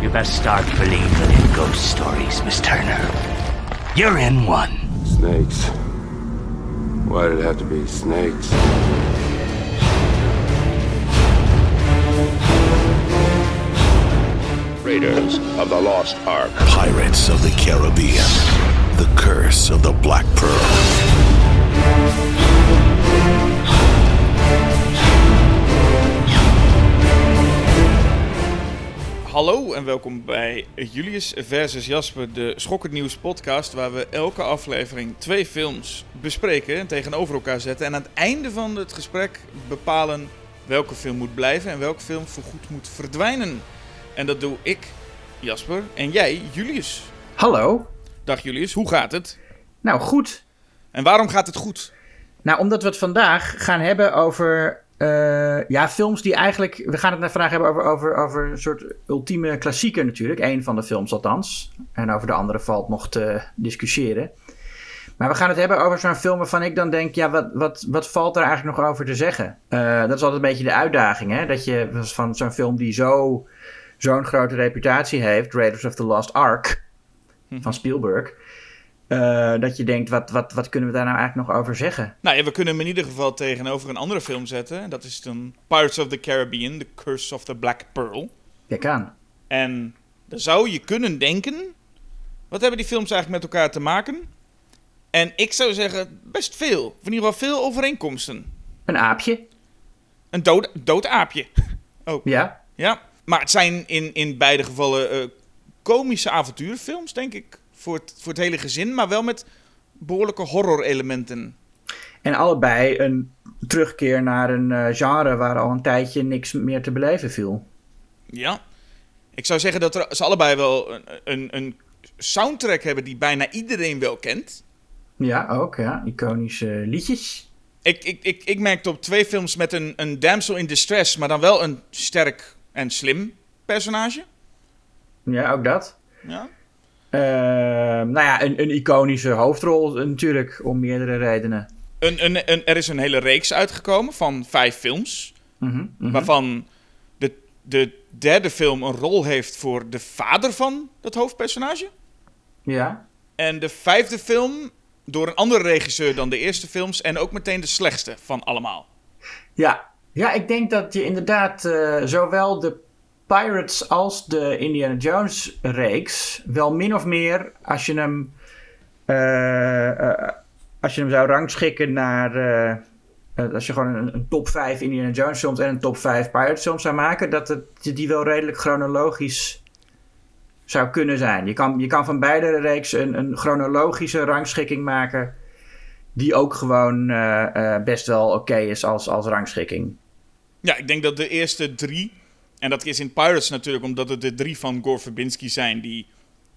You best start believing in ghost stories, Miss Turner. You're in one. Snakes. Why did it have to be snakes? Raiders of the Lost Ark. Pirates of the Caribbean. The Curse of the Black Pearl. Hallo en welkom bij Julius versus Jasper, de Schokkend Nieuws podcast, waar we elke aflevering twee films bespreken en tegenover elkaar zetten. En aan het einde van het gesprek bepalen welke film moet blijven en welke film voorgoed moet verdwijnen. En dat doe ik, Jasper, en jij, Julius. Hallo. Dag Julius, hoe gaat het? Nou, goed. En waarom gaat het goed? Nou, omdat we het vandaag gaan hebben over eh, ja, films die eigenlijk... We gaan het vandaag hebben over, over, over een soort ultieme klassieker natuurlijk. Eén van de films althans. En over de andere valt nog te discussiëren. Maar we gaan het hebben over zo'n film waarvan ik dan denk... Ja, wat, wat, wat valt er eigenlijk nog over te zeggen? Eh, dat is altijd een beetje de uitdaging, hè? Dat je van zo'n film die zo, zo'n grote reputatie heeft... Raiders of the Lost Ark van Spielberg... eh, dat je denkt, wat, wat, wat kunnen we daar nou eigenlijk nog over zeggen? Nou ja, we kunnen hem in ieder geval tegenover een andere film zetten. Dat is dan Pirates of the Caribbean, The Curse of the Black Pearl. Kijk aan. En dan zou je kunnen denken: wat hebben die films eigenlijk met elkaar te maken? En ik zou zeggen, best veel. Of in ieder geval veel overeenkomsten. Een aapje. Een dood, dood aapje. Oh, Ja. ja. Maar het zijn in, in beide gevallen eh, komische avonturenfilms, denk ik. Voor het, voor het hele gezin, maar wel met behoorlijke horror-elementen. En allebei een terugkeer naar een eh, genre waar al een tijdje niks meer te beleven viel. Ja. Ik zou zeggen dat er, ze allebei wel een, een, een soundtrack hebben die bijna iedereen wel kent. Ja, ook. Ja. Iconische liedjes. Ik, ik, ik, ik merkte op twee films met een, een damsel in distress, maar dan wel een sterk en slim personage. Ja, ook dat. Ja. Ehm, nou ja, een, een iconische hoofdrol natuurlijk, om meerdere redenen. Een, een, een, er is een hele reeks uitgekomen van vijf films, Mhm, mhm. waarvan de, de derde film een rol heeft voor de vader van dat hoofdpersonage. Ja. En de vijfde film door een andere regisseur dan de eerste films en ook meteen de slechtste van allemaal. Ja. ja, ik denk dat je inderdaad eh, zowel de Pirates als de Indiana Jones reeks wel min of meer, als je hem, eh, eh, als je hem zou rangschikken naar, eh, als je gewoon een, een top 5 Indiana Jones films en een top 5 Pirates films zou maken, dat het, die wel redelijk chronologisch zou kunnen zijn. Je kan, je kan van beide reeks een, een chronologische rangschikking maken. Die ook gewoon best wel oké is als, als rangschikking. Ja, ik denk dat de eerste drie, en dat is in Pirates natuurlijk omdat het de drie van Gore Verbinski zijn, die,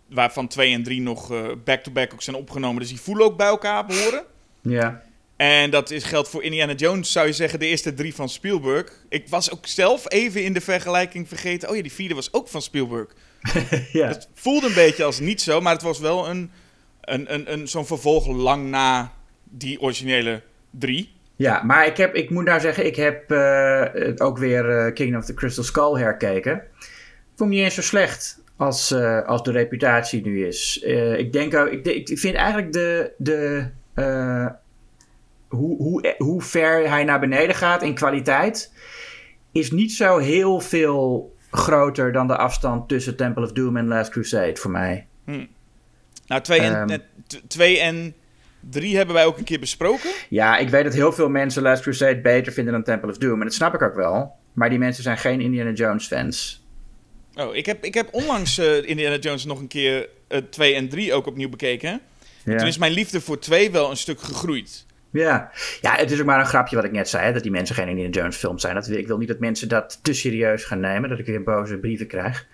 waarvan twee en drie nog eh, back-to-back ook zijn opgenomen, dus die voelen ook bij elkaar behoren. Ja. En dat is, geldt voor Indiana Jones, zou je zeggen, de eerste drie van Spielberg. Ik was ook zelf even in de vergelijking vergeten. Oh ja, die vierde was ook van Spielberg. ja. Het voelde een beetje als niet zo, maar het was wel een, een, een, een, zo'n vervolg lang na die originele drie. Ja, maar ik, heb, ik moet nou zeggen, ik heb het ook weer eh, Kingdom of the Crystal Skull herkeken. Ik vond niet eens zo slecht als, eh, als de reputatie nu is. Ik denk ook, ik, ik vind eigenlijk de, de hoe, hoe, hoe ver hij naar beneden gaat in kwaliteit, is niet zo heel veel groter dan de afstand tussen Temple of Doom en Last Crusade voor mij. Nou, twee en, Ehm. t- twee en drie hebben wij ook een keer besproken. Ja, ik weet dat heel veel mensen Last Crusade beter vinden dan Temple of Doom. En dat snap ik ook wel. Maar die mensen zijn geen Indiana Jones fans. Oh, ik heb, ik heb onlangs eh, Indiana Jones nog een keer eh, twee en drie ook opnieuw bekeken. Ja. Toen is mijn liefde voor twee wel een stuk gegroeid. Ja. ja, het is ook maar een grapje wat ik net zei. hè, Dat die mensen geen Indiana Jones films zijn. Dat, ik wil niet dat mensen dat te serieus gaan nemen. Dat ik weer boze brieven krijg.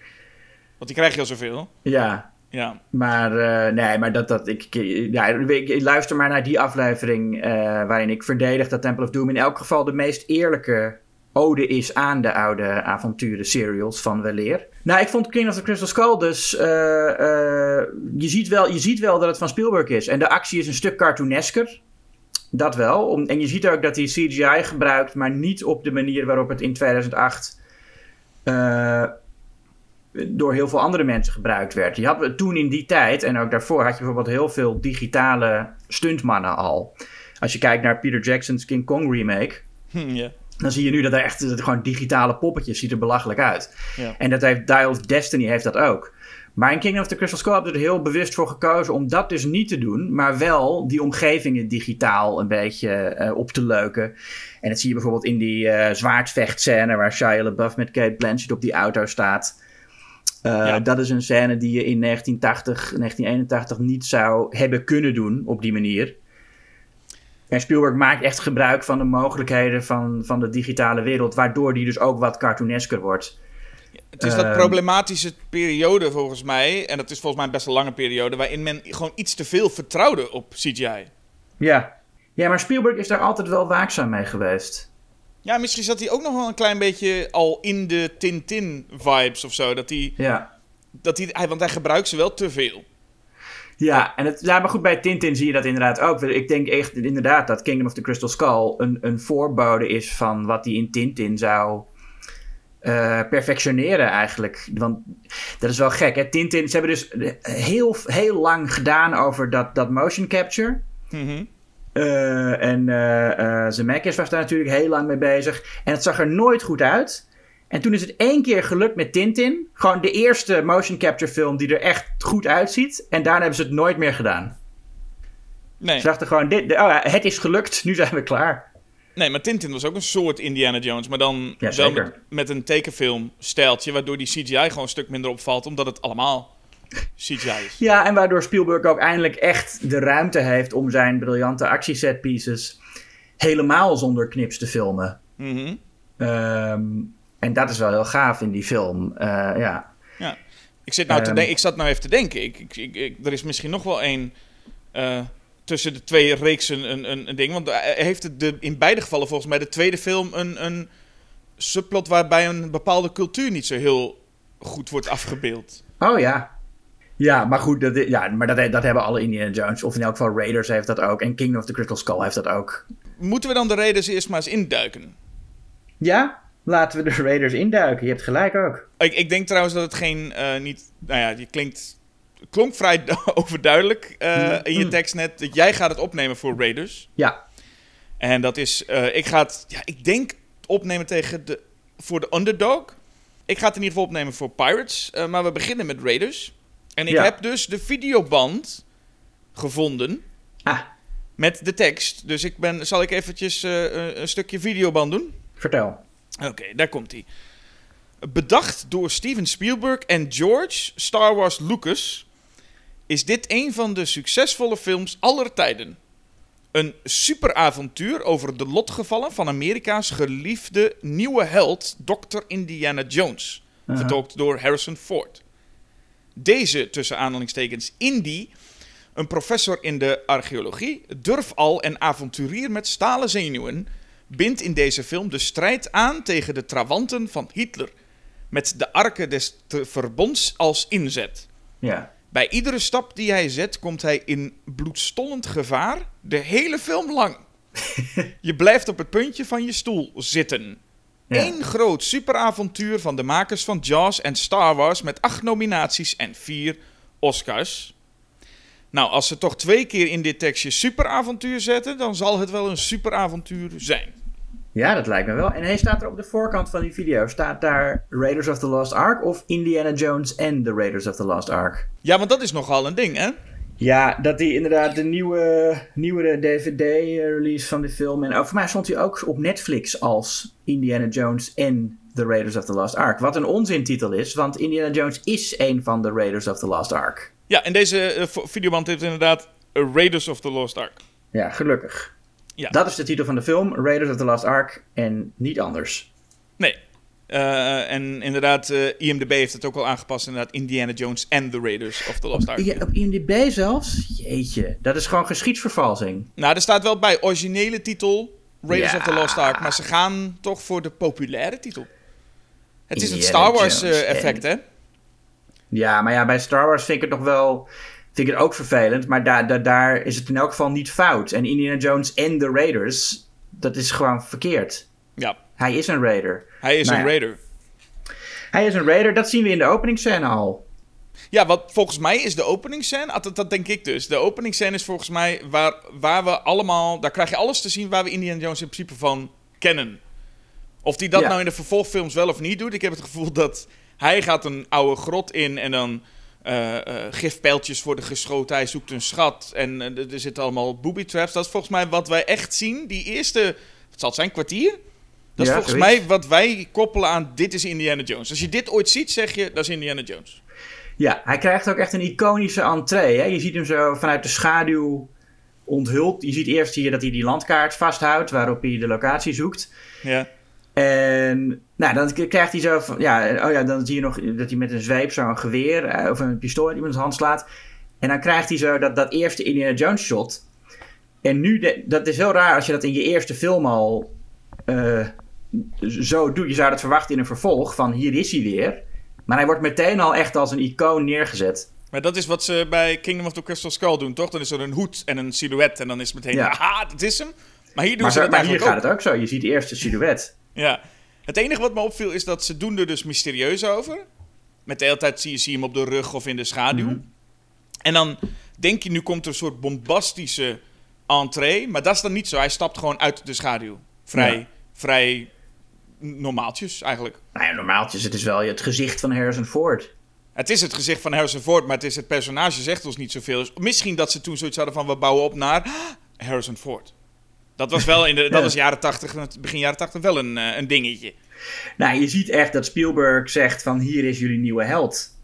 Want die krijg je al zoveel. Ja, Ja. maar eh, nee, maar dat, dat ik, ja, ik, luister maar naar die aflevering eh, waarin ik verdedig dat Temple of Doom in elk geval de meest eerlijke ode is aan de oude avonturen serials van weleer. Nou, ik vond King of the Crystal Skull dus, eh, je, ziet wel, je ziet wel dat het van Spielberg is. En de actie is een stuk cartoonesker. Dat wel. En je ziet ook dat hij CGI gebruikt, maar niet op de manier waarop het in 2008 eh, door heel veel andere mensen gebruikt werd. Je had toen in die tijd, en ook daarvoor, had je bijvoorbeeld heel veel digitale stuntmannen al. Als je kijkt naar Peter Jackson's King Kong remake, Hm, ja. dan zie je nu dat er echt dat er gewoon digitale poppetjes ziet er belachelijk uit. Ja. En dat heeft Dial of Destiny heeft dat ook. Maar in Kingdom of the Crystal Skull hebben ze er heel bewust voor gekozen om dat dus niet te doen, maar wel die omgevingen digitaal een beetje eh, op te leuken. En dat zie je bijvoorbeeld in die eh zwaardvechtscène waar Shia LaBeouf met Kate Blanchett op die auto staat. Eh, Ja. Dat is een scène die je in 1980, 1981 niet zou hebben kunnen doen op die manier. En Spielberg maakt echt gebruik van de mogelijkheden van, van de digitale wereld, waardoor die dus ook wat cartoonesker wordt. Het is dat Ehm. problematische periode volgens mij, en dat is volgens mij een best een lange periode, waarin men gewoon iets te veel vertrouwde op CGI. Ja. ja, maar Spielberg is daar altijd wel waakzaam mee geweest. Ja, misschien zat hij ook nog wel een klein beetje al in de Tintin-vibes of zo. Dat hij, Ja. dat hij, hij, want hij gebruikt ze wel te veel. Ja, en het, ja, maar goed, bij Tintin zie je dat inderdaad ook. Ik denk echt inderdaad dat Kingdom of the Crystal Skull een, een voorbode is van wat hij in Tintin zou eh, perfectioneren eigenlijk. Want dat is wel gek, hè. Tintin, ze hebben dus heel, heel lang gedaan over dat, dat motion capture. Mhm. Eh, en eh eh Zemeckis was daar natuurlijk heel lang mee bezig. En het zag er nooit goed uit. En toen is het één keer gelukt met Tintin. Gewoon de eerste motion capture film die er echt goed uitziet. En daarna hebben ze het nooit meer gedaan. Nee. Ze dachten gewoon, dit, oh ja, het is gelukt, nu zijn we klaar. nee, maar Tintin was ook een soort Indiana Jones, maar dan Ja, wel zeker. met, met een tekenfilm-stijltje, waardoor die CGI gewoon een stuk minder opvalt, omdat het allemaal Ja, en waardoor Spielberg ook eindelijk echt de ruimte heeft om zijn briljante actiesetpieces helemaal zonder knips te filmen. Mhm. Ehm, en dat is wel heel gaaf in die film. Eh, ja. Ja. Ik, zit nou te denk- ik zat nou even te denken. Ik, ik, ik, ik- er is misschien nog wel één eh, tussen de twee reeksen een, een, een ding. Want hij heeft het de, in beide gevallen volgens mij de tweede film een, een subplot waarbij een bepaalde cultuur niet zo heel goed wordt afgebeeld. Oh ja. Ja, maar goed, dat, ja, maar dat, dat hebben alle Indiana Jones. Of in elk geval Raiders heeft dat ook. En Kingdom of the Crystal Skull heeft dat ook. Moeten we dan de Raiders eerst maar eens induiken? Ja, laten we de Raiders induiken. Je hebt gelijk ook. Ik, ik denk trouwens dat het geen, eh, niet, nou ja, die klinkt, klonk vrij overduidelijk eh, in je tekst net. Dat jij gaat het opnemen voor Raiders. Ja, En dat is, eh, ik ga het, ja, ik denk opnemen tegen de, voor de underdog. Ik ga het in ieder geval opnemen voor Pirates. maar we beginnen met Raiders. En ik Ja. heb dus de videoband gevonden ah, met de tekst. Dus ik ben, zal ik eventjes eh, een- een stukje videoband doen? vertel. Oké, daar komt hij. Bedacht door Steven Spielberg en George Star Wars Lucas is dit een van de succesvolle films aller tijden. Een superavontuur over de lotgevallen van Amerika's geliefde nieuwe held Dr. Indiana Jones, vertolkt door Harrison Ford. Deze, tussen aanhalingstekens, Indy, een professor in de archeologie, durfal en avonturier met stalen zenuwen, bindt in deze film de strijd aan tegen de trawanten van Hitler, met de arken des verbonds als inzet. Ja. Bij iedere stap die hij zet, komt hij in bloedstollend gevaar de hele film lang. je blijft op het puntje van je stoel zitten. Ja. Eén groot superavontuur van de makers van Jaws en Star Wars met acht nominaties en vier Oscars. Nou, als ze toch twee keer in dit tekstje superavontuur zetten, dan zal het wel een superavontuur zijn. Ja, dat lijkt me wel. En hij staat er op de voorkant van die video. Staat daar Raiders of the Lost Ark of Indiana Jones en The Raiders of the Lost Ark? Ja, want dat is nogal een ding, hè? Ja, dat die inderdaad de nieuwe, nieuwere DVD-release van de film. En ook, voor mij stond hij ook op Netflix als Indiana Jones en The Raiders of the Lost Ark. Wat een onzintitel is, want Indiana Jones is een van de Raiders of the Lost Ark. Ja, en deze eh, videoband heeft inderdaad Raiders of the Lost Ark. Ja, gelukkig. Ja. Dat is de titel van de film, Raiders of the Lost Ark, en niet anders. Nee. Eh, en inderdaad, eh, IMDb heeft het ook al aangepast. Inderdaad, Indiana Jones en The Raiders of the Lost Ark. Ja, op IMDb zelfs? Jeetje, dat is gewoon geschiedsvervalsing. Nou, er staat wel bij originele titel Raiders Ja. of the Lost Ark. Maar ze gaan toch voor de populaire titel. Het is Indiana Star Wars Jones eh, effect, hè? Ja, maar ja, bij Star Wars vind ik het nog wel. Vind ik het ook vervelend, maar daar, daar, daar is het in elk geval niet fout. En Indiana Jones en de Raiders, dat is gewoon verkeerd. Ja, Hij is een Raider. Hij is Nou een ja. Raider. Hij is een raider, dat zien we in de openingsscène al. Ja, wat volgens mij is de openingsscène, ah, dat, dat denk ik dus. De openingsscène is volgens mij waar, waar we allemaal, daar krijg je alles te zien waar we Indiana Jones in principe van kennen. Of die dat Ja. nou in de vervolgfilms wel of niet doet. Ik heb het gevoel dat hij gaat een oude grot in en dan eh, eh, gifpijltjes worden geschoten. Hij zoekt een schat en eh, er- zitten allemaal booby traps. Dat is volgens mij wat wij echt zien. Die eerste, wat zal het zijn, kwartier? Dat is Ja, volgens zoiets. mij wat wij koppelen aan dit is Indiana Jones. Als je dit ooit ziet, zeg je dat is Indiana Jones. Ja, hij krijgt ook echt een iconische entree. Hè? Je ziet hem zo vanuit de schaduw onthuld. Je ziet eerst hier dat hij die landkaart vasthoudt, waarop hij de locatie zoekt. Ja. En nou, dan krijgt hij zo van, ja, oh ja, dan zie je nog dat hij met een zweep zo'n geweer eh, of een pistool in iemands hand slaat. En dan krijgt hij zo dat, dat eerste Indiana Jones shot. En nu, de, dat is heel raar als je dat in je eerste film al eh, zo doet. Je zou dat verwachten in een vervolg van hier is hij weer. Maar hij wordt meteen al echt als een icoon neergezet. Maar dat is wat ze bij Kingdom of the Crystal Skull doen, toch? Dan is er een hoed en een silhouet en dan is het meteen, Ja. aha, dat is hem. Maar hier doen Maar, ze maar hier gaat ook. het ook zo. Je ziet eerst de silhouet. Ja. Het enige wat me opviel is dat ze doen er dus mysterieus over. Met de hele tijd zie je, zie je hem op de rug of in de schaduw. Mhm. En dan denk je, nu komt er een soort bombastische entree. Maar dat is dan niet zo. Hij stapt gewoon uit de schaduw. Vrij, Ja. vrij normaaltjes eigenlijk. Nou ja, normaaltjes. Het is wel het gezicht van Harrison Ford. Het is het gezicht van Harrison Ford, maar het is het personage zegt ons niet zoveel. Dus misschien dat ze toen zoiets hadden van we bouwen op naar ah, Harrison Ford. Dat was wel in de, dat was jaren 80, begin jaren 80 wel een, eh, een dingetje. Nou, je ziet echt dat Spielberg zegt van hier is jullie nieuwe held.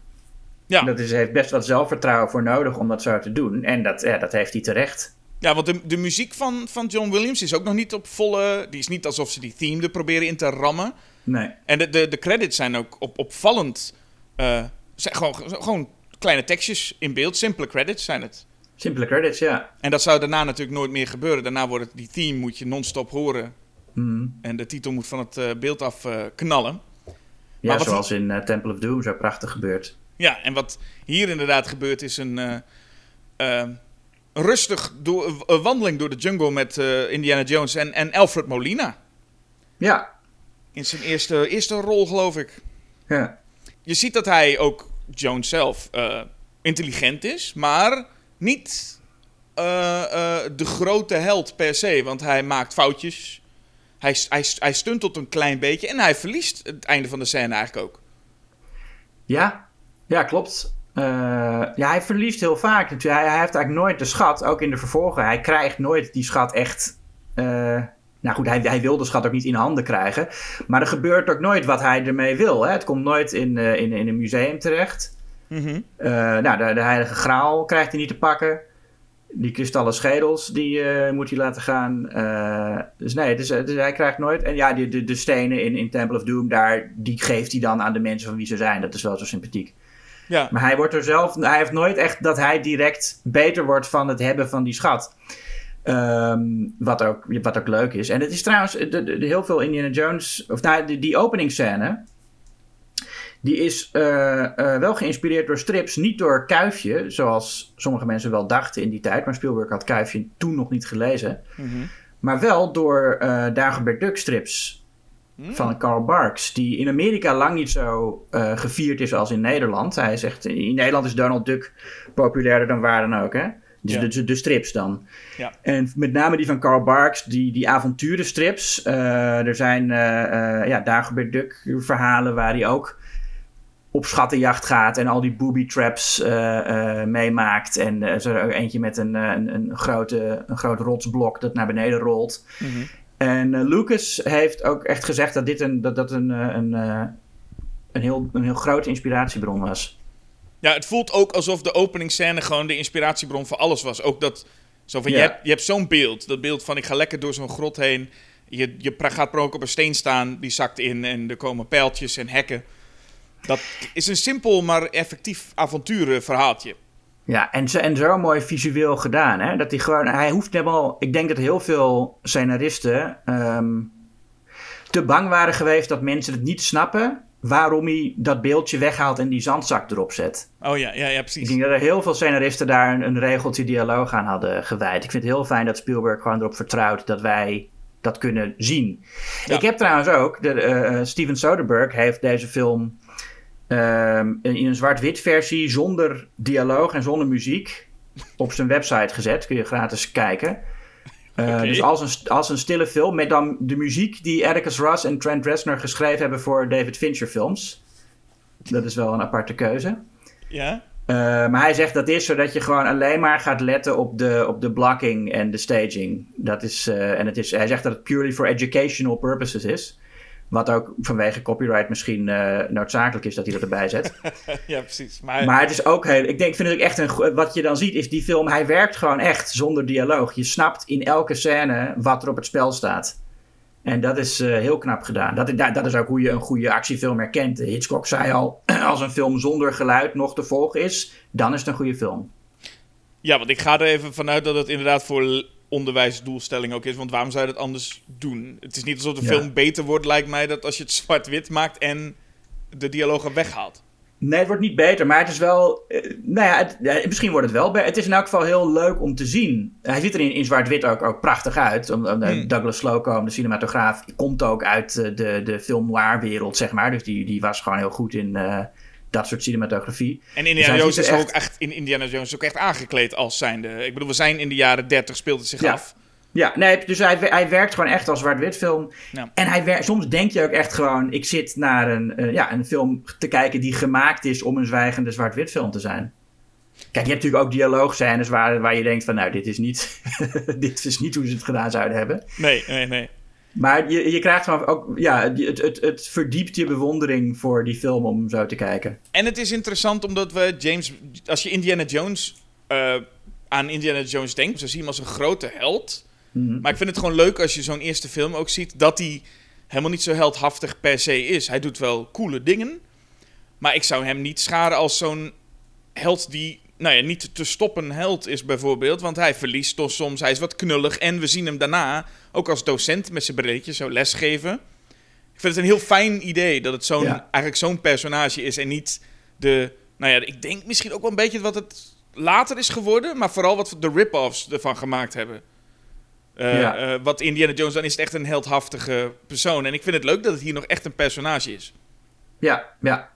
Ja. Dat is, heeft best wat zelfvertrouwen voor nodig om dat zo te doen. En dat, ja, dat heeft hij terecht. Ja, want de, de muziek van, van John Williams is ook nog niet op volle. Die is niet alsof ze die theme er proberen in te rammen. Nee. En de, de, de credits zijn ook op, opvallend. eh, zijn gewoon, gewoon kleine tekstjes in beeld, simpele credits zijn het. Simpele credits, ja. En dat zou daarna natuurlijk nooit meer gebeuren. Daarna wordt het, die theme moet je non-stop horen. Mhm. En de titel moet van het eh, beeld af eh, knallen. Ja, wat zoals in Temple of Doom zo prachtig gebeurt. Ja, en wat hier inderdaad gebeurt is een rustig door, een wandeling door de jungle met eh, Indiana Jones en, en Alfred Molina. Ja, In zijn eerste, eerste rol, geloof ik. ja. Je ziet dat hij ook, Jones zelf, eh, intelligent is, maar niet eh, eh, de grote held per se. Want hij maakt foutjes. Hij, hij, hij stuntelt een klein beetje en hij verliest het einde van de scène eigenlijk ook. Ja, ja klopt. Eh, ja, hij verliest heel vaak. natuurlijk. Hij, hij heeft eigenlijk nooit de schat, ook in de vervolgen. Hij krijgt nooit die schat echt. eh, nou goed, hij, hij wil de schat ook niet in handen krijgen. Maar er gebeurt ook nooit wat hij ermee wil. Hè? Het komt nooit in, eh, in, in een museum terecht. Mhm. Nou, de, de heilige graal krijgt hij niet te pakken. Die kristallen schedels, die moet hij laten gaan. Dus nee, dus, dus hij krijgt nooit... En ja, de, de, de stenen in, in Temple of Doom, daar, die geeft hij dan aan de mensen van wie ze zijn. Dat is wel zo sympathiek. Ja. Maar hij wordt er zelf... Hij heeft nooit echt dat hij direct beter wordt van het hebben van die schat. Ehm, wat, ook, wat ook leuk is. En het is trouwens de, de- de- heel veel Indiana Jones... Of nou, die, die openingsscène... Die is eh, eh, wel geïnspireerd door strips, niet door Kuifje, zoals sommige mensen wel dachten in die tijd. Maar Spielberg had Kuifje toen nog niet gelezen. Mhm. Maar wel door eh Dagobert Duck strips van Carl Barks, die in Amerika lang niet zo eh, gevierd is als in Nederland. Hij zegt, in Nederland is Donald Duck populairder dan waar dan ook, hè? Dus Ja. de, de strips dan. Ja. En met name die van Carl Barks, die, die avonturenstrips. eh, er zijn eh ja, Dagobert Duck verhalen waar hij ook op schattenjacht gaat en al die booby traps meemaakt. En zo er eentje met een, een, een, grote, een groot rotsblok dat naar beneden rolt. Mhm. En eh, Lucas heeft ook echt gezegd dat dit een, dat, dat een, eh, een, eh, een, heel, een heel grote inspiratiebron was. Ja, het voelt ook alsof de openingsscène gewoon de inspiratiebron voor alles was. Ook dat, zo van, Ja. je, hebt, je hebt zo'n beeld. Dat beeld van, ik ga lekker door zo'n grot heen. Je, je gaat per ook op een steen staan, die zakt in en er komen pijltjes en hekken. Dat is een simpel, maar effectief avonturenverhaaltje. Ja, en zo, en zo mooi visueel gedaan. Hè? Dat hij gewoon, hij hoeft helemaal. Ik denk dat heel veel scenaristen ehm, te bang waren geweest dat mensen het niet snappen. waarom hij dat beeldje weghaalt en die zandzak erop zet. Oh ja, ja, ja Ik precies. denk dat er heel veel scenaristen daar een, een regeltje dialoog aan hadden gewijd. Ik vind het heel fijn dat Spielberg gewoon erop vertrouwt dat wij dat kunnen zien. Ja. Ik heb trouwens ook, de, eh, Steven Soderbergh heeft deze film ehm, in een zwart-wit versie zonder dialoog en zonder muziek op zijn website gezet. Kun je gratis kijken. Uh, Oké. Dus als een, als een stille film met dan de muziek die Atticus Ross en Trent Reznor geschreven hebben voor David Fincher films. Dat is wel een aparte keuze. Ja? Uh, maar hij zegt dat is zodat je gewoon alleen maar gaat letten op de, op de blocking en de staging. Dat is, uh, en het is, hij zegt dat het purely for educational purposes is. Wat ook vanwege copyright misschien uh, noodzakelijk is dat hij dat erbij zet. ja, precies. Maar, maar het is ook heel. Ik denk, vind het ook echt een. Wat je dan ziet is die film. Hij werkt gewoon echt zonder dialoog. Je snapt in elke scène wat er op het spel staat. En dat is uh, heel knap gedaan. Dat, dat, dat, is ook hoe je een goede actiefilm herkent. Hitchcock zei al: als een film zonder geluid nog te volgen is, dan is het een goede film. Ja, want ik ga er even vanuit dat het inderdaad voor onderwijsdoelstelling ook is. Want waarom zou je dat anders doen? Het is niet alsof de Ja. film beter wordt, lijkt mij, dat als je het zwart-wit maakt en de dialogen weghaalt. Nee, het wordt niet beter, maar het is wel. eh, nou ja, het, ja, misschien wordt het wel beter. Het is in elk geval heel leuk om te zien. Hij ziet er in, in zwart-wit ook, ook prachtig uit. Om, Hmm. Douglas Slocum, de cinematograaf, komt ook uit eh, de, de film noir-wereld, zeg maar. Dus die, die was gewoon heel goed in eh, dat soort cinematografie. En Dus Indiana hij Jones is ook echt- in Indiana Jones ook echt aangekleed als zijnde. Ik bedoel, we zijn in de jaren 30 speelt het zich Ja. af. Ja, nee, dus hij, hij werkt gewoon echt als zwart-wit film. Ja. En hij wer- soms denk je ook echt gewoon... ik zit naar een, eh, ja, een film te kijken die gemaakt is... om een zwijgende zwart-wit film te zijn. Kijk, je hebt natuurlijk ook dialoogscènes waar, waar je denkt van... nou, dit is, niet, dit is niet hoe ze het gedaan zouden hebben. Nee, nee, nee. Maar je, je krijgt gewoon ook... ja, het, het, het verdiept je bewondering voor die film om zo te kijken. En het is interessant omdat we James, als je Indiana Jones eh, aan Indiana Jones denkt, dan zie je hem als een grote held. Mhm. Maar ik vind het gewoon leuk als je zo'n eerste film ook ziet dat hij helemaal niet zo heldhaftig per se is. Hij doet wel coole dingen, maar ik zou hem niet scharen als zo'n held die, nou ja, niet te stoppen held is bijvoorbeeld. Want hij verliest toch soms, hij is wat knullig en we zien hem daarna ook als docent met zijn brilletje zo lesgeven. Ik vind het een heel fijn idee dat het zo'n, Ja. eigenlijk zo'n personage is en niet de, nou ja, ik denk misschien ook wel een beetje wat het later is geworden, maar vooral wat de rip-offs ervan gemaakt hebben. Eh, Ja. eh, wat Indiana Jones, dan is het echt een heldhaftige persoon. En ik vind het leuk dat het hier nog echt een personage is. Ja, ja.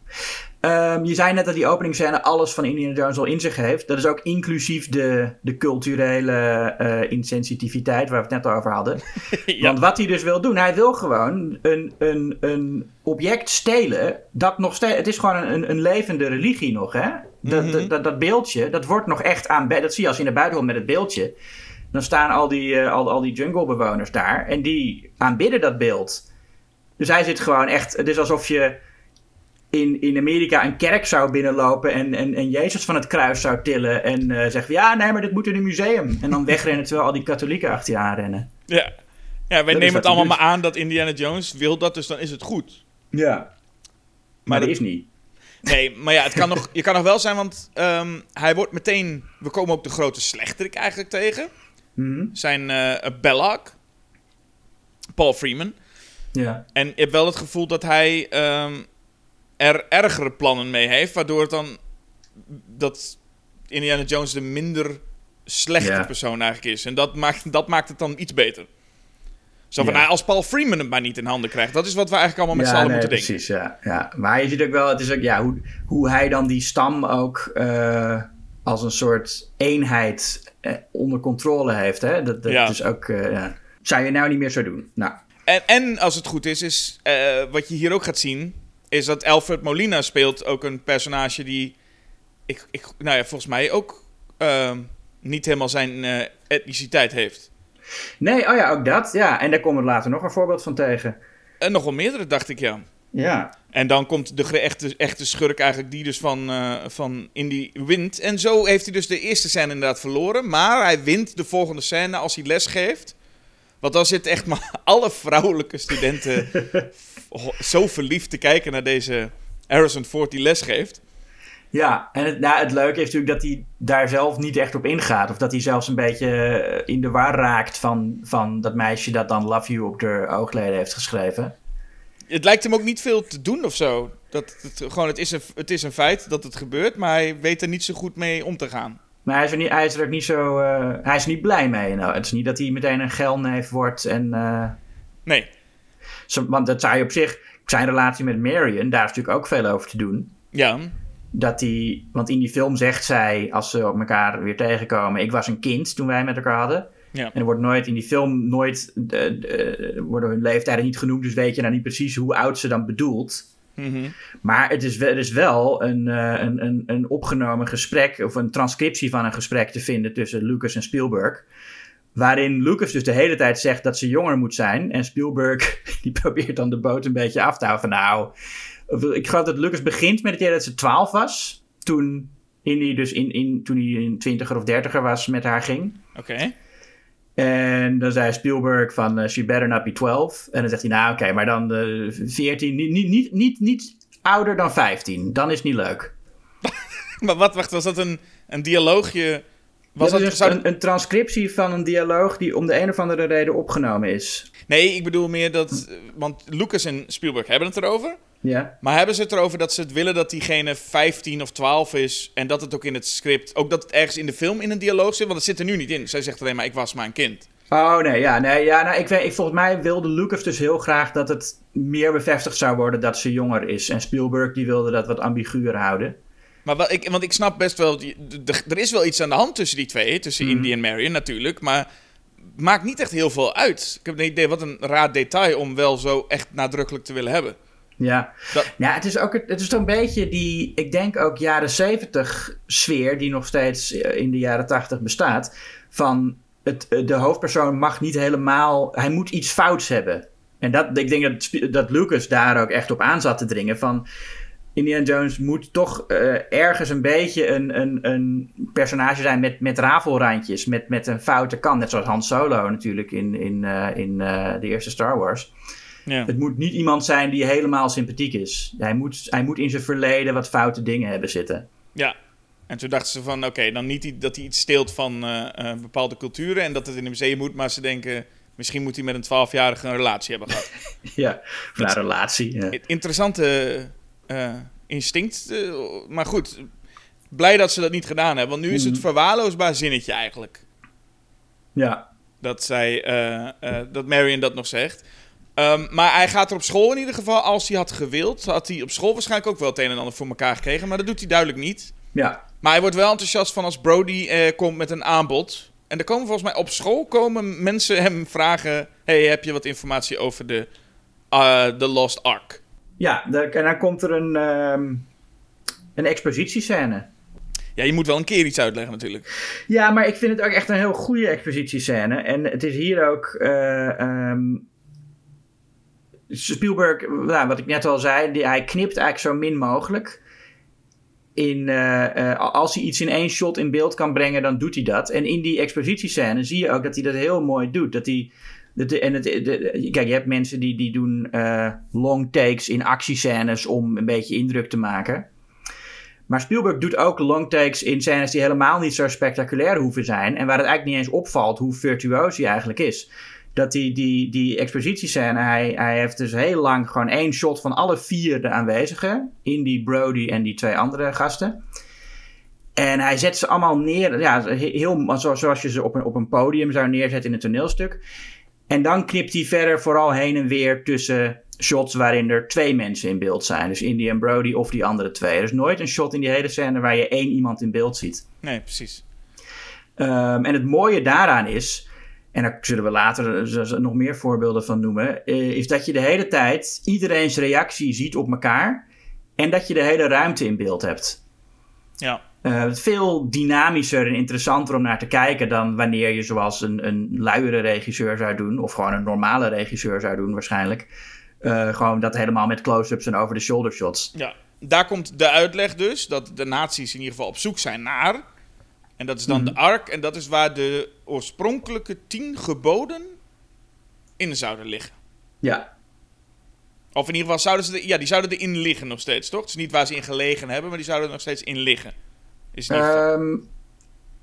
Ehm, je zei net dat die openingsscène alles van Indiana Jones al in zich heeft. Dat is ook inclusief de, de culturele eh, insensitiviteit waar we het net over hadden. ja. Want wat hij dus wil doen, hij wil gewoon een, een, een object stelen. Dat nog steeds, het is gewoon een, een levende religie nog, hè? Dat, Mhm. dat, dat, dat beeldje, dat wordt nog echt aan. Dat zie je als je naar buiten komt met het beeldje. Dan staan al die, eh, al, al die junglebewoners daar en die aanbidden dat beeld. Dus hij zit gewoon echt. Het is alsof je in, in Amerika een kerk zou binnenlopen en, en, en Jezus van het kruis zou tillen. En eh zeggen: Ja, nee, maar dit moet in een museum. En dan wegrennen terwijl al die katholieken achter je aanrennen. Ja, ja wij nemen het allemaal maar aan dat Indiana Jones wil dat, dus dan is het goed. Ja. Maar, Maar dat is niet. Nee, maar ja, het kan nog, je kan nog wel zijn, want ehm, hij wordt meteen... We komen ook de grote slechterik eigenlijk tegen. Mhm. Zijn eh Belloc. Paul Freeman. Ja. En je hebt wel het gevoel dat hij ehm, er ergere plannen mee heeft, waardoor het dan dat Indiana Jones de minder slechte persoon eigenlijk is. En dat maakt, dat maakt het dan iets beter. Zo van, Ja. nou, als Paul Freeman het maar niet in handen krijgt. Dat is wat we eigenlijk allemaal met ja, z'n allen nee, moeten denken. precies, ja, ja. Maar je ziet ook wel, het is ook, ja, hoe, hoe hij dan die stam ook eh, als een soort eenheid eh, onder controle heeft. Hè? Dat, dat Ja. is ook, eh, ja. zou je nou niet meer zo doen. Nou, En, en als het goed is, is wat je hier ook gaat zien, is dat Alfred Molina speelt ook een personage die, ik, ik, nou ja, volgens mij ook ehm, niet helemaal zijn eh, etniciteit heeft. nee, oh ja, ook dat. Ja, en daar komen we later nog een voorbeeld van tegen. En nog wel meerdere, dacht ik, ja. Ja, En dan komt de echte, echte schurk eigenlijk die dus van, eh, van Indy wint. En zo heeft hij dus de eerste scène inderdaad verloren. Maar hij wint de volgende scène als hij les geeft. Want dan zitten echt maar alle vrouwelijke studenten zo verliefd te kijken naar deze Harrison Ford die les geeft. ja. en het, nou, het leuke is natuurlijk dat hij daar zelf niet echt op ingaat. Of dat hij zelfs een beetje eh, in de war raakt van, van dat meisje dat dan Love You op de oogleden heeft geschreven. Het lijkt hem ook niet veel te doen of zo. Dat het, gewoon, het, is een, het is een feit dat het gebeurt, maar hij weet er niet zo goed mee om te gaan. Maar hij is er, niet, hij is er ook niet zo. eh, hij is niet blij mee. Nou, het is niet dat hij meteen een gelneef wordt en. eh, Nee. Zo- Want dat zou je op zich, zijn relatie met Marion, daar is natuurlijk ook veel over te doen. Ja. Dat die, want in die film zegt zij, als ze op elkaar weer tegenkomen, ik was een kind toen wij met elkaar hadden. Ja. En er wordt nooit in die film nooit, de, de- worden hun leeftijden niet genoemd, dus weet je nou niet precies hoe oud ze dan bedoelt. Mhm. Maar het is, wel- er is wel een, eh, een, een, een opgenomen gesprek, of een transcriptie van een gesprek te vinden tussen Lucas en Spielberg. Waarin Lucas dus de hele tijd zegt dat ze jonger moet zijn. En Spielberg die probeert dan de boot een beetje af te houden. Van nou, ik geloof dat Lucas begint met het idee dat ze 12 was. Toen Indy dus in, in, toen hij in twintiger of dertiger was met haar ging. Oké. En dan zei Spielberg van, eh, she better not be 12. En dan zegt hij, nou oké, maar dan eh 14, niet, niet, niet, niet, niet ouder dan 15. Dan is het niet leuk. Maar wat, wacht, was dat een, een dialoogje? Was dat zou- een, een transcriptie van een dialoog die om de een of andere reden opgenomen is. Nee, ik bedoel meer dat... eh, Want Lucas en Spielberg hebben het erover. Ja. Maar hebben ze het erover dat ze het willen dat diegene 15 of 12 is... en dat het ook in het script... ook dat het ergens in de film in een dialoog zit? Want dat zit er nu niet in. Zij zegt alleen maar, ik was maar een kind. Oh nee, ja, nee, ja nou, ik weet, ik, volgens mij wilde Lucas dus heel graag dat het meer bevestigd zou worden dat ze jonger is. En Spielberg die wilde dat wat ambiguur houden. Maar wat ik, want ik snap best wel... Er is wel iets aan de hand tussen die twee. Tussen Mhm. Indy en Marion natuurlijk. Maar maakt niet echt heel veel uit. Ik heb het idee, wat een raar detail... om wel zo echt nadrukkelijk te willen hebben. Ja, Dat- ja het is ook het is toch een beetje die, ik denk ook jaren 70 sfeer die nog steeds eh, in de jaren 80 bestaat. Van het, eh, de hoofdpersoon mag niet helemaal, hij moet iets fouts hebben. En dat, ik denk dat, dat Lucas daar ook echt op aan zat te dringen. Van Indiana Jones moet toch eh, ergens een beetje een, een, een personage zijn met, met rafelrandjes, met, met een foute kant. Net zoals Han Solo natuurlijk in, in, in de eerste Star Wars. Ja. Het moet niet iemand zijn die helemaal sympathiek is. Hij moet, hij moet in zijn verleden wat foute dingen hebben zitten. Ja. En toen dachten ze van, oké, dan niet die- dat hij iets steelt van eh, eh, bepaalde culturen en dat het in een museum moet, maar ze denken, misschien moet hij met een 12-jarige een relatie hebben gehad. Ja, van een relatie. Ja. Interessante eh, instinct, maar goed, blij dat ze dat niet gedaan hebben, want nu is het verwaarloosbaar zinnetje eigenlijk. ja. Dat, zij, dat Marion dat nog zegt. Ehm, maar hij gaat er op school in ieder geval, als hij had gewild, had hij op school waarschijnlijk ook wel het een en ander voor elkaar gekregen, maar dat doet hij duidelijk niet. ja. Maar hij wordt wel enthousiast van als Brody eh, komt met een aanbod. En er komen volgens mij op school komen mensen hem vragen: Hey, heb je wat informatie over de, eh, de Lost Ark? Ja, en dan komt er een, ehm, een expositiescène. Ja, je moet wel een keer iets uitleggen natuurlijk. Ja, maar ik vind het ook echt een heel goede expositiescène. En het is hier ook. eh, ehm, Spielberg, nou, wat ik net al zei, die, hij knipt eigenlijk zo min mogelijk. In, eh, eh, als hij iets in één shot in beeld kan brengen, dan doet hij dat. En in die expositiescène zie je ook dat hij dat heel mooi doet. Dat hij, en het, de- kijk, je hebt mensen die, die doen eh, long takes in actiescènes om een beetje indruk te maken. Maar Spielberg doet ook long takes in scènes die helemaal niet zo spectaculair hoeven zijn. En waar het eigenlijk niet eens opvalt hoe virtuoos hij eigenlijk is. Dat die, die, die expositiescène, hij, hij heeft dus heel lang gewoon één shot van alle vier de aanwezigen. Indy, Brody en die twee andere gasten. En hij zet ze allemaal neer, ja, heel, zo- zoals je ze op een, op een podium zou neerzetten in een toneelstuk. En dan knipt hij verder vooral heen en weer tussen shots waarin er twee mensen in beeld zijn. Dus Indy en Brody of die andere twee. Er is nooit een shot in die hele scène waar je één iemand in beeld ziet. Nee, precies. Ehm, en het mooie daaraan is, en daar zullen we later z- nog meer voorbeelden van noemen, eh, is dat je de hele tijd iedereen's reactie ziet op elkaar en dat je de hele ruimte in beeld hebt. Ja. Eh, veel dynamischer en interessanter om naar te kijken dan wanneer je zoals een, een luiere regisseur zou doen, of gewoon een normale regisseur zou doen waarschijnlijk. Eh, gewoon dat helemaal met close-ups en over-the-shoulder shots. ja. Daar komt de uitleg dus dat de nazi's in ieder geval op zoek zijn naar. En dat is dan de Ark. En dat is waar de oorspronkelijke tien geboden in zouden liggen. Ja, Of in ieder geval zouden ze er, ja, die zouden erin liggen nog steeds, toch? Het is niet waar ze in gelegen hebben, maar die zouden er nog steeds in liggen. Is. Ehm,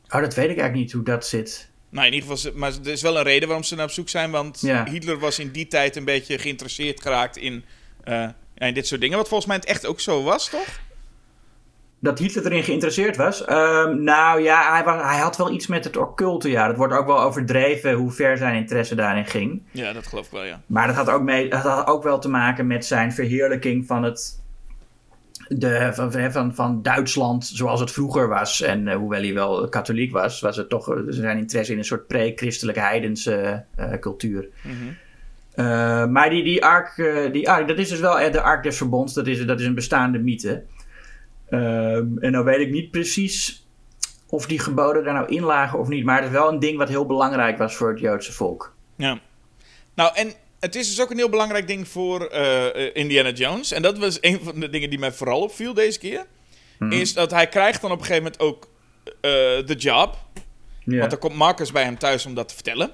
oh, dat weet ik eigenlijk niet hoe dat zit. Nou, in ieder geval, maar er is wel een reden waarom ze naar op zoek zijn. Want Ja. Hitler was in die tijd een beetje geïnteresseerd geraakt in, eh, in dit soort dingen. Wat volgens mij het echt ook zo was, toch? Dat Hitler erin geïnteresseerd was? Ehm, nou ja, hij, was, hij had wel iets met het occulte, ja. Het wordt ook wel overdreven hoe ver zijn interesse daarin ging. Ja, dat geloof ik wel, ja. Maar dat had ook, mee, dat had ook wel te maken met zijn verheerlijking van het... De, van, van, van Duitsland zoals het vroeger was. En eh, hoewel hij wel katholiek was, was het toch eh, zijn interesse in een soort pre-christelijke heidense eh, cultuur. Eh, maar die, die, ark, die ark, dat is dus wel de ark des verbonds. Dat is, dat is een bestaande mythe. Ehm, en nou weet ik niet precies of die geboden daar nou in lagen of niet. Maar het is wel een ding wat heel belangrijk was voor het Joodse volk. Ja. Nou, en het is dus ook een heel belangrijk ding voor eh, eh, Indiana Jones. En dat was een van de dingen die mij vooral opviel deze keer. Is dat hij krijgt dan op een gegeven moment ook eh, de job. Ja. Want dan komt Marcus bij hem thuis om dat te vertellen.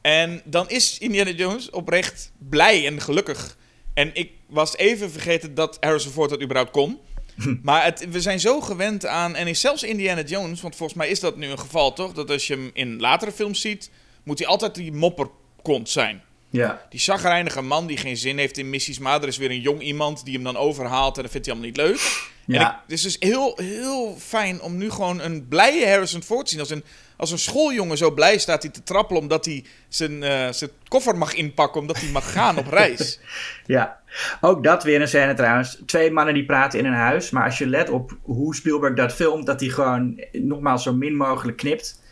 En dan is Indiana Jones oprecht blij en gelukkig. En ik was even vergeten dat Harrison Ford dat überhaupt kon. Maar het, we zijn zo gewend aan... En is zelfs Indiana Jones, want volgens mij is dat nu een geval toch? Dat als je hem in latere films ziet... moet hij altijd die mopperkont zijn. ja. Die zagrijnige man die geen zin heeft in missies... maar er is weer een jong iemand die hem dan overhaalt... en dat vindt hij allemaal niet leuk. En Ja. ik, het is dus heel, heel fijn om nu gewoon een blije Harrison Ford te zien. Als een, als een schooljongen zo blij staat hij te trappelen... omdat hij zijn, eh, zijn koffer mag inpakken... omdat hij mag gaan op reis. Ja, ook dat weer een scène trouwens. Twee mannen die praten in een huis. Maar als je let op hoe Spielberg dat filmt, dat hij gewoon nogmaals zo min mogelijk knipt.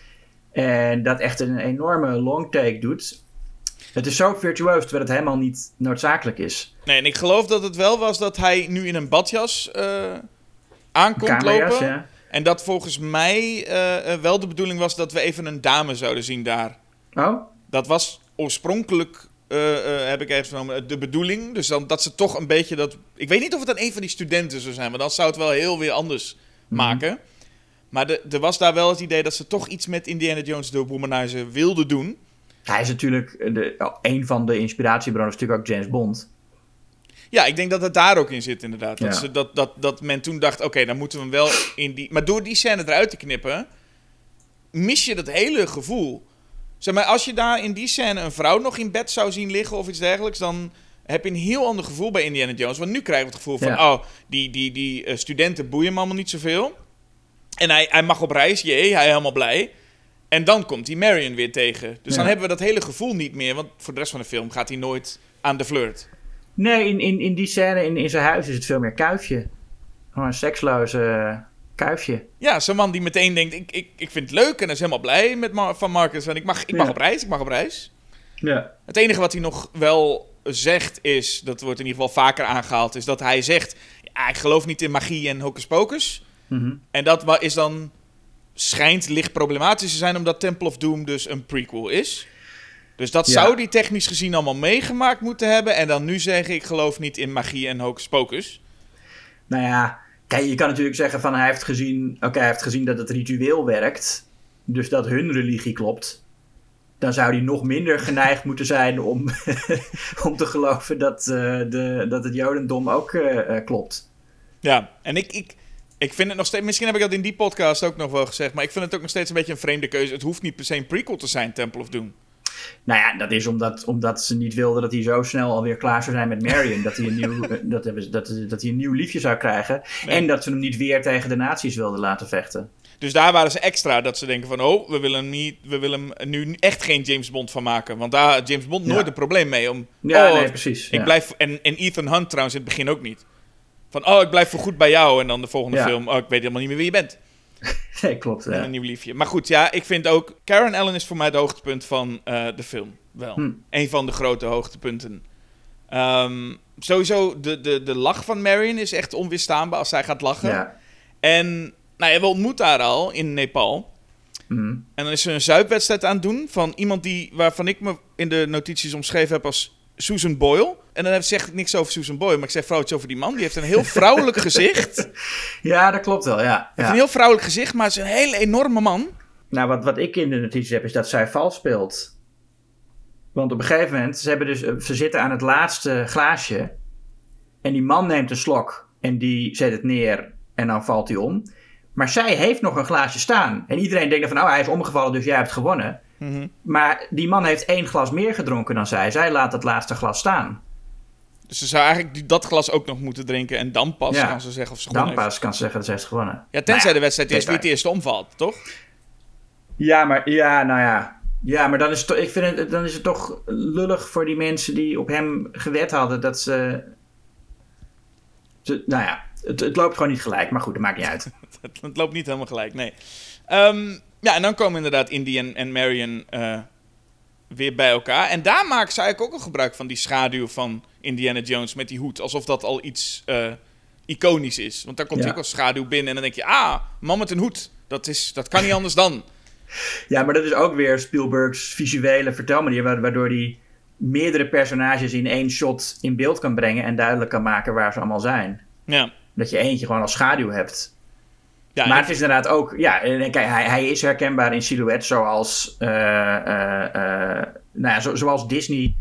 En dat echt een enorme long take doet. Het is zo virtuoos, terwijl het helemaal niet noodzakelijk is. Nee, en ik geloof dat het wel was dat hij nu in een badjas eh, aankomt lopen. ja. En dat volgens mij eh, eh, wel de bedoeling was dat we even een dame zouden zien daar. Oh, Dat was oorspronkelijk, heb ik even genomen, de bedoeling. Dus dan, dat ze toch een beetje dat... Ik weet niet of het dan een van die studenten zou zijn, want dan zou het wel heel weer anders maken. Maar de- er was daar wel het idee dat ze toch iets met Indiana Jones de Womanizer wilden doen. hij is natuurlijk de, oh, een van de inspiratiebronnen, natuurlijk ook James Bond. Ja, ik denk dat het daar ook in zit, inderdaad. Dat, Ja. ze, dat, dat, dat men toen dacht, oké, dan moeten we hem wel in die... Maar door die scène eruit te knippen, mis je dat hele gevoel. Zeg maar, als je daar in die scène een vrouw nog in bed zou zien liggen of iets dergelijks, dan heb je een heel ander gevoel bij Indiana Jones. Want nu krijgen we het gevoel van, Ja. oh, die, die, die eh, studenten boeien hem allemaal niet zoveel. En hij, hij mag op reis, jee, hij is helemaal blij. En dan komt hij Marion weer tegen. Dus Ja. dan hebben we dat hele gevoel niet meer, want voor de rest van de film gaat hij nooit aan de flirt. Nee, in, in, in die scène in, in zijn huis is het veel meer kuifje. Gewoon een seksloze eh, kuifje. Ja, zo'n man die meteen denkt, ik, ik, ik vind het leuk en is helemaal blij met Mar- van Marcus. En ik mag, ik mag Ja. op reis, ik mag op reis. Ja. Het enige wat hij nog wel zegt is, dat wordt in ieder geval vaker aangehaald, is dat hij zegt, ja, ik geloof niet in magie en hocus pocus. Mhm. En dat is dan, schijnt licht problematisch te zijn, omdat Temple of Doom dus een prequel is. Dus dat Ja. zou die technisch gezien allemaal meegemaakt moeten hebben. En dan nu zeggen, ik geloof niet in magie en hocus pocus. Nou ja, kijk, je kan natuurlijk zeggen van hij heeft gezien, oké, hij heeft gezien dat het ritueel werkt, dus dat hun religie klopt. Dan zou hij nog minder geneigd moeten zijn om, om te geloven dat, eh, de, dat het Jodendom ook eh, eh, klopt. Ja, en ik, ik, ik vind het nog steeds... Misschien heb ik dat in die podcast ook nog wel gezegd... maar ik vind het ook nog steeds een beetje een vreemde keuze. Het hoeft niet per se een prequel te zijn, Temple of Doom. Nou ja, dat is omdat, omdat ze niet wilden dat hij zo snel alweer klaar zou zijn met Marion. dat, hij een nieuw, eh, dat, dat, dat hij een nieuw liefje zou krijgen. Nee. En dat ze hem niet weer tegen de nazi's wilden laten vechten. Dus daar waren ze extra dat ze denken van... oh, we willen, niet, we willen nu echt geen James Bond van maken. Want daar had James Bond Ja. nooit een probleem mee. Om, Ja, oh, nee, precies. Ik ja. blijf, en, en Ethan Hunt trouwens in het begin ook niet. Van, oh, ik blijf voor goed bij jou. En dan de volgende film, oh, ik weet helemaal niet meer wie je bent. Nee, klopt. En een nieuw liefje. Maar goed, ja, ik vind ook... Karen Allen is voor mij het hoogtepunt van eh, de film. Wel. Hm. Een van de grote hoogtepunten. Ehm, sowieso, de, de, de lach van Marion is echt onweerstaanbaar als zij gaat lachen. Ja. En nou ja, we ontmoeten haar al in Nepal. Mhm. En dan is ze een zuipwedstrijd aan het doen van iemand die, waarvan ik me in de notities omschreven heb als Susan Boyle. En dan zeg ik niks over Susan Boyle, maar ik zeg vooral iets over die man. Die heeft een heel vrouwelijk gezicht. ja, dat klopt wel, ja. Een ja. heel vrouwelijk gezicht, maar het is een hele enorme man. Nou, wat, wat ik in de notities heb, is dat zij vals speelt. Want op een gegeven moment, ze, hebben dus, eh, ze zitten aan het laatste glaasje. En die man neemt een slok en die zet het neer en dan valt hij om. Maar zij heeft nog een glaasje staan. En iedereen denkt dan van, nou, hij is omgevallen, dus jij hebt gewonnen. Maar die man heeft één glas meer gedronken dan zij. Zij laat het laatste glas staan. Dus ze zou eigenlijk dat glas ook nog moeten drinken en dan pas Ja. kan ze zeggen of ze gewonnen Dan heeft. pas kan ze zeggen dat ze heeft gewonnen. Ja, tenzij Nou ja, de wedstrijd is wie het eerste omvalt, toch? Ja, maar ja, nou ja. Ja, maar dan is, het, ik vind het, dan is het toch lullig voor die mensen die op hem gewet hadden dat ze. ze- nou ja, het, het loopt gewoon niet gelijk. Maar goed, dat maakt niet uit. Het, het loopt niet helemaal gelijk, nee. Ehm, ja, en dan komen inderdaad Indy en, Marion eh, weer bij elkaar. En daar maken ze eigenlijk ook al gebruik van die schaduw van Indiana Jones met die hoed. Alsof dat al iets eh, iconisch is. Want daar komt Ja. ook als schaduw binnen en dan denk je... Ah, man met een hoed. Dat, is, dat kan niet anders dan. Ja, maar dat is ook weer Spielbergs visuele vertelmanier, wa- waardoor hij meerdere personages in één shot in beeld kan brengen en duidelijk kan maken waar ze allemaal zijn. Ja. Dat je eentje gewoon als schaduw hebt. Ja, maar het is inderdaad ook, ja, kijk, hij, hij is herkenbaar in silhouet zoals, eh, eh, eh, nou ja, zo- zoals Disney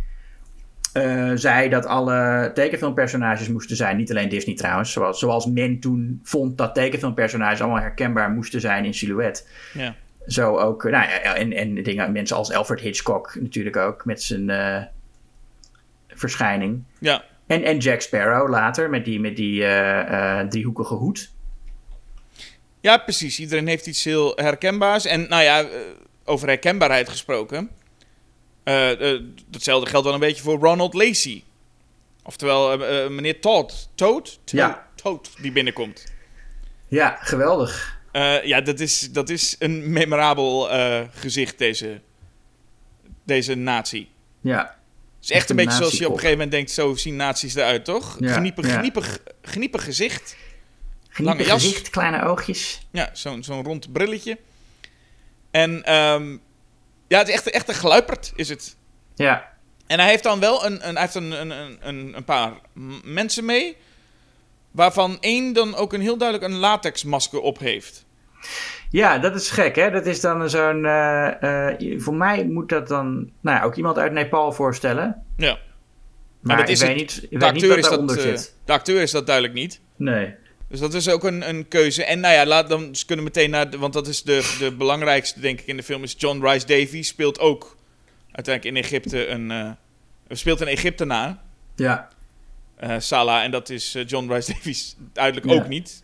zei dat alle tekenfilmpersonages moesten zijn. Niet alleen Disney trouwens, zoals, zoals men toen vond dat tekenfilmpersonages allemaal herkenbaar moesten zijn in silhouet. ja. Zo ook, nou ja, en, en dingen, mensen als Alfred Hitchcock natuurlijk ook met zijn verschijning. ja. En, en Jack Sparrow later met die, met die eh, eh, driehoekige hoed. Ja, precies. Iedereen heeft iets heel herkenbaars. En nou ja, eh, over herkenbaarheid gesproken. eh, eh, datzelfde geldt wel een beetje voor Ronald Lacey. Oftewel meneer Todd. Toad? To- Ja. Toad, die binnenkomt. Ja, geweldig. Ja, dat is, dat is een memorabel gezicht, deze, deze natie. Ja, Het is echt een een beetje zoals je op een gegeven moment denkt, zo zien nazi's eruit, toch? Ja, Geniepig, ja. geniepig, geniepig gezicht. Geniepig Lange jas. gezicht, kleine oogjes. Ja, zo'n zo'n rond brilletje. En ehm, ja, het is echt, echt een gluiperd, is het. Ja, En hij heeft dan wel een, een, hij heeft een, een, een- een, paar mensen mee. Waarvan één dan ook een heel duidelijk een latexmasker op heeft. ja dat is gek hè. Dat is dan zo'n, eh, eh, voor mij moet dat dan, nou ja, ook iemand uit Nepal voorstellen. Ja. Maar dat ik is weet het. niet, ik weet niet wat is dat, daaronder eh, zit. de acteur is dat duidelijk niet. Nee. Dus dat is ook een, een keuze. En nou ja, laat, dan ze kunnen meteen naar... de- want dat is de, de belangrijkste, denk ik, in de film... is John Rice Davies speelt ook uiteindelijk in Egypte een... eh, speelt een Egyptenaar. Ja. eh Salah. En dat is eh, John Rice Davies duidelijk Ja. ook niet.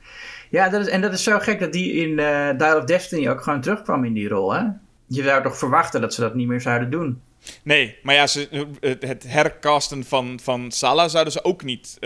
Ja, dat is, en dat is zo gek dat die in eh Dial of Destiny ook gewoon terugkwam in die rol hè. Je zou toch verwachten dat ze dat niet meer zouden doen. Nee, maar ja, ze, het hercasten van, van Salah zouden ze ook niet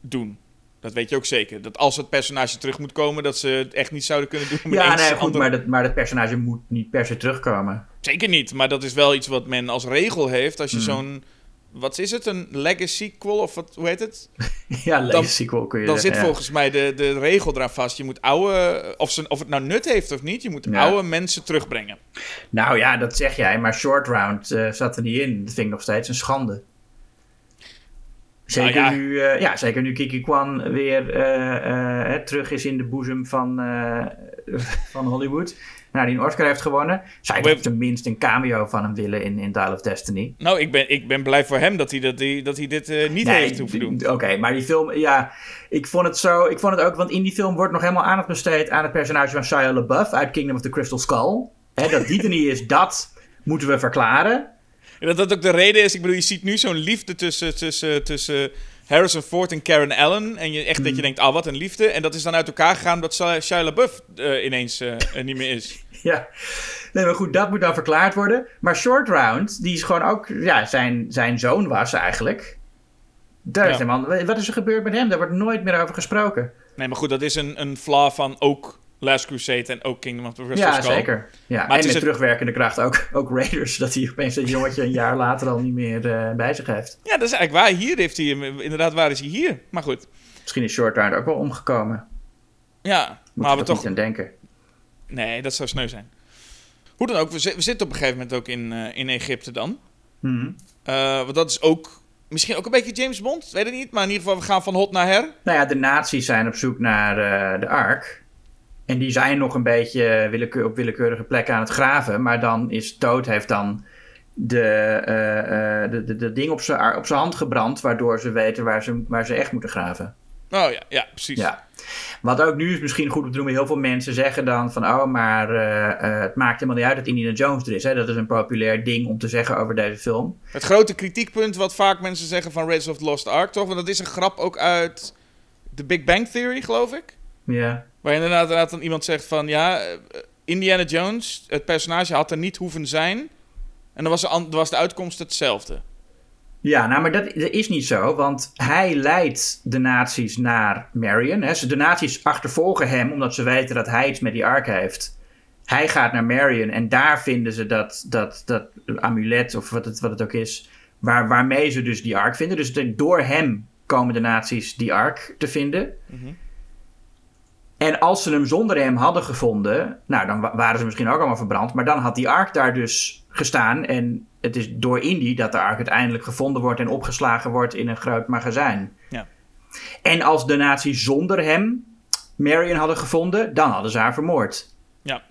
doen. Dat weet je ook zeker. Dat als het personage terug moet komen, dat ze het echt niet zouden kunnen doen. met Ja, nee, goed, andere- maar dat, maar dat personage moet niet per se terugkomen. Zeker niet, maar dat is wel iets wat men als regel heeft. Als je Hmm. zo'n, wat is het, een legacy sequel of wat, hoe heet het? ja, legacy sequel kun je Dan zit ja. volgens mij de, de regel eraan vast. Je moet oude, of, ze, of het nou nut heeft of niet, je moet Ja. oude mensen terugbrengen. Nou ja, dat zeg jij, maar Short Round eh, zat er niet in. Dat vind ik nog steeds een schande. Zeker, Nou ja. nu, eh, ja, zeker nu Kiki Kwan weer eh, eh, terug is in de boezem van, van Hollywood. Nou, die een Oscar heeft gewonnen. Zou je tenminste een cameo van hem willen in, in Dial of Destiny? Nou, ik ben, ik ben blij voor hem dat hij, dat hij, dat hij dit niet Nee, heeft hoeven doen. Oké, maar die film, ja, ik vond het zo, ik vond het ook, want in die film wordt nog helemaal aandacht besteed aan het personage van Shia LaBeouf uit Kingdom of the Crystal Skull. Hè, dat die er niet is, dat moeten we verklaren. En dat dat ook de reden is, ik bedoel, je ziet nu zo'n liefde tussen, tussen, tussen Harrison Ford en Karen Allen. En je, echt Hmm. dat je denkt, ah, wat een liefde. En dat is dan uit elkaar gegaan omdat Shia LaBeouf eh, ineens eh, niet meer is. Ja, nee, maar goed, dat moet dan verklaard worden. Maar Short Round, die is gewoon ook, ja, zijn, zijn zoon was eigenlijk. Ja. helemaal, wat is er gebeurd met hem? Daar wordt nooit meer over gesproken. Nee, maar goed, dat is een, een flaw van ook Last Crusade en ook Kingdom of the Crystal Ja, Skull. zeker. Ja, Maar en met het- terugwerkende kracht ook, ook Raiders. Dat hij opeens dat jongetje een jaar later al niet meer eh, bij zich heeft. Ja, dat is eigenlijk waar. Hier heeft hij hem, inderdaad, waar is hij hier? Maar goed, Misschien is Short Round ook wel omgekomen. ja. Moet maar we toch niet aan denken. Nee, dat zou sneu zijn. Hoe dan ook, we, zi- we zitten op een gegeven moment ook in, eh, in Egypte dan. Mhm. Eh, want dat is ook misschien ook een beetje James Bond, weet ik niet. Maar in ieder geval, we gaan van hot naar her. Nou ja, de nazi's zijn op zoek naar de Ark. En die zijn nog een beetje willekeur, op willekeurige plekken aan het graven. Maar dan is Toad heeft dan de, eh, eh, de, de, de ding op zijn op zijn hand gebrand. Waardoor ze weten waar ze, waar ze echt moeten graven. Oh ja, ja, precies. Ja. Wat ook nu is misschien goed om te noemen. Heel veel mensen zeggen dan van... Oh, maar eh, het maakt helemaal niet uit dat Indiana Jones er is. Hè? Dat is een populair ding om te zeggen over deze film. Het grote kritiekpunt wat vaak mensen zeggen van Raiders of the Lost Ark, toch? Want dat is een grap ook uit The Big Bang Theory, geloof ik. Ja. Waar inderdaad, inderdaad dan iemand zegt van... Ja, eh, Indiana Jones, het personage had er niet hoeven zijn. En dan was de, was de uitkomst hetzelfde. Ja, nou, maar dat, dat is niet zo, want hij leidt de nazi's naar Marion. Hè. Ze- De nazi's achtervolgen hem omdat ze weten dat hij iets met die ark heeft. Hij gaat naar Marion en daar vinden ze dat, dat, dat amulet, of wat het, wat het ook is, waar, waarmee ze dus die ark vinden. Dus de- door hem komen de nazi's die ark te vinden. En als ze hem zonder hem hadden gevonden, nou dan wa- waren ze misschien ook allemaal verbrand. Maar dan had die ark daar dus gestaan. En het is door Indy dat de ark uiteindelijk gevonden wordt en opgeslagen wordt in een groot magazijn. Ja. En als de nazi's zonder hem Marion hadden gevonden, dan hadden ze haar vermoord. Ja.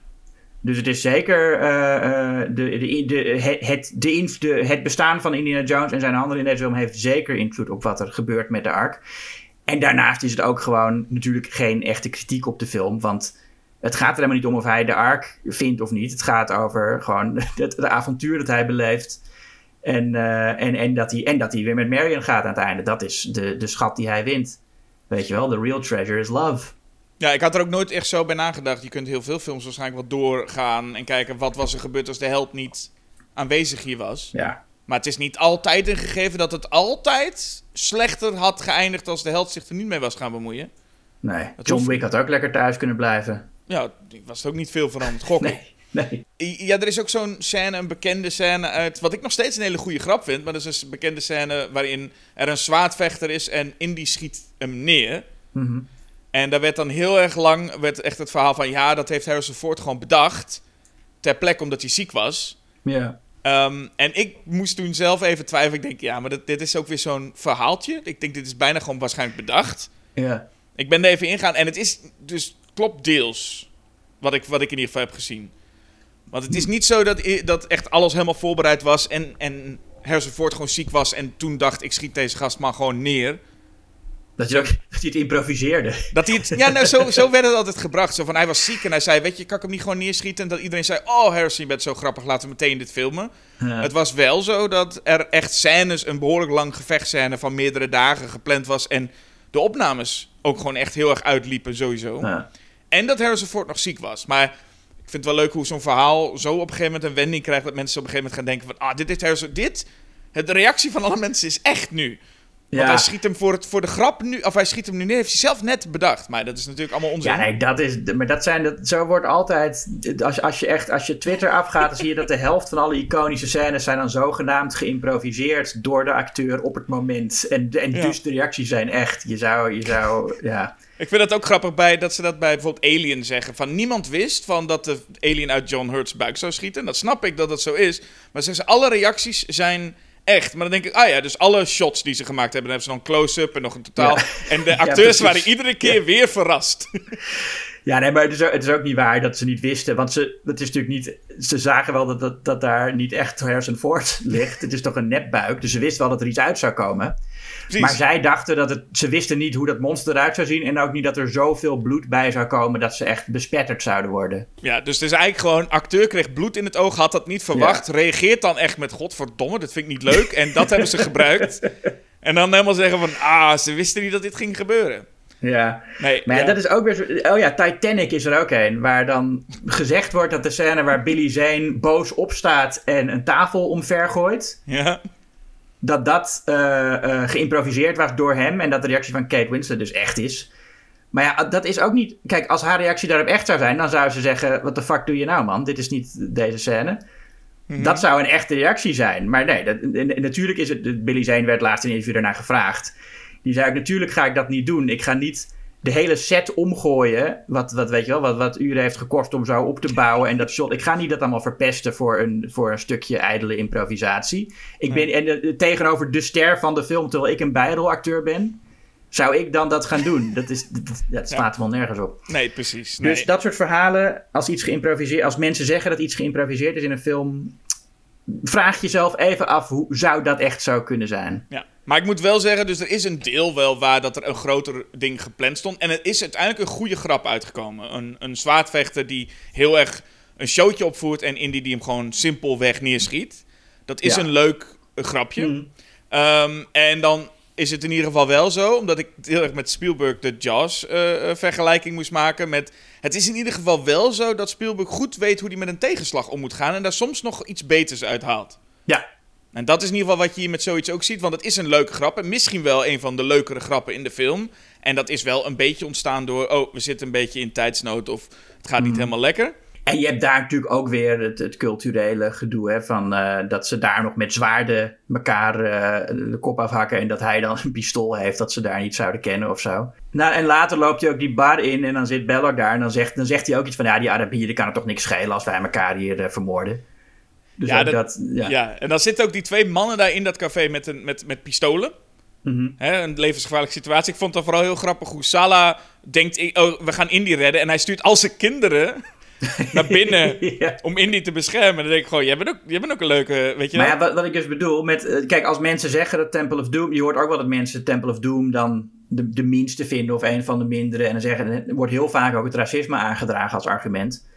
Dus het is zeker eh, eh, de, de, de, het, het, de, inv- de, het bestaan van Indiana Jones en zijn handen in deze film heeft zeker invloed op wat er gebeurt met de ark. En daarnaast is het ook gewoon natuurlijk geen echte kritiek op de film. Want het gaat er helemaal niet om of hij de ark vindt of niet. Het gaat over gewoon het, avontuur dat hij beleeft. En, eh, en, en, dat hij, en dat hij weer met Marion gaat aan het einde. Dat is de, de schat die hij wint. Weet je wel, the real treasure is love. Ja, ik had er ook nooit echt zo bij nagedacht. Je kunt heel veel films waarschijnlijk wat doorgaan en kijken wat was er gebeurd als de held niet aanwezig hier was. Ja. Maar het is niet altijd een gegeven dat het altijd slechter had geëindigd als de held zich er niet mee was gaan bemoeien. Nee, John hoeft- Wick had ook lekker thuis kunnen blijven. Ja, die was het ook niet veel veranderd. Gokken. Nee, nee. Ja, er is ook zo'n scène, een bekende scène uit. Wat ik nog steeds een hele goede grap vind. Maar dat is een bekende scène waarin er een zwaardvechter is en Indy schiet hem neer. Mhm. En daar werd dan heel erg lang werd echt het verhaal van... Ja, dat heeft Harrison Ford gewoon bedacht. Ter plekke omdat hij ziek was. Ja. Ehm, en ik moest toen zelf even twijfelen. Ik denk, ja, maar dit, dit is ook weer zo'n verhaaltje. Ik denk, dit is bijna gewoon waarschijnlijk bedacht. Ja. Ik ben er even ingaan en het is dus klopt deels wat ik, wat ik in ieder geval heb gezien. Want het is niet zo dat, dat echt alles helemaal voorbereid was en, en gewoon ziek was en toen dacht ik schiet deze gast maar gewoon neer. Dat, je ook, dat hij het improviseerde. Dat hij het, ja, nou, zo, zo werd het altijd gebracht. Zo van, hij was ziek en hij zei, weet je, kan ik hem niet gewoon neerschieten? En dat iedereen zei, oh Harrison, je bent zo grappig, laten we meteen dit filmen. Ja. Het was wel zo dat er echt scènes, een behoorlijk lang gevechtscène van meerdere dagen gepland was. En de opnames ook gewoon echt heel erg uitliepen sowieso. Ja. En dat Harrison Ford nog ziek was. Maar ik vind het wel leuk hoe zo'n verhaal zo op een gegeven moment een wending krijgt... dat mensen op een gegeven moment gaan denken van... ah, dit heeft Harrison... Dit, het- de reactie van alle mensen is echt nu. Want Ja. hij schiet hem voor, het, voor de grap nu... of hij schiet hem nu neer, heeft hij zelf net bedacht. Maar dat is natuurlijk allemaal onzin. Ja, nee, dat is. Maar dat zijn. Dat, zo wordt altijd. Als, als je echt. Als je Twitter afgaat, dan zie je dat de helft van alle iconische scènes zijn dan zogenaamd geïmproviseerd door de acteur op het moment. En, en Ja. dus de reacties zijn echt. Je zou. Je zou ja. Ik vind het ook grappig bij dat ze dat bij bijvoorbeeld Alien zeggen. Van niemand wist van dat de alien uit John Hurt's buik zou schieten. Dat snap ik dat dat zo is. Maar zeggen ze, alle reacties zijn echt. Maar dan denk ik, ah ja, dus alle shots die ze gemaakt hebben, dan hebben ze dan close-up en nog een totaal. Ja. En de acteurs waren iedere keer weer verrast. Ja, nee, maar het is, ook, het is ook niet waar dat ze niet wisten. Want ze, het is natuurlijk niet. Ze zagen wel dat, dat, dat daar niet echt Ford ligt. Het is toch een nepbuik. Dus ze wisten wel dat er iets uit zou komen. Precies. Maar zij dachten dat het. Ze wisten niet hoe dat monster eruit zou zien. En ook niet dat er zoveel bloed bij zou komen. dat ze echt bespetterd zouden worden. Ja, dus het is eigenlijk gewoon, acteur kreeg bloed in het oog, had dat niet verwacht. Reageert dan echt met, godverdomme, dat vind ik niet leuk. En dat hebben ze gebruikt. En dan helemaal zeggen van, ah, ze wisten niet dat dit ging gebeuren. Ja. Nee, Maar ja, dat is ook weer zo. Oh ja, Titanic is er ook een. Waar dan gezegd wordt dat de scène waar Billy Zane boos opstaat. en een tafel omver gooit. Ja. dat dat eh, eh, geïmproviseerd was door hem en dat de reactie van Kate Winslet dus echt is. Maar ja, dat is ook niet. Kijk, als haar reactie daarop echt zou zijn, dan zou ze zeggen: Wat de fuck doe je nou, man? Dit is niet deze scène. Dat zou een echte reactie zijn. Maar nee, dat, en- en natuurlijk is het. Billy Zane werd laatst in een interview daarna gevraagd. Die zei ook: Natuurlijk ga ik dat niet doen. Ik ga niet de hele set omgooien. Wat, wat weet je wel, wat, wat uren heeft gekost om zo op te bouwen. En dat shot. Ik ga niet dat allemaal verpesten voor een, voor een stukje ijdele improvisatie. Ik ben en, eh, tegenover de ster van de film, terwijl ik een bijrolacteur ben. Zou ik dan dat gaan doen? Dat, is, dat, dat- wel nergens op. Nee, precies. Nee. Dus dat soort verhalen, als iets geïmproviseerd, als mensen zeggen dat iets geïmproviseerd is in een film, vraag jezelf even af, hoe zou dat echt zo kunnen zijn? Ja. Maar ik moet wel zeggen, dus er is een deel wel waar dat er een groter ding gepland stond. En het is uiteindelijk een goede grap uitgekomen. Een, een zwaardvechter die heel erg een showtje opvoert en Indy die hem gewoon simpelweg neerschiet. Dat is Ja. een leuk eh, grapje. Mhm. Ehm, en dan is het in ieder geval wel zo, omdat ik heel erg met Spielberg de Jaws-vergelijking moest maken. Met, het is in ieder geval wel zo dat Spielberg goed weet hoe hij met een tegenslag om moet gaan en daar soms nog iets beters uit haalt. Ja, En dat is in ieder geval wat je hier met zoiets ook ziet, want het is een leuke grap en misschien wel een van de leukere grappen in de film. En dat is wel een beetje ontstaan door, oh, we zitten een beetje in tijdsnood of het gaat niet helemaal lekker. En je hebt daar natuurlijk ook weer het, het culturele gedoe, hè, van eh, dat ze daar nog met zwaarden elkaar eh, de kop afhakken en dat hij dan een pistool heeft dat ze daar niet zouden kennen of zo. Nou, en later loopt hij ook die bar in en dan zit Belloc daar en dan zegt, dan zegt hij ook iets van, ja, die Arabieren kan het toch niks schelen als wij elkaar hier eh, vermoorden. Dus Ja, dat- dat, ja. Ja. en dan zitten ook die twee mannen daar in dat café met, een, met, met pistolen. Mhm. Hè, een levensgevaarlijke situatie. Ik vond het vooral heel grappig hoe Salah denkt, oh, we gaan Indy redden. En hij stuurt al zijn kinderen naar binnen Ja. om Indy te beschermen. En dan denk ik gewoon, jij bent ook, jij bent ook een leuke, weet je Maar ja, wat, wat ik dus bedoel, met, eh, kijk, als mensen zeggen dat Temple of Doom, je hoort ook wel dat mensen Temple of Doom dan de, de minste vinden of een van de mindere. En dan zeggen, er wordt heel vaak ook het racisme aangedragen als argument.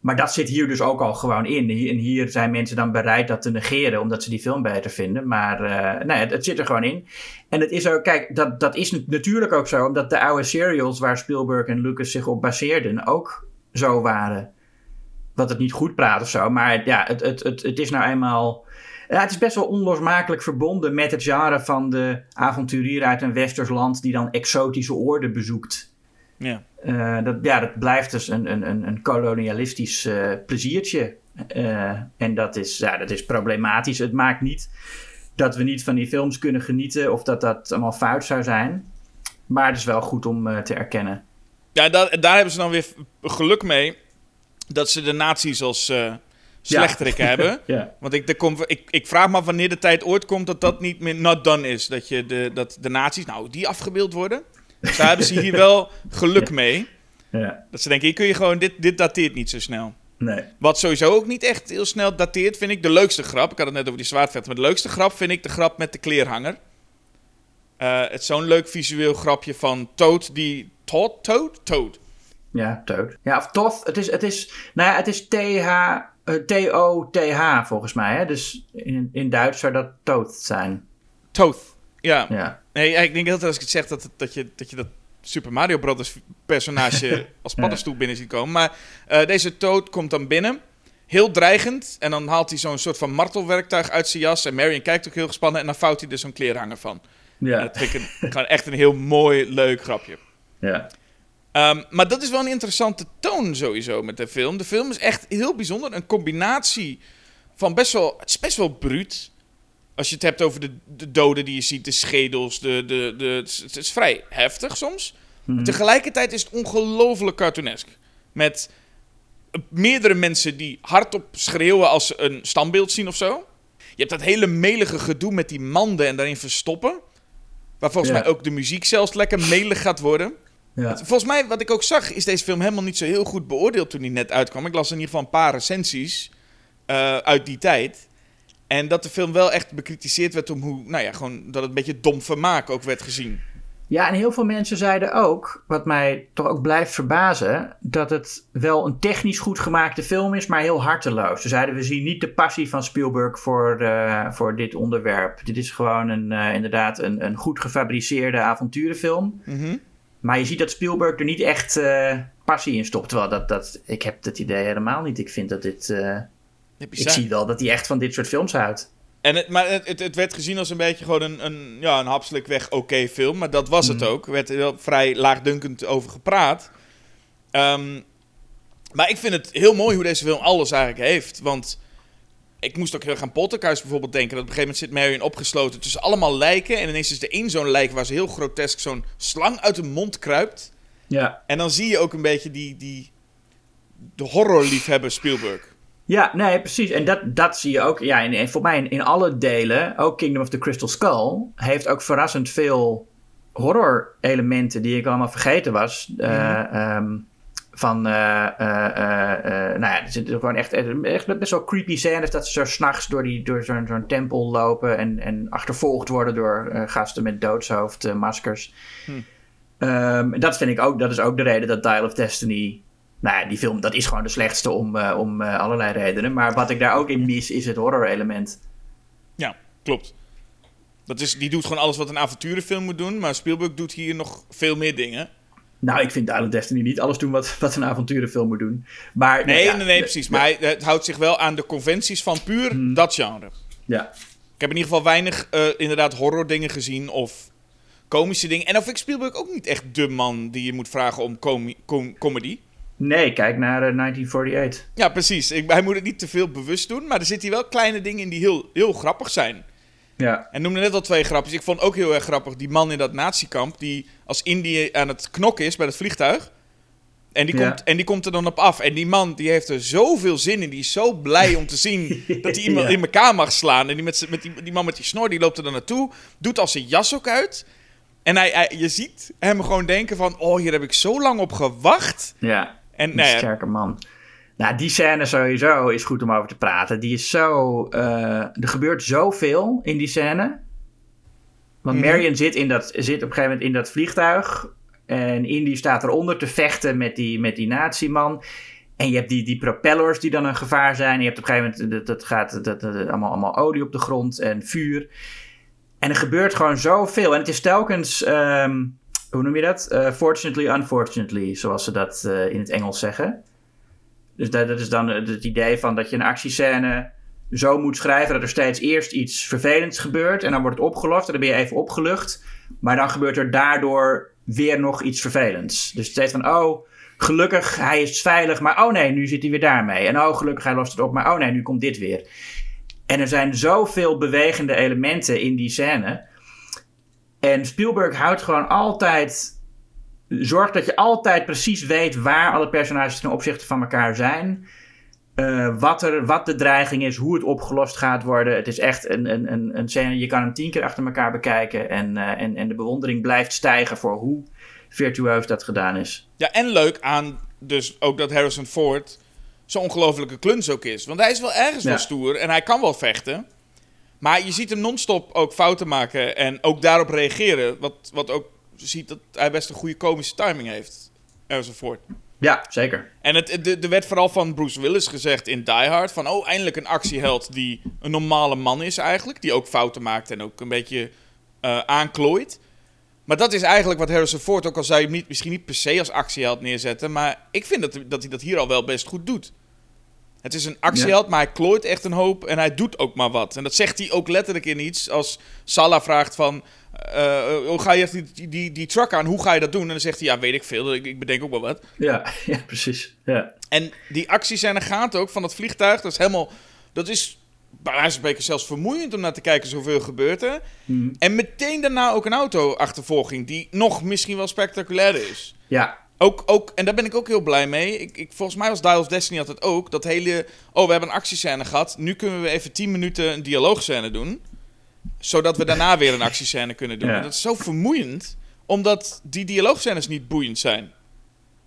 Maar dat zit hier dus ook al gewoon in. En hier zijn mensen dan bereid dat te negeren, omdat ze die film beter vinden. Maar eh, nee, het, het zit er gewoon in. En het is ook, kijk, dat, dat is natuurlijk ook zo, omdat de oude serials waar Spielberg en Lucas zich op baseerden ook zo waren. Dat het niet goed praat of zo. Maar ja, het, het, het, het is nou eenmaal. Ja, het is best wel onlosmakelijk verbonden met het genre van de avonturier uit een westers land die dan exotische oorden bezoekt. Ja. Eh, dat, ja, dat blijft dus een, een, een, kolonialistisch eh, pleziertje. Eh, en dat is, ja, dat is problematisch. Het maakt niet dat we niet van die films kunnen genieten of dat dat allemaal fout zou zijn. Maar het is wel goed om te erkennen. Ja, daar, daar hebben ze dan weer geluk mee dat ze de nazi's als slechterikken hebben. Ja. Want ik, ik, ik vraag me af wanneer de tijd ooit komt dat dat niet meer not done is. Dat, je de, dat de nazi's, nou, die afgebeeld worden. Dus daar hebben ze hier wel geluk mee. ja. Dat ze denken, hier kun je gewoon, dit, dit dateert niet zo snel. Nee. Wat sowieso ook niet echt heel snel dateert, vind ik de leukste grap. Ik had het net over die zwaardvechter, maar de leukste grap vind ik de grap met de kleerhanger. Eh, het is zo'n leuk visueel grapje van Toad die... Toad? Toad? Toad. Ja, Toad. Ja, of Toth. Het is, het is, nou ja, het is TH, eh, T-O-T-H volgens mij. Hè? Dus in, in Duits zou dat Toad zijn. Toad. Ja. Ja. Nee, ik denk altijd als ik het zeg dat, dat, je, dat je dat Super Mario Brothers personage als paddenstoel binnen ziet komen. Maar eh, deze Toad komt dan binnen. Heel dreigend. En dan haalt hij zo'n soort van martelwerktuig uit zijn jas. En Marion kijkt ook heel gespannen. En dan vouwt hij er zo'n kleerhanger van. En Ja. dat vind ik een, gewoon echt een heel mooi, leuk grapje. Ja. Ehm, maar dat is wel een interessante toon sowieso met de film. De film is echt heel bijzonder. Een combinatie van best wel... Het is best wel bruut. Als je het hebt over de, de doden die je ziet, de schedels, de, de, de, het, is, het is vrij heftig soms. Mhm. Tegelijkertijd is het ongelooflijk cartoonesk. Met meerdere mensen die hardop schreeuwen als ze een standbeeld zien of zo. Je hebt dat hele melige gedoe met die manden en daarin verstoppen. Waar volgens Ja. mij ook de muziek zelfs lekker melig gaat worden. Ja. Volgens mij, wat ik ook zag, is deze film helemaal niet zo heel goed beoordeeld toen hij net uitkwam. Ik las in ieder geval een paar recensies eh, uit die tijd. En dat de film wel echt bekritiseerd werd om hoe, nou ja, gewoon dat het een beetje dom vermaak ook werd gezien. Ja, en heel veel mensen zeiden ook, wat mij toch ook blijft verbazen, dat het wel een technisch goed gemaakte film is, maar heel harteloos. Ze zeiden, we zien niet de passie van Spielberg voor, eh, voor dit onderwerp. Dit is gewoon een, eh, inderdaad een, een goed gefabriceerde avonturenfilm. Mhm. Maar je ziet dat Spielberg er niet echt eh, passie in stopt. Terwijl dat, dat, ik heb dat idee helemaal niet. Ik vind dat dit... eh, ik zie wel dat hij echt van dit soort films houdt. En het, maar het, het, het werd gezien als een beetje gewoon een, een, ja, een hapselijk weg oké film. Maar dat was het ook. Er werd heel vrij laagdunkend over gepraat. Ehm, maar ik vind het heel mooi hoe deze film alles eigenlijk heeft. Want ik moest ook heel erg aan Poltergeist bijvoorbeeld denken. Dat op een gegeven moment zit Marion opgesloten tussen allemaal lijken. En ineens is er één zo'n lijk waar ze heel grotesk zo'n slang uit de mond kruipt. Ja. En dan zie je ook een beetje die, die de horrorliefhebber Spielberg. Ja, nee, precies. En dat, dat zie je ook. Ja, en, en voor mij in, in alle delen, ook Kingdom of the Crystal Skull, heeft ook verrassend veel horror-elementen die ik allemaal vergeten was. eh, eh, eh, nou ja, er zitten gewoon echt, echt best wel creepy scènes dat ze zo s'nachts door, die, door zo'n zo'n tempel lopen en, en achtervolgd worden door gasten met doodshoofdmaskers. Ehm, dat vind ik ook, dat is ook de reden dat Dial of Destiny, nou ja, die film, dat is gewoon de slechtste om, om allerlei redenen. Maar wat ik daar ook in mis, is het horror element. Ja, klopt. Dat is, die doet gewoon alles wat een avonturenfilm moet doen. Maar Spielberg doet hier nog veel meer dingen. Nou, ik vind of Destiny niet alles doen wat, wat een avonturenfilm moet doen. Maar, Nee, ja, nee, precies. Maar hij, het houdt zich wel aan de conventies van puur Hmm. dat genre. Ja, Ik heb in ieder geval weinig eh, inderdaad horror dingen gezien of komische dingen. En of ik Spielberg ook niet echt de man die je moet vragen om com- comedy. nee, kijk naar eh, 1948. Ja, precies. Ik, hij moet het niet te veel bewust doen. Maar er zitten hier wel kleine dingen in die heel, heel grappig zijn. Ja, En noemde net al twee grapjes. Ik vond ook heel erg grappig die man in dat natiekamp... die als Indië aan het knokken is bij het vliegtuig. En die, Ja. komt, en die komt er dan op af. En die man die heeft er zoveel zin in. Die is zo blij om te zien dat hij iemand Ja. in elkaar mag slaan. En die, met, met die, die man met die snor die loopt er dan naartoe. Doet al zijn jas ook uit. En hij, hij- je ziet hem gewoon denken van... Oh, hier heb ik zo lang op gewacht. ja. En Een nou sterke man. Nou, die scène sowieso is goed om over te praten. Die is zo... eh, er gebeurt zoveel in die scène. Want Mhm. Marion zit, in dat, zit op een gegeven moment in dat vliegtuig. En Indy staat eronder te vechten met die, met die nazi-man. En je hebt die, die propellers die dan een gevaar zijn. En je hebt op een gegeven moment... Dat, dat gaat dat, dat- allemaal, allemaal olie op de grond en vuur. En er gebeurt gewoon zoveel. En het is telkens... ehm, hoe noem je dat? Eh, fortunately, unfortunately, zoals ze dat eh, in het Engels zeggen. Dus dat, dat is dan het idee van dat je een actiescène zo moet schrijven dat er steeds eerst iets vervelends gebeurt en dan wordt het opgelost en dan ben je even opgelucht. Maar dan gebeurt er daardoor weer nog iets vervelends. Dus steeds van, oh, gelukkig, hij is veilig, maar oh nee, nu zit hij weer daarmee. En oh, gelukkig, hij lost het op, maar oh nee, nu komt dit weer. En er zijn zoveel bewegende elementen in die scène. En Spielberg houdt gewoon altijd. Zorgt dat je altijd precies weet waar alle personages ten opzichte van elkaar zijn. Eh, wat, er, wat de dreiging is, hoe het opgelost gaat worden. Het is echt een, een, een, een scène. Je kan hem tien keer achter elkaar bekijken. En, eh, en, en de bewondering blijft stijgen voor hoe virtueus dat gedaan is. Ja, en leuk aan dus ook dat Harrison Ford zo'n ongelofelijke kluns ook is. Want hij is wel ergens Ja. wel stoer en hij kan wel vechten. Maar je ziet hem non-stop ook fouten maken en ook daarop reageren. Wat, wat ook ziet dat hij best een goede komische timing heeft, Ford. Ja, zeker. En het, de, er werd vooral van Bruce Willis gezegd in Die Hard... van oh, eindelijk een actieheld die een normale man is eigenlijk. Die ook fouten maakt en ook een beetje eh aanklooit. Maar dat is eigenlijk wat Harrison Ford, ook al zou je hem niet, misschien niet per se als actieheld neerzetten... maar ik vind dat, dat hij dat hier al wel best goed doet. Het is een actieheld, maar hij klooit echt een hoop en hij doet ook maar wat. En dat zegt hij ook letterlijk in iets als Salah vraagt van... eh, hoe ga je die, die, die, truck aan, hoe ga je dat doen? En dan zegt hij, ja, weet ik veel, ik, ik bedenk ook wel wat. Ja, ja precies. Ja. En die actiescène gaat ook van het vliegtuig. Dat is helemaal. Dat is bij wijze zelfs vermoeiend om naar te kijken zoveel gebeurt er. En meteen daarna ook een auto-achtervolging die nog misschien wel spectaculairder is. ja, Ook, ook, en daar ben ik ook heel blij mee. Ik, ik, volgens mij was Dial of Destiny altijd ook. Dat hele. Oh, we hebben een actiescène gehad. Nu kunnen we even 10 minuten een dialoogscène doen. Zodat we daarna weer een actiescène kunnen doen. Ja. Dat is zo vermoeiend. Omdat die dialoogscènes niet boeiend zijn.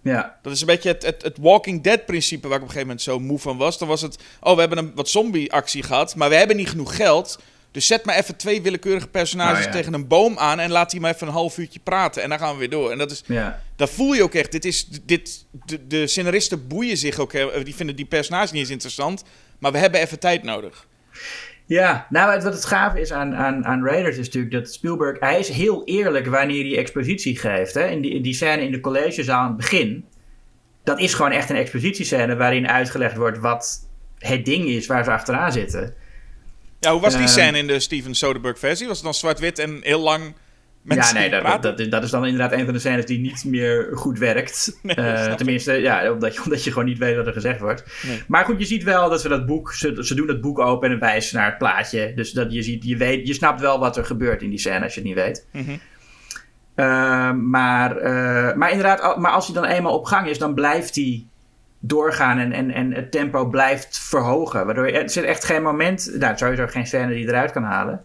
ja. Dat is een beetje het, het, het Walking Dead principe waar ik op een gegeven moment zo moe van was. Dan was het, oh we hebben een wat zombie actie gehad, maar we hebben niet genoeg geld. Dus zet maar even twee willekeurige personages ja. tegen een boom aan en laat die maar even een half uurtje praten. En dan gaan we weer door. En dat is, ja. dat voel je ook echt. Dit is, dit, de, de scenaristen boeien zich ook. Die vinden die personages niet eens interessant. Maar we hebben even tijd nodig. Ja, nou wat het gave is aan, aan, aan Raiders is natuurlijk dat Spielberg, hij is heel eerlijk wanneer hij expositie geeft. Hè? In, die, in die scène in de collegezaal aan het begin, dat is gewoon echt een expositiescène waarin uitgelegd wordt wat het ding is waar ze achteraan zitten. Ja, hoe was die Eh. scène in de Steven Soderbergh versie? Was het dan zwart-wit en heel lang ja, nee, dat, dat, is dan inderdaad een van de scènes die niet meer goed werkt. Nee, Eh, tenminste, ja, omdat, je, omdat je gewoon niet weet wat er gezegd wordt. Nee. Maar goed, je ziet wel dat we dat boek, ze, ze doen dat boek open en wijzen naar het plaatje. Dus dat je ziet, je weet, je snapt wel wat er gebeurt in die scène als je het niet weet. Mhm. Eh, maar, eh, maar inderdaad, maar als hij dan eenmaal op gang is, dan blijft hij doorgaan en, en, en het tempo blijft verhogen. Waardoor je, er zit echt geen moment, nou sowieso geen scène die je eruit kan halen.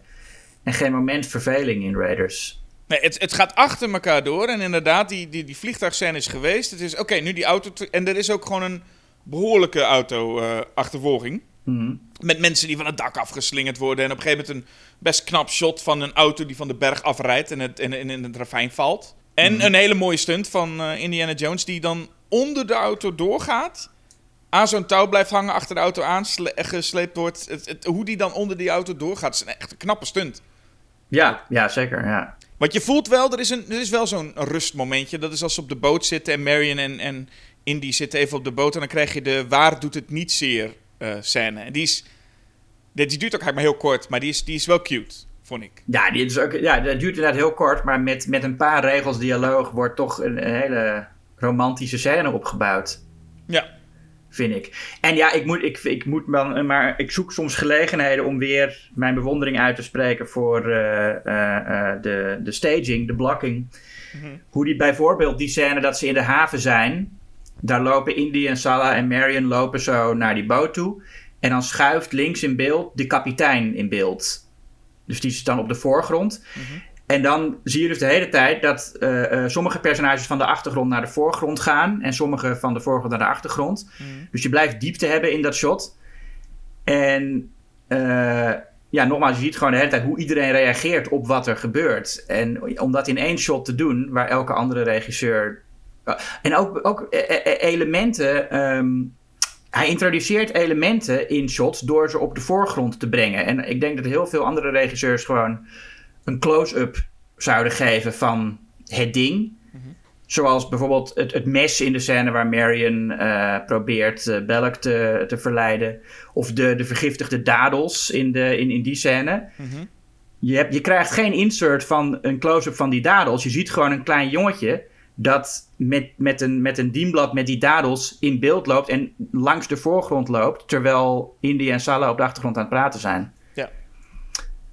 En geen moment verveling in Raiders. Nee, het, het gaat achter elkaar door. En inderdaad, die, die, die vliegtuigscène is geweest. Het is, oké, nu die auto... En er is ook gewoon een behoorlijke auto-achtervolging. Mhm. Met mensen die van het dak afgeslingerd worden. En op een gegeven moment een best knap shot van een auto die van de berg afrijdt en het, in, in, in het ravijn valt. En een hele mooie stunt van eh, Indiana Jones die dan onder de auto doorgaat. Aan zo'n touw blijft hangen, achter de auto aangesleept wordt. Het, het- hoe die dan onder die auto doorgaat, is een echt een knappe stunt. Ja, ja, zeker. Ja. Want je voelt wel, er is, een, er is wel zo'n rustmomentje. Dat is als ze op de boot zitten en Marion en, en Indy zitten even op de boot. En dan krijg je de waar doet het niet zeer eh, scène. En die is, die, die duurt ook eigenlijk maar heel kort, maar die is, die is wel cute, vond ik. Ja, die is ook, ja, dat duurt inderdaad heel kort, maar met, met een paar regels dialoog wordt toch een, een hele romantische scène opgebouwd, Ja, vind ik. En ja, ik, moet, ik, ik, moet maar, maar ik zoek soms gelegenheden om weer mijn bewondering uit te spreken voor eh, eh, eh, de, de staging, de blocking. Hoe die bijvoorbeeld die scène dat ze in de haven zijn, daar lopen Indy en Salah en Marion lopen zo naar die boot toe. En dan schuift links in beeld de kapitein in beeld. Dus die is dan op de voorgrond. En dan zie je dus de hele tijd dat eh, eh, sommige personages van de achtergrond naar de voorgrond gaan. En sommige van de voorgrond naar de achtergrond. Dus je blijft diepte hebben in dat shot. En eh, ja, nogmaals, je ziet gewoon de hele tijd hoe iedereen reageert op wat er gebeurt. En om dat in één shot te doen, waar elke andere regisseur. en ook, ook elementen. ehm, hij introduceert elementen in shots door ze op de voorgrond te brengen. En ik denk dat heel veel andere regisseurs gewoon een close-up zouden geven van het ding. Zoals bijvoorbeeld het, het mes in de scène waar Marion eh, probeert eh, Belloc te, te verleiden. Of de, de vergiftigde dadels in, de, in, in die scène. je, hebt, je krijgt geen insert van een close-up van die dadels. Je ziet gewoon een klein jongetje dat met, met, een, met een dienblad met die dadels in beeld loopt en langs de voorgrond loopt. Terwijl Indy en Salah op de achtergrond aan het praten zijn.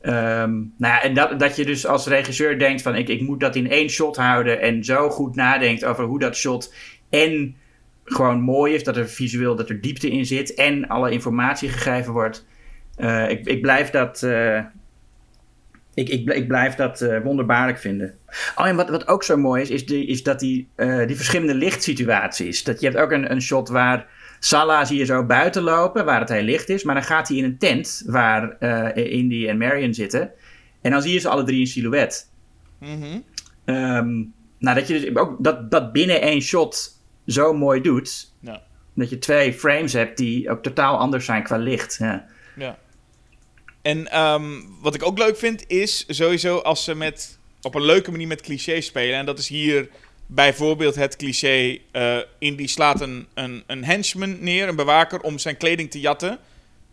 Ehm, nou ja, en dat, dat je dus als regisseur denkt van ik, ik moet dat in één shot houden en zo goed nadenkt over hoe dat shot en gewoon mooi is, dat er visueel dat er diepte in zit en alle informatie gegeven wordt. Eh, ik, ik blijf dat, eh, ik, ik, ik blijf dat eh, wonderbaarlijk vinden. Oh, en wat, wat ook zo mooi is, is, is dat die, die verschillende lichtsituaties. Dat je hebt ook een, een shot waar Salah zie je zo buiten lopen, waar het heel licht is. Maar dan gaat hij in een tent waar eh, Indy en Marion zitten. En dan zie je ze alle drie in silhouet. Mhm. Ehm, nou, dat je dus ook dat, dat binnen één shot zo mooi doet. Ja. Dat je twee frames hebt die ook totaal anders zijn qua licht. Ja. Ja. En ehm, wat ik ook leuk vind is sowieso als ze met, op een leuke manier met clichés spelen. En dat is hier bijvoorbeeld het cliché: eh Indy slaat een, een, een henchman neer, een bewaker, om zijn kleding te jatten.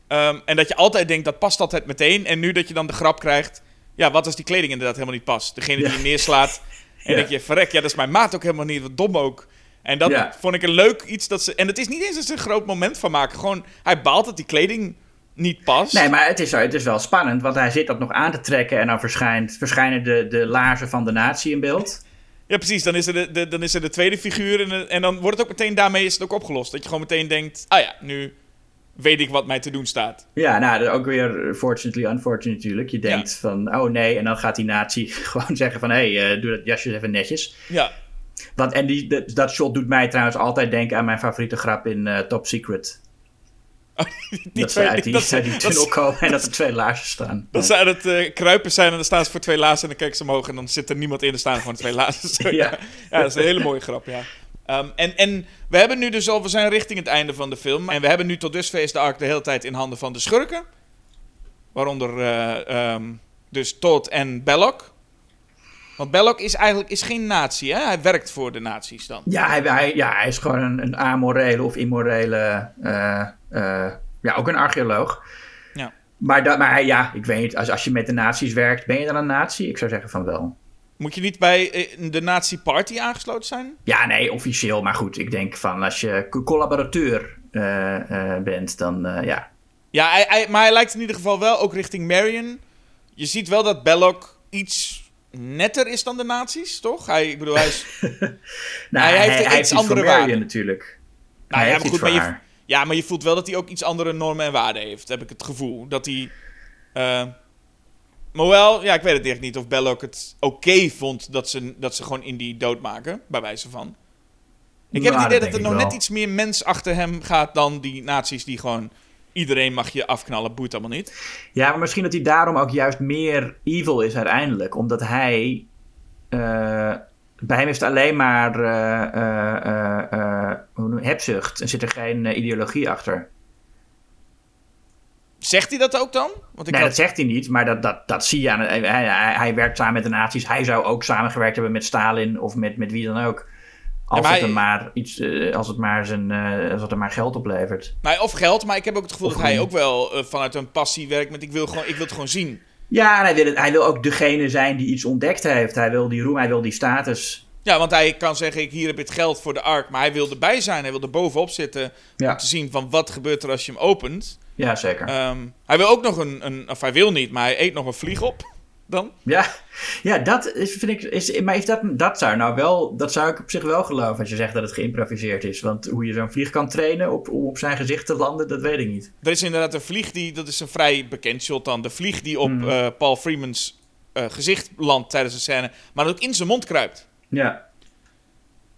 Ehm, en dat je altijd denkt dat past altijd meteen. En nu dat je dan de grap krijgt: ja, wat als die kleding inderdaad helemaal niet past? Degene die Ja. je neerslaat. En Ja. denk je: verrek, ja, dat is mijn maat ook helemaal niet. Wat dom ook. En dat Ja. vond ik een leuk iets dat ze. En het is niet eens dat ze een groot moment van maken. Gewoon, hij baalt dat die kleding niet past. Nee, maar het is, het is wel spannend, want hij zit dat nog aan te trekken en dan verschijnt, verschijnen de, de laarzen van de natie in beeld. Ja, precies. Dan is er de, de, dan is er de tweede figuur. En, de- en dan wordt het ook meteen, daarmee is het ook opgelost. Dat je gewoon meteen denkt: ah ja, nu weet ik wat mij te doen staat. Ja, nou, dat is ook weer fortunately unfortunately natuurlijk. Je denkt van, oh nee, en dan gaat die natie gewoon zeggen van, hé, hey, eh, doe dat jasje even netjes. Ja, Want, en die, dat- dat shot doet mij trouwens altijd denken aan mijn favoriete grap in eh, Top Secret. Die dat twee- uit die, dat- die dat- tunnel komen en dat er twee laarsjes staan. Dat ze aan het kruipen zijn en dan staan ze voor twee lazen en dan kijken ze omhoog en dan zit er niemand in, er staan gewoon twee. Zo, ja. Ja. ja, dat is een hele mooie grap, ja. Ehm, en, en we hebben nu dus al, we zijn richting het einde van de film. En we hebben nu tot dusver is de arc de hele tijd in handen van de schurken. Waaronder eh, ehm, dus Todd en Belloc. Want Belloc is eigenlijk is geen nazi, hè? Hij werkt voor de nazi's dan. Ja, hij, hij- ja, hij is gewoon een, een amorele of immorele, eh, eh, ja, ook een archeoloog. Ja. Maar, dat, maar ja, ik weet niet, als, als je met de nazi's werkt, ben je dan een nazi? Ik zou zeggen van wel. Moet je niet bij eh, de nazi-party aangesloten zijn? Ja, nee, officieel. Maar goed, ik denk van als je co- collaborateur eh, bent, dan ja. Ja, hij, hij- maar hij lijkt in ieder geval wel ook richting Marion. Je ziet wel dat Belloc iets netter is dan de nazi's, toch? Hij, ik bedoel, hij is... Nou, Hij heeft iets andere waarden. natuurlijk. Nou, hij ja, heeft goed, maar je, haar. Ja, maar je voelt wel dat hij ook iets andere normen en waarden heeft, heb ik het gevoel. Dat hij... eh, Maar wel, ja, ik weet het echt niet of Belloc het oké vond dat ze, dat ze gewoon Indy doodmaken, bij wijze van. Ik heb Nou, het idee dat dat er nog net iets meer mens achter hem gaat dan die nazi's die gewoon... Iedereen mag je afknallen, boeit allemaal niet. Ja, maar misschien dat hij daarom ook juist meer evil is uiteindelijk. Omdat hij... eh, bij hem is het alleen maar eh, eh, eh, hebzucht. En zit er geen ideologie achter. Zegt hij dat ook dan? Want ik nee, had- dat zegt hij niet, maar dat, dat, dat zie je aan... Hij, hij, hij werkt samen met de nazi's. Hij zou ook samengewerkt hebben met Stalin of met, met wie dan ook. Als, maar het, hij- maar iets, als, het maar zijn, als het hem maar geld oplevert. Nou, of geld, maar ik heb ook het gevoel Of dat hij ook wel vanuit een passie werkt met ik wil, gewoon, ik wil het gewoon zien. Ja, en hij wil, het, hij wil ook degene zijn die iets ontdekt heeft. Hij wil die roem, hij wil die status. Ja, want hij kan zeggen, ik, hier heb het geld voor de ark, maar hij wil erbij zijn. Hij wil er bovenop zitten Ja. om te zien van wat gebeurt er als je hem opent. Ja, zeker. Ehm, hij wil ook nog een, een, of hij wil niet, maar hij eet nog een vlieg op dan. Ja, ja dat is, vind ik. Is, maar is dat, dat zou nou wel. Dat zou ik op zich wel geloven als je zegt dat het geïmproviseerd is. Want hoe je zo'n vlieg kan trainen op, om op zijn gezicht te landen, dat weet ik niet. Er is inderdaad een vlieg die, dat is een vrij bekend shot dan, de vlieg die op Mhm. eh, Paul Freeman's eh, gezicht landt tijdens de scène, maar ook in zijn mond kruipt. Ja.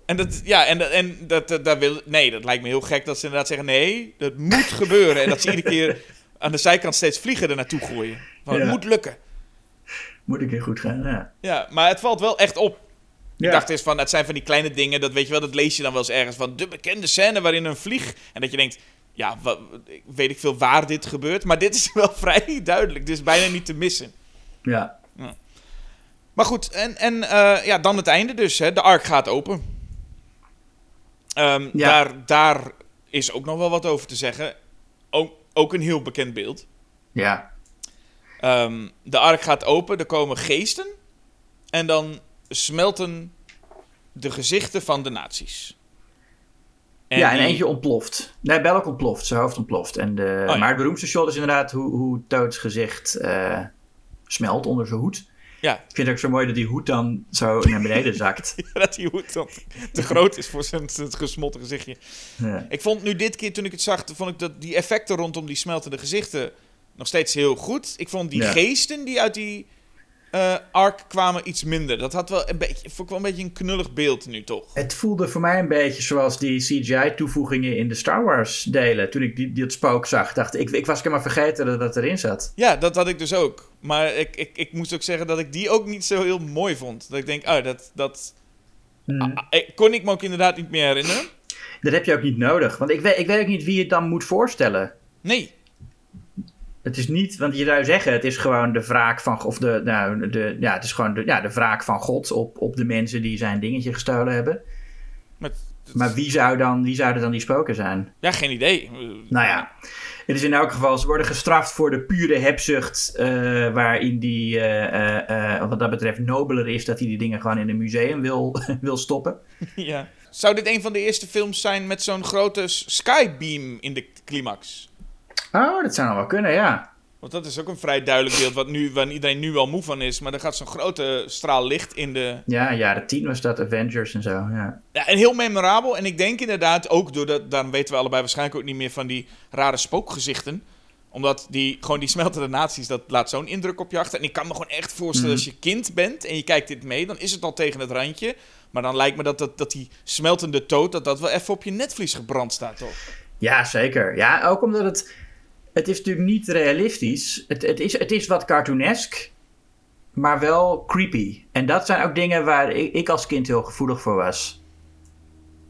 En dat, ja, en, en dat, dat, dat wil, nee, dat lijkt me heel gek dat ze inderdaad zeggen: nee, dat moet gebeuren. En dat ze iedere keer aan de zijkant steeds vliegen er naartoe gooien. Ja. Het moet lukken. Moet ik heel goed gaan. Ja. Ja, maar het valt wel echt op. Ja. Ik dacht eens van, het zijn van die kleine dingen, dat weet je wel, dat lees je dan wel eens ergens van de bekende scène waarin een vlieg. En dat je denkt, ja, wa- weet ik veel waar dit gebeurt, maar dit is wel vrij duidelijk. Dit is bijna niet te missen. ja. Maar goed, en, en eh, ja, dan het einde dus. Hè. De ark gaat open. Ehm, Ja. daar, daar is ook nog wel wat over te zeggen. Ook, ook een heel bekend beeld. Ja. Ehm, de ark gaat open, er komen geesten. En dan smelten de gezichten van de nazi's. ja, en die- eentje ontploft. Nee, Belloc ontploft. Zijn hoofd ontploft. En de, Oh, ja. Maar het beroemdste shot is inderdaad hoe, hoe Toots gezicht eh, smelt onder zijn hoed. Ja, Ik vind het ook zo mooi dat die hoed dan zo naar beneden zakt. dat die hoed dan te groot is voor zijn, zijn gesmolten gezichtje. Ja. Ik vond nu dit keer, toen ik het zag, vond ik dat die effecten rondom die smeltende gezichten nog steeds heel goed. Ik vond die Ja. geesten die uit die eh, ark kwamen iets minder. Dat had wel een beetje, vond ik wel een beetje een knullig beeld nu toch. Het voelde voor mij een beetje zoals die CGI-toevoegingen in de Star Wars delen. Toen ik die, die het spook zag, dacht ik, ik was helemaal vergeten dat dat erin zat. Ja, dat had ik dus ook. Maar ik, ik, ik moest ook zeggen dat ik die ook niet zo heel mooi vond. Dat ik denk, oh, dat, dat Hmm. ah, ik- kon ik me ook inderdaad niet meer herinneren. Dat heb je ook niet nodig. Want ik weet, ik weet ook niet wie je het dan moet voorstellen. Nee. Het is niet, want je zou zeggen, het is gewoon de wraak van, of de, nou, de, ja, het is gewoon de, ja, de wraak van God op, op de mensen die zijn dingetje gestolen hebben. Maar, Maar wie, zou dan, wie zouden dan die spoken zijn? ja, geen idee. Nou ja, het is in elk geval, ze worden gestraft voor de pure hebzucht, eh, waarin die, eh, eh, wat dat betreft, nobeler is dat hij die dingen gewoon in een museum wil, wil stoppen. Ja. Zou dit een van de eerste films zijn met zo'n grote skybeam in de climax? Oh, dat zou nog wel kunnen, ja. Want dat is ook een vrij duidelijk beeld wat nu, waar iedereen nu wel moe van is. Maar er gaat zo'n grote straal licht in de... Ja, jaren tien was dat, Avengers en zo, ja. Ja, en heel memorabel. En ik denk inderdaad ook doordat... Daarom weten we allebei waarschijnlijk ook niet meer van die rare spookgezichten. Omdat die, gewoon die smeltende naties, dat laat zo'n indruk op je achter. En ik kan me gewoon echt voorstellen, als je kind bent en je kijkt dit mee... dan is het al tegen het randje. Maar dan lijkt me dat, dat, dat die smeltende toot, dat dat wel even op je netvlies gebrand staat, toch? Ja, zeker. Ja, ook omdat het... Het is natuurlijk niet realistisch. Het, het, is, het is wat cartoonesk, maar wel creepy. En dat zijn ook dingen waar ik, ik als kind heel gevoelig voor was.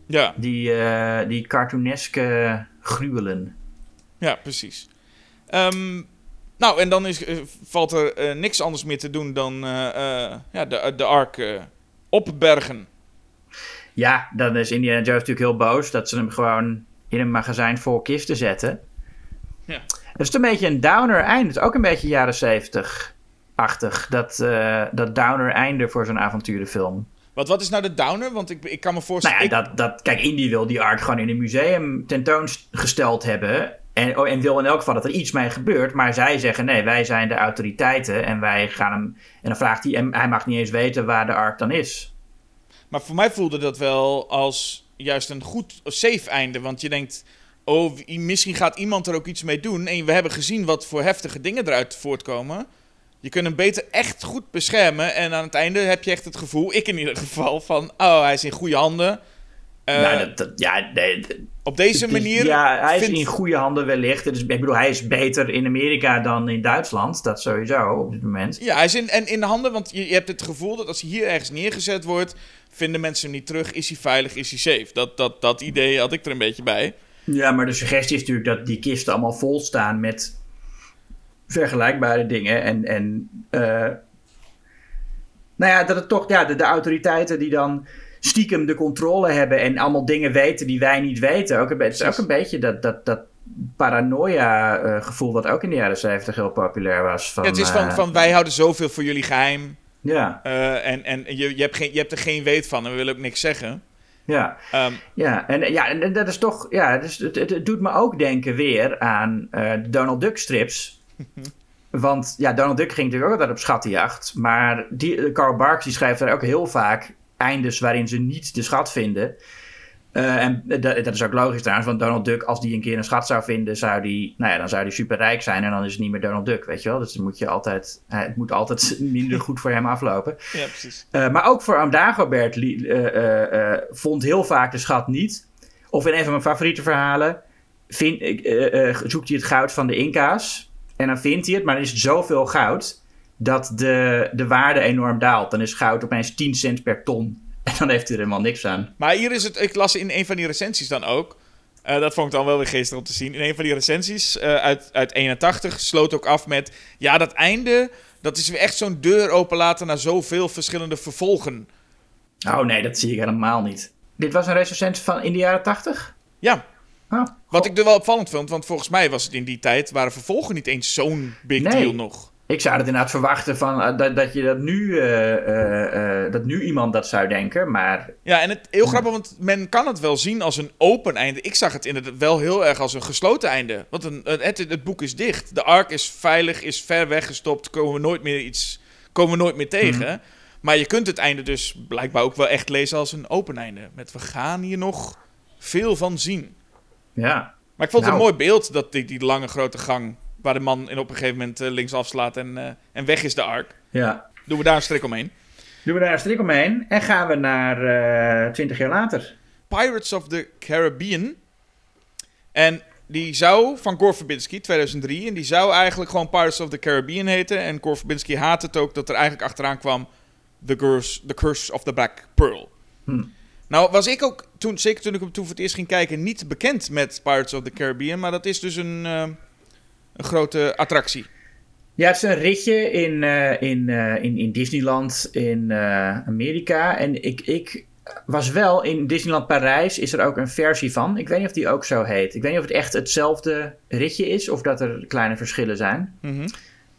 Ja, Die, eh, die cartooneske gruwelen. ja precies. Ehm, nou, en dan is, eh, valt er eh, niks anders meer te doen dan ja, de, de ark opbergen. Ja, dan is Indiana Jones natuurlijk heel boos dat ze hem gewoon in een magazijn vol kisten zetten. Ja. Het is een beetje een downer einde. Het is ook een beetje jaren zeventig-achtig. Dat, eh, dat downer einde voor zo'n avonturenfilm. Wat, wat is nou de downer? Want ik, ik kan me Nou voorstellen... ja, ik- dat, dat, kijk, Indy wil die ark gewoon in een museum tentoongesteld hebben. En, oh, en wil in elk geval dat er iets mee gebeurt. Maar zij zeggen, nee, wij zijn de autoriteiten. En wij gaan hem... En dan vraagt hij... En hij mag niet eens weten waar de ark dan is. Maar voor mij voelde dat wel als juist een goed, safe einde. Want je denkt, oh, misschien gaat iemand er ook iets mee doen. En we hebben gezien wat voor heftige dingen eruit voortkomen. Je kunt hem beter echt goed beschermen. En aan het einde heb je echt het gevoel, ik in ieder geval, van... Oh, hij is in goede handen. Uh, nou, dat, dat, ja, nee, op deze manier... Ja, hij is in goede handen wellicht. Dus, ik bedoel, hij is beter in Amerika dan in Duitsland. Dat sowieso, op dit moment. Ja, hij is in, en in de handen, want je, je hebt het gevoel dat als hij hier ergens neergezet wordt... vinden mensen hem niet terug. Is hij veilig? Is hij safe? Dat, dat, dat idee had ik er een beetje bij. Ja, maar de suggestie is natuurlijk dat die kisten allemaal vol staan met vergelijkbare dingen. En, en uh, nou ja, dat het toch, ja, de, de autoriteiten die dan stiekem de controle hebben en allemaal dingen weten die wij niet weten. Ook een, het is ook een beetje dat, dat, dat paranoia-gevoel wat ook in de jaren 70 heel populair was. Van, ja, het is van, van wij houden zoveel voor jullie geheim. Ja. En en je, je, hebt geen, je hebt er geen weet van en we willen ook niks zeggen. Ja, um, ja, en, ja, en dat is toch, ja, dus het, het, doet me ook denken weer aan uh, Donald Duck strips. Want ja, Donald Duck ging natuurlijk ook altijd op schattenjacht. Maar die, Carl Barks die schrijft daar ook heel vaak eindes waarin ze niet de schat vinden. Uh, en dat, dat, is ook logisch trouwens, want Donald Duck, als die een keer een schat zou vinden, zou die, nou ja, dan zou die superrijk zijn en dan is het niet meer Donald Duck, weet je wel. Dus dan moet je altijd, het moet altijd minder goed voor hem aflopen. Ja, precies. Uh, maar ook voor Am Dagobert uh, vond heel vaak de schat niet. Of in een van mijn favoriete verhalen vind, zoekt hij het goud van de Inca's. En dan vindt hij het, maar dan is het zoveel goud dat de, de waarde enorm daalt. Dan is goud opeens 10 cent per ton. En dan heeft hij er helemaal niks aan. Maar hier is het, ik las in een van die recensies dan ook. Uh, dat vond ik dan wel weer geestig om te zien. In een van die recensies uh, uit, uit 81 sloot ook af met... Ja, dat einde, dat is weer echt zo'n deur openlaten naar zoveel verschillende vervolgen. Oh nee, dat zie ik helemaal niet. Dit was een recensie van in de jaren 80? Ja. Oh, Wat ik er wel opvallend vond, want volgens mij was het in die tijd... waren vervolgen niet eens zo'n big nee. deal nog. Ik zou het inderdaad verwachten van, uh, dat, dat je dat nu, uh, uh, dat nu iemand dat zou denken, maar... Ja, en het heel grappig, want men kan het wel zien als een open einde. Ik zag het inderdaad wel heel erg als een gesloten einde. Want een, het, het, boek is dicht. De ark is veilig, is ver weggestopt, komen we nooit meer iets, komen we nooit meer tegen. Mm. Maar je kunt het einde dus blijkbaar ook wel echt lezen als een open einde. Met we gaan hier nog veel van zien. Ja. Maar ik vond het nou. een mooi beeld, dat die, die lange grote gang Waar de man in op een gegeven moment uh, links afslaat en, uh, en weg is de ark. Ja. Doen we daar een strik omheen. Doen we daar een strik omheen. En gaan we naar uh, 20 jaar later. Pirates of the Caribbean. En die zou van Gore Verbinski, 2003. En die zou eigenlijk gewoon Pirates of the Caribbean heten. En Gore Verbinski haat het ook dat er eigenlijk achteraan kwam... The Curse, the Curse of the Black Pearl. Hm. Nou was ik ook, toen, zeker toen ik hem toen voor het eerst ging kijken... niet bekend met Pirates of the Caribbean. Maar dat is dus een... Uh, een grote attractie. Ja, het is een ritje in, uh, in, uh, in, in Disneyland in uh, Amerika. En ik, ik was wel in Disneyland Parijs, is er ook een versie van. Ik weet niet of die ook zo heet. Ik weet niet of het echt hetzelfde ritje is of dat er kleine verschillen zijn. Mm -hmm.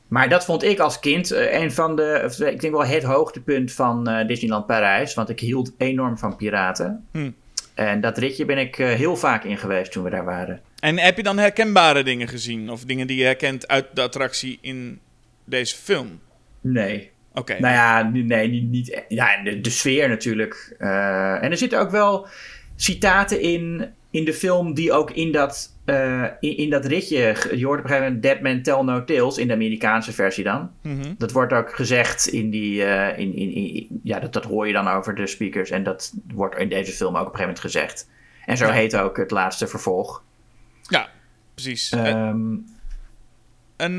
Maar dat vond ik als kind een van de, ik denk wel het hoogtepunt van Disneyland Parijs. Want ik hield enorm van piraten. Hm. En dat ritje ben ik heel vaak in geweest toen we daar waren. En heb je dan herkenbare dingen gezien? Of dingen die je herkent uit de attractie in deze film? Nee. Oké. Okay. Nou ja, nee, niet. niet ja, de, de sfeer natuurlijk. Uh, en er zitten ook wel citaten in, in de film die ook in dat, uh, in, in, dat ritje. Je hoort op een gegeven moment Dead Man Tell No Tales in de Amerikaanse versie dan. Mm -hmm. Dat wordt ook gezegd in die. Uh, in, in, in, ja, dat, dat hoor je dan over de speakers. En dat wordt in deze film ook op een gegeven moment gezegd. En zo ja. heet ook het laatste vervolg. Ja, precies. Um, en, uh,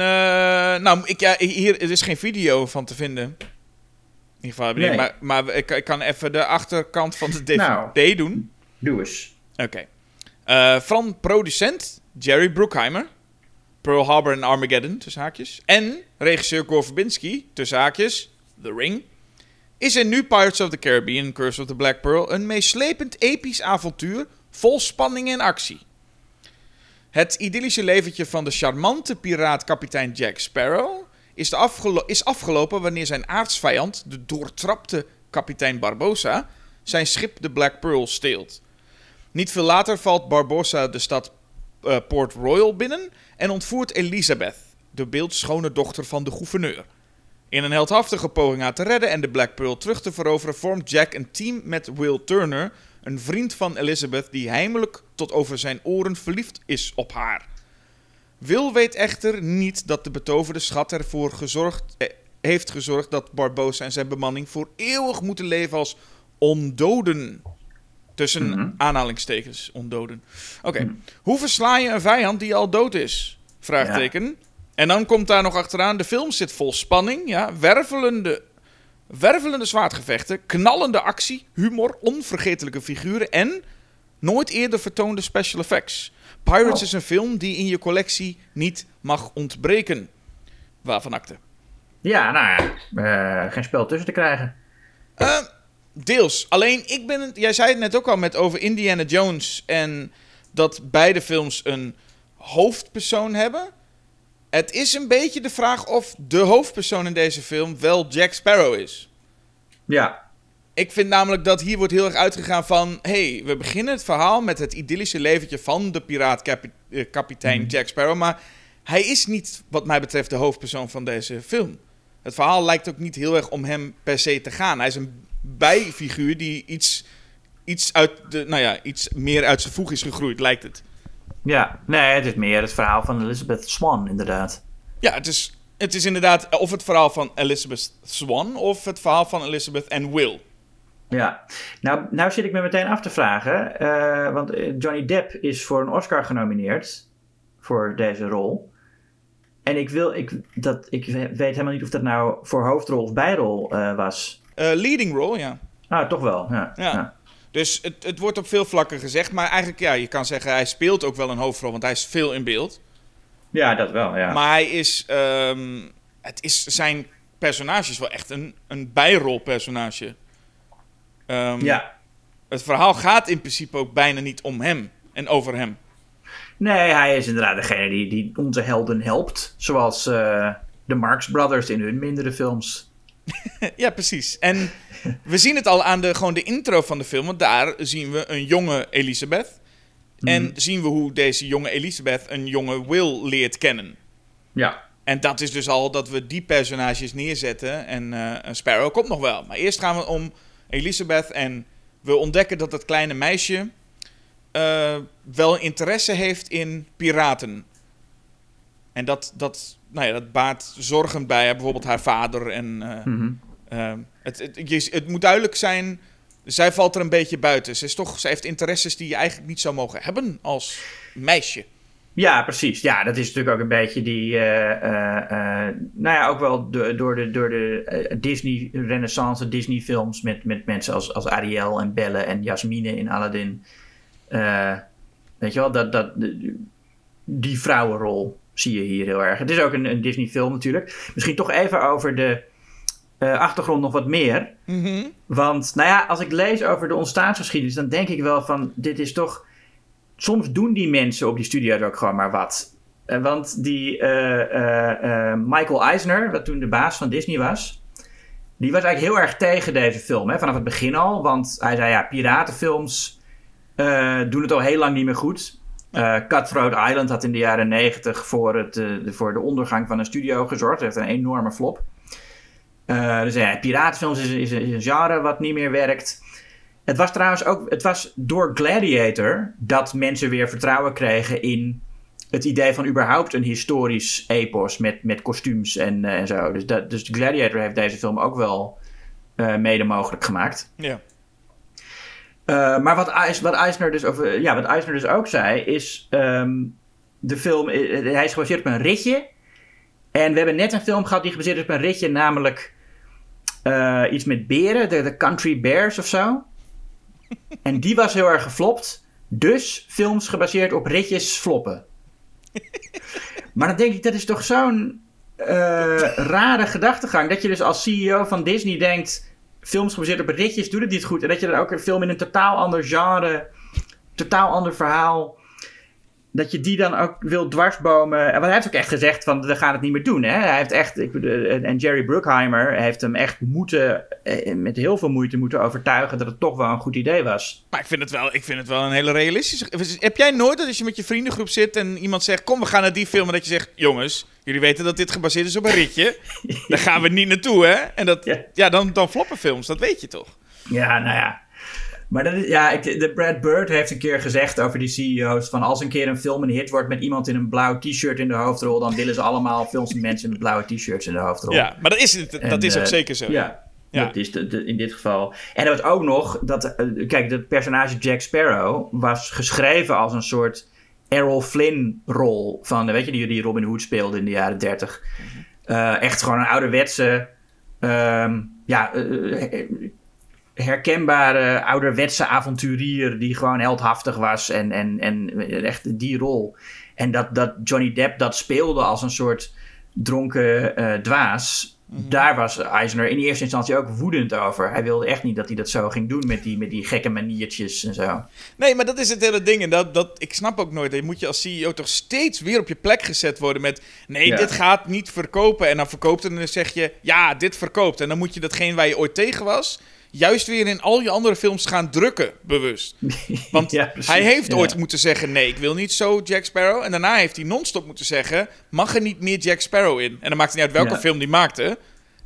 nou, ik, ja, hier er is geen video van te vinden. In ieder geval, nee. maar, maar ik, ik, kan even de achterkant van de DVD nou, doen. Doe eens. Oké. Okay. Uh, van producent Jerry Bruckheimer. Pearl Harbor en Armageddon, tussen haakjes. En regisseur Gore Verbinski, tussen haakjes, The Ring. Is er nu Pirates of the Caribbean, Curse of the Black Pearl... een meeslepend episch avontuur vol spanning en actie. Het idyllische leventje van de charmante piraat kapitein Jack Sparrow is, is afgelopen wanneer zijn aardsvijand, de doortrapte kapitein Barbossa, zijn schip de Black Pearl steelt. Niet veel later valt Barbossa de stad uh, Port Royal binnen en ontvoert Elizabeth, de beeldschone dochter van de gouverneur. In een heldhaftige poging haar te redden en de Black Pearl terug te veroveren, vormt Jack een team met Will Turner, een vriend van Elizabeth die heimelijk tot over zijn oren verliefd is op haar. Will weet echter niet dat de betoverde schat ervoor gezorgd, eh, heeft gezorgd dat Barbosa en zijn bemanning voor eeuwig moeten leven als ondoden. Tussen Mhm. aanhalingstekens, ondoden. Oké, hoe versla je een vijand die al dood is? Vraagteken. En dan komt daar nog achteraan, de film zit vol spanning, ja, wervelende, wervelende zwaardgevechten, knallende actie, humor, onvergetelijke figuren en nooit eerder vertoonde special effects. Pirates Oh. is een film die in je collectie niet mag ontbreken. Waarvan akte? Ja, nou ja, eh, geen spel tussen te krijgen. Eh, deels. Alleen, ik ben het, jij zei het net ook al met over Indiana Jones en dat beide films een hoofdpersoon hebben. Het is een beetje de vraag of de hoofdpersoon in deze film wel Jack Sparrow is. Ja, Ik vind namelijk dat hier wordt heel erg uitgegaan van... hey, we beginnen het verhaal met het idyllische leventje van de piraatkapitein Jack Sparrow... maar hij is niet, wat mij betreft, de hoofdpersoon van deze film. Het verhaal lijkt ook niet heel erg om hem per se te gaan. Hij is een bijfiguur die iets, iets, uit de, nou ja, iets meer uit zijn voeg is gegroeid, lijkt het. ja. Nee, het is meer het verhaal van Elizabeth Swan, inderdaad. Ja, het is, het is inderdaad of het verhaal van Elizabeth Swan... of het verhaal van Elizabeth en Will. Ja, nou, nou zit ik me meteen af te vragen. eh, want eh, Johnny Depp is voor een Oscar genomineerd voor deze rol. En ik, wil, ik, dat, ik weet helemaal niet of dat nou voor hoofdrol of bijrol eh, was. Eh, leading role, ja. Nou, toch wel. Ja. Ja. ja. Dus het, het wordt op veel vlakken gezegd. Maar eigenlijk, ja, je kan zeggen, hij speelt ook wel een hoofdrol, want hij is veel in beeld. Ja, dat wel. Ja. Maar hij is, ehm, het is, zijn personage is wel echt een, een bijrolpersonage. Ehm, ja. Het verhaal gaat in principe ook bijna niet om hem en over hem. Nee, hij is inderdaad degene die, die onze helden helpt. Zoals eh, de Marx Brothers in hun mindere films. ja, precies. En we zien het al aan de, gewoon de intro van de film. Want daar zien we een jonge Elisabeth. En zien we hoe deze jonge Elisabeth een jonge Will leert kennen. Ja. En dat is dus al dat we die personages neerzetten. En eh, Sparrow komt nog wel. Maar eerst gaan we om Elisabeth. En we ontdekken dat dat kleine meisje eh, wel interesse heeft in piraten. En dat, dat, nou ja, dat baart zorgen bij bijvoorbeeld haar vader. En eh, Mhm. eh, het, het, je- het moet duidelijk zijn, zij valt er een beetje buiten. Ze, is toch, ze heeft interesses die je eigenlijk niet zou mogen hebben als meisje. Ja, precies. Ja, dat is natuurlijk ook een beetje die. eh, nou ja, ook wel do- door de, door de eh, Disney, Renaissance Disney-films. Met, met mensen als, als Ariel en Belle en Jasmine in Aladdin. Weet je wel, dat, dat, die vrouwenrol zie je hier heel erg. Het is ook een, een Disney-film natuurlijk. Misschien toch even over de eh, achtergrond nog wat meer. Mhm. Want, nou ja, als ik lees over de ontstaansgeschiedenis, dan denk ik wel van: dit is toch. Soms doen die mensen op die studio's ook gewoon maar wat. Eh, want die eh, Michael Eisner, wat toen de baas van Disney was, die was eigenlijk heel erg tegen deze film, hè, vanaf het begin al. Want hij zei: ja, piratenfilms doen het al heel lang niet meer goed. Eh Cutthroat Island had in de jaren negentig voor, eh, de, voor de ondergang van een studio gezorgd. Het heeft een enorme flop. Eh, dus ja, piratenfilms is, is, is een genre wat niet meer werkt. Het was trouwens ook, het was door Gladiator dat mensen weer vertrouwen kregen in het idee van überhaupt een historisch epos met, met kostuums en, zo. Dus, dat, dus Gladiator heeft deze film ook wel mede mogelijk gemaakt. Ja. Eh, maar wat, Eis, wat, Eisner dus ja, wat Eisner dus ook zei, is ehm, de film, eh, hij is gebaseerd op een ritje. En we hebben net een film gehad die gebaseerd is op een ritje, namelijk eh, iets met beren, de, de Country Bears of zo. En die was heel erg geflopt. Dus films gebaseerd op ritjes floppen. Maar dan denk ik, dat is toch zo'n eh, rare gedachtegang. Dat je dus als CEO van Disney denkt... films gebaseerd op ritjes, doet het niet goed. En dat je dan ook een film in een totaal ander genre... totaal ander verhaal... dat je die dan ook wil dwarsbomen. En want hij heeft ook echt gezegd van, we gaan het niet meer doen. Hè? Hij heeft echt... Ik, en Jerry Bruckheimer heeft hem echt moeten... eh, met heel veel moeite moeten overtuigen... dat het toch wel een goed idee was. Maar ik vind, het wel, ik vind het wel een hele realistische... Heb jij nooit dat als je met je vriendengroep zit en iemand zegt... kom, we gaan naar die film. En dat je zegt, jongens, jullie weten dat dit gebaseerd is op een ritje. Daar gaan we niet naartoe, hè? En dat, Ja. ja, dan, dan floppen films, dat weet je toch? Ja, nou ja. Maar dat is, ja, ik, de Brad Bird heeft een keer gezegd over die CEO's: van als een keer een film een hit wordt met iemand in een blauw t-shirt in de hoofdrol, dan willen ze allemaal films met mensen met blauwe t-shirts in de hoofdrol. Ja, maar dat is, dat En, is ook eh, zeker zo. Ja. Ja. Dat is de, de- in dit geval. En er was ook nog dat, eh, kijk, dat personage Jack Sparrow was geschreven als een soort Errol Flynn rol van, weet je, die, die Robin Hood speelde in de jaren 30. Eh, echt gewoon een ouderwetse, ehm, ja, herkenbare ouderwetse avonturier die gewoon heldhaftig was en, en, en echt die rol. En dat, dat Johnny Depp dat speelde als een soort dronken eh, dwaas. Daar was Eisner in eerste instantie ook woedend over. Hij wilde echt niet dat hij dat zo ging doen met die, met die gekke maniertjes en zo. Nee, maar dat is het hele ding. En dat, dat, ik snap ook nooit. Dan moet je als CEO toch steeds weer op je plek gezet worden met... Nee, Ja. dit gaat niet verkopen. En dan verkoopt het en dan zeg je... Ja, dit verkoopt. En dan moet je datgene waar je ooit tegen was... juist weer in al je andere films gaan drukken, bewust. Want Ja, hij heeft Ja. ooit moeten zeggen... Nee, ik wil niet zo Jack Sparrow. En daarna heeft hij non-stop moeten zeggen... Mag er niet meer Jack Sparrow in? En dan maakt het niet uit welke Ja. film die maakte.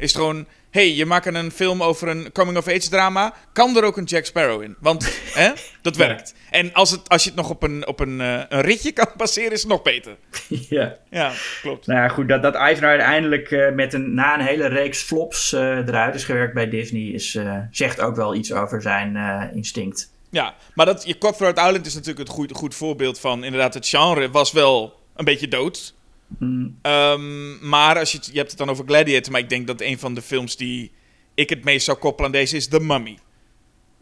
Is gewoon... hey, je maakt een film over een coming-of-age drama. Kan er ook een Jack Sparrow in? Want hè, dat Ja. werkt. En als, het, als je het nog op een, op een, eh, een ritje kan passeren, is het nog beter. ja. Ja, klopt. Nou ja, goed, dat, dat Eisner uiteindelijk eh, met een, na een hele reeks flops eh, eruit is gewerkt bij Disney, is, zegt ook wel iets over zijn instinct. Ja, maar dat, je Cutthroat Island is natuurlijk het goed, goed voorbeeld van... Inderdaad, het genre was wel een beetje dood. Mm, Ehm, maar als je, het- je hebt het dan over Gladiator... maar ik denk dat een van de films die ik het meest zou koppelen aan deze is The Mummy.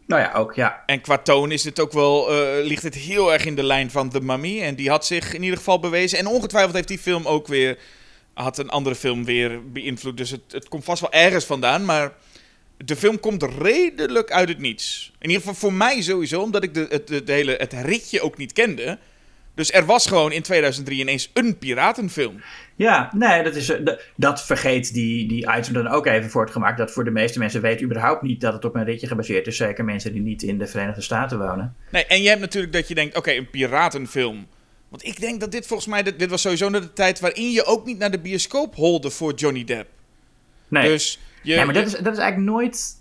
nou ja, ook ja. En qua toon is dit ook wel, eh, ligt het heel erg in de lijn van The Mummy. En die had zich in ieder geval bewezen. En ongetwijfeld heeft die film ook weer, had een andere film weer beïnvloed. Dus het, het komt vast wel ergens vandaan. Maar de film komt redelijk uit het niets. In ieder geval voor mij sowieso, omdat ik de, het, de, de hele, het ritje ook niet kende. Dus er was gewoon in 2003 ineens een piratenfilm. Ja, nee, dat, is, eh, dat vergeet die, die Eisner dan ook even voor het gemaakt. Dat voor de meeste mensen weten überhaupt niet dat het op een ritje gebaseerd is. Zeker mensen die niet in de Verenigde Staten wonen. Nee, en je hebt natuurlijk dat je denkt, oké, een piratenfilm. Want ik denk dat dit volgens mij, dit, dit was sowieso naar de tijd waarin je ook niet naar de bioscoop holde voor Johnny Depp. Nee, Dus je, nee maar dat is, dat is eigenlijk nooit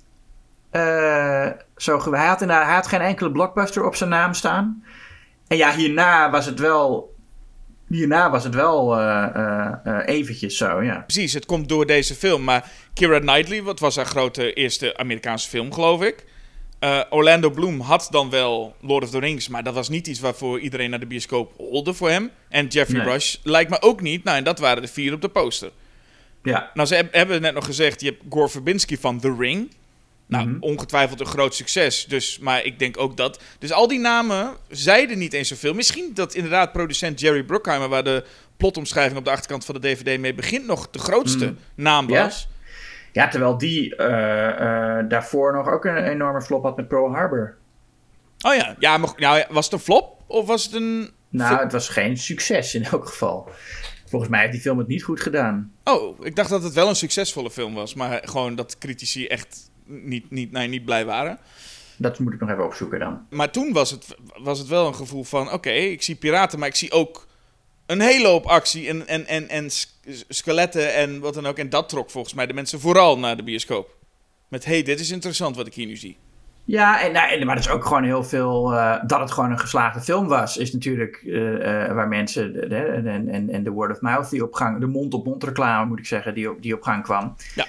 eh, zo. Hij had, hij had geen enkele blockbuster op zijn naam staan. En ja, hierna was het wel. Hierna was het wel eh, eventjes zo, ja. precies, het komt door deze film. Maar Keira Knightley, wat was haar grote eerste Amerikaanse film, geloof ik. Orlando Bloom had dan wel Lord of the Rings, maar dat was niet iets waarvoor iedereen naar de bioscoop holde voor hem. En Jeffrey Nee. Rush lijkt me ook niet. Nou, en dat waren de vier op de poster. Ja, Nou, ze heb- hebben net nog gezegd, je hebt Gore Verbinski van The Ring. Nou, Mhm. ongetwijfeld een groot succes. Dus, maar ik denk ook dat... Dus al die namen zeiden niet eens zoveel. Misschien dat inderdaad producent Jerry Bruckheimer... waar de plotomschrijving op de achterkant van de DVD mee begint... nog de grootste Mhm. naam was. ja terwijl die eh, eh, daarvoor nog ook een enorme flop had met Pearl Harbor. Oh ja, ja maar, nou, was het een flop? Of was het een... Nou, het was geen succes in elk geval. Volgens mij heeft die film het niet goed gedaan. Oh, ik dacht dat het wel een succesvolle film was. Maar gewoon dat critici echt niet, niet, nee, niet blij waren. Dat moet ik nog even opzoeken dan. Maar toen was het, was het wel een gevoel van... Oké, ik zie piraten, maar ik zie ook een hele hoop actie en, en, en, en sk- skeletten en wat dan ook. En dat trok volgens mij de mensen vooral naar de bioscoop. Met, hey, dit is interessant wat ik hier nu zie. Ja, en, nou, maar dat is ook gewoon heel veel. eh, dat het gewoon een geslaagde film was, is natuurlijk eh, eh, waar mensen. de- de- en, en, en de word of mouth die op gang. De mond-op-mond reclame, moet ik zeggen, die op, die op gang kwam. Ja.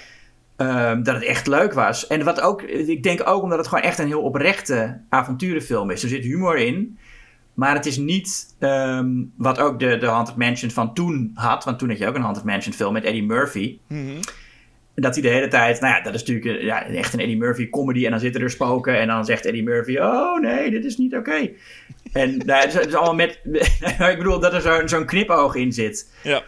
Ehm, dat het echt leuk was. En wat ook, ik denk ook omdat het gewoon echt een heel oprechte avonturenfilm is. Er zit humor in. Maar het is niet ehm, wat ook de, de Haunted Mansion van toen had. Want toen had je ook een Haunted Mansion film met Eddie Murphy. Dat hij de hele tijd, nou ja, dat is natuurlijk eh, ja, echt een Eddie Murphy comedy. En dan zitten er spoken en dan zegt Eddie Murphy, oh nee, dit is niet oké. En nou, het, is, het is allemaal met, ik bedoel dat er zo'n zo'n knipoog in zit. Ja.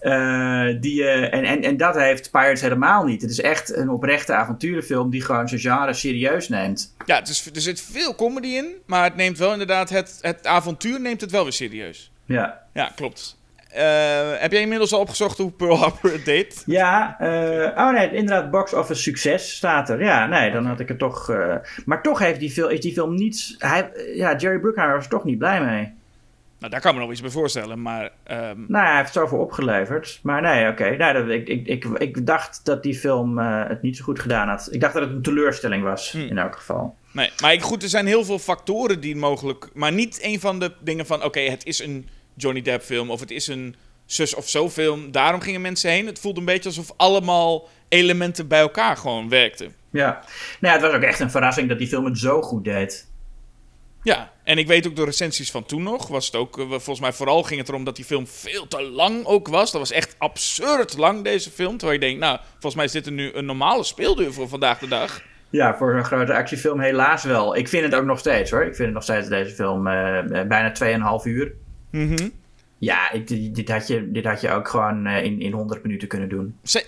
Eh, die, eh, en, en, en dat heeft Pirates helemaal niet. Het is echt een oprechte avonturenfilm die gewoon zijn genre serieus neemt. Ja, het is, er zit veel comedy in, maar het neemt wel inderdaad, het, het avontuur neemt het wel weer serieus. Ja, Ja, klopt. Eh, heb jij inmiddels al opgezocht hoe Pearl Harbor het deed? ja oh nee, inderdaad, box office succes staat er. Ja, nee, dan had ik het toch... maar toch heeft die film, is die film niets... Hij, ja, Jerry Bruckheimer was er toch niet blij mee. Nou, daar kan ik me nog iets bij voorstellen, maar... ehm, Nou, hij heeft zoveel opgeleverd. Maar nee, oké. Nou, dat- ik, ik, ik, ik dacht dat die film eh, het niet zo goed gedaan had. Ik dacht dat het een teleurstelling was, Hmm. in elk geval. Nee, maar ik- goed, er zijn heel veel factoren die mogelijk... Maar niet een van de dingen van... Oké, het is een Johnny Depp film of het is een zus of zo film. Daarom gingen mensen heen. Het voelde een beetje alsof allemaal elementen bij elkaar gewoon werkten. Ja. Nou ja, het was ook echt een verrassing dat die film het zo goed deed. Ja, en ik weet ook de recensies van toen nog. Was het ook, eh, volgens mij vooral ging het erom dat die film veel te lang ook was. Dat was echt absurd lang, deze film. Terwijl je denkt, nou, volgens mij is dit nu een normale speelduur voor vandaag de dag. Ja, voor een grote actiefilm helaas wel. Ik vind het ook nog steeds hoor. Ik vind het nog steeds deze film eh, eh, bijna 2,5 uur. Mhm. Ja, ik, dit, had je, dit had je ook gewoon in, in 100 minuten kunnen doen. Dat,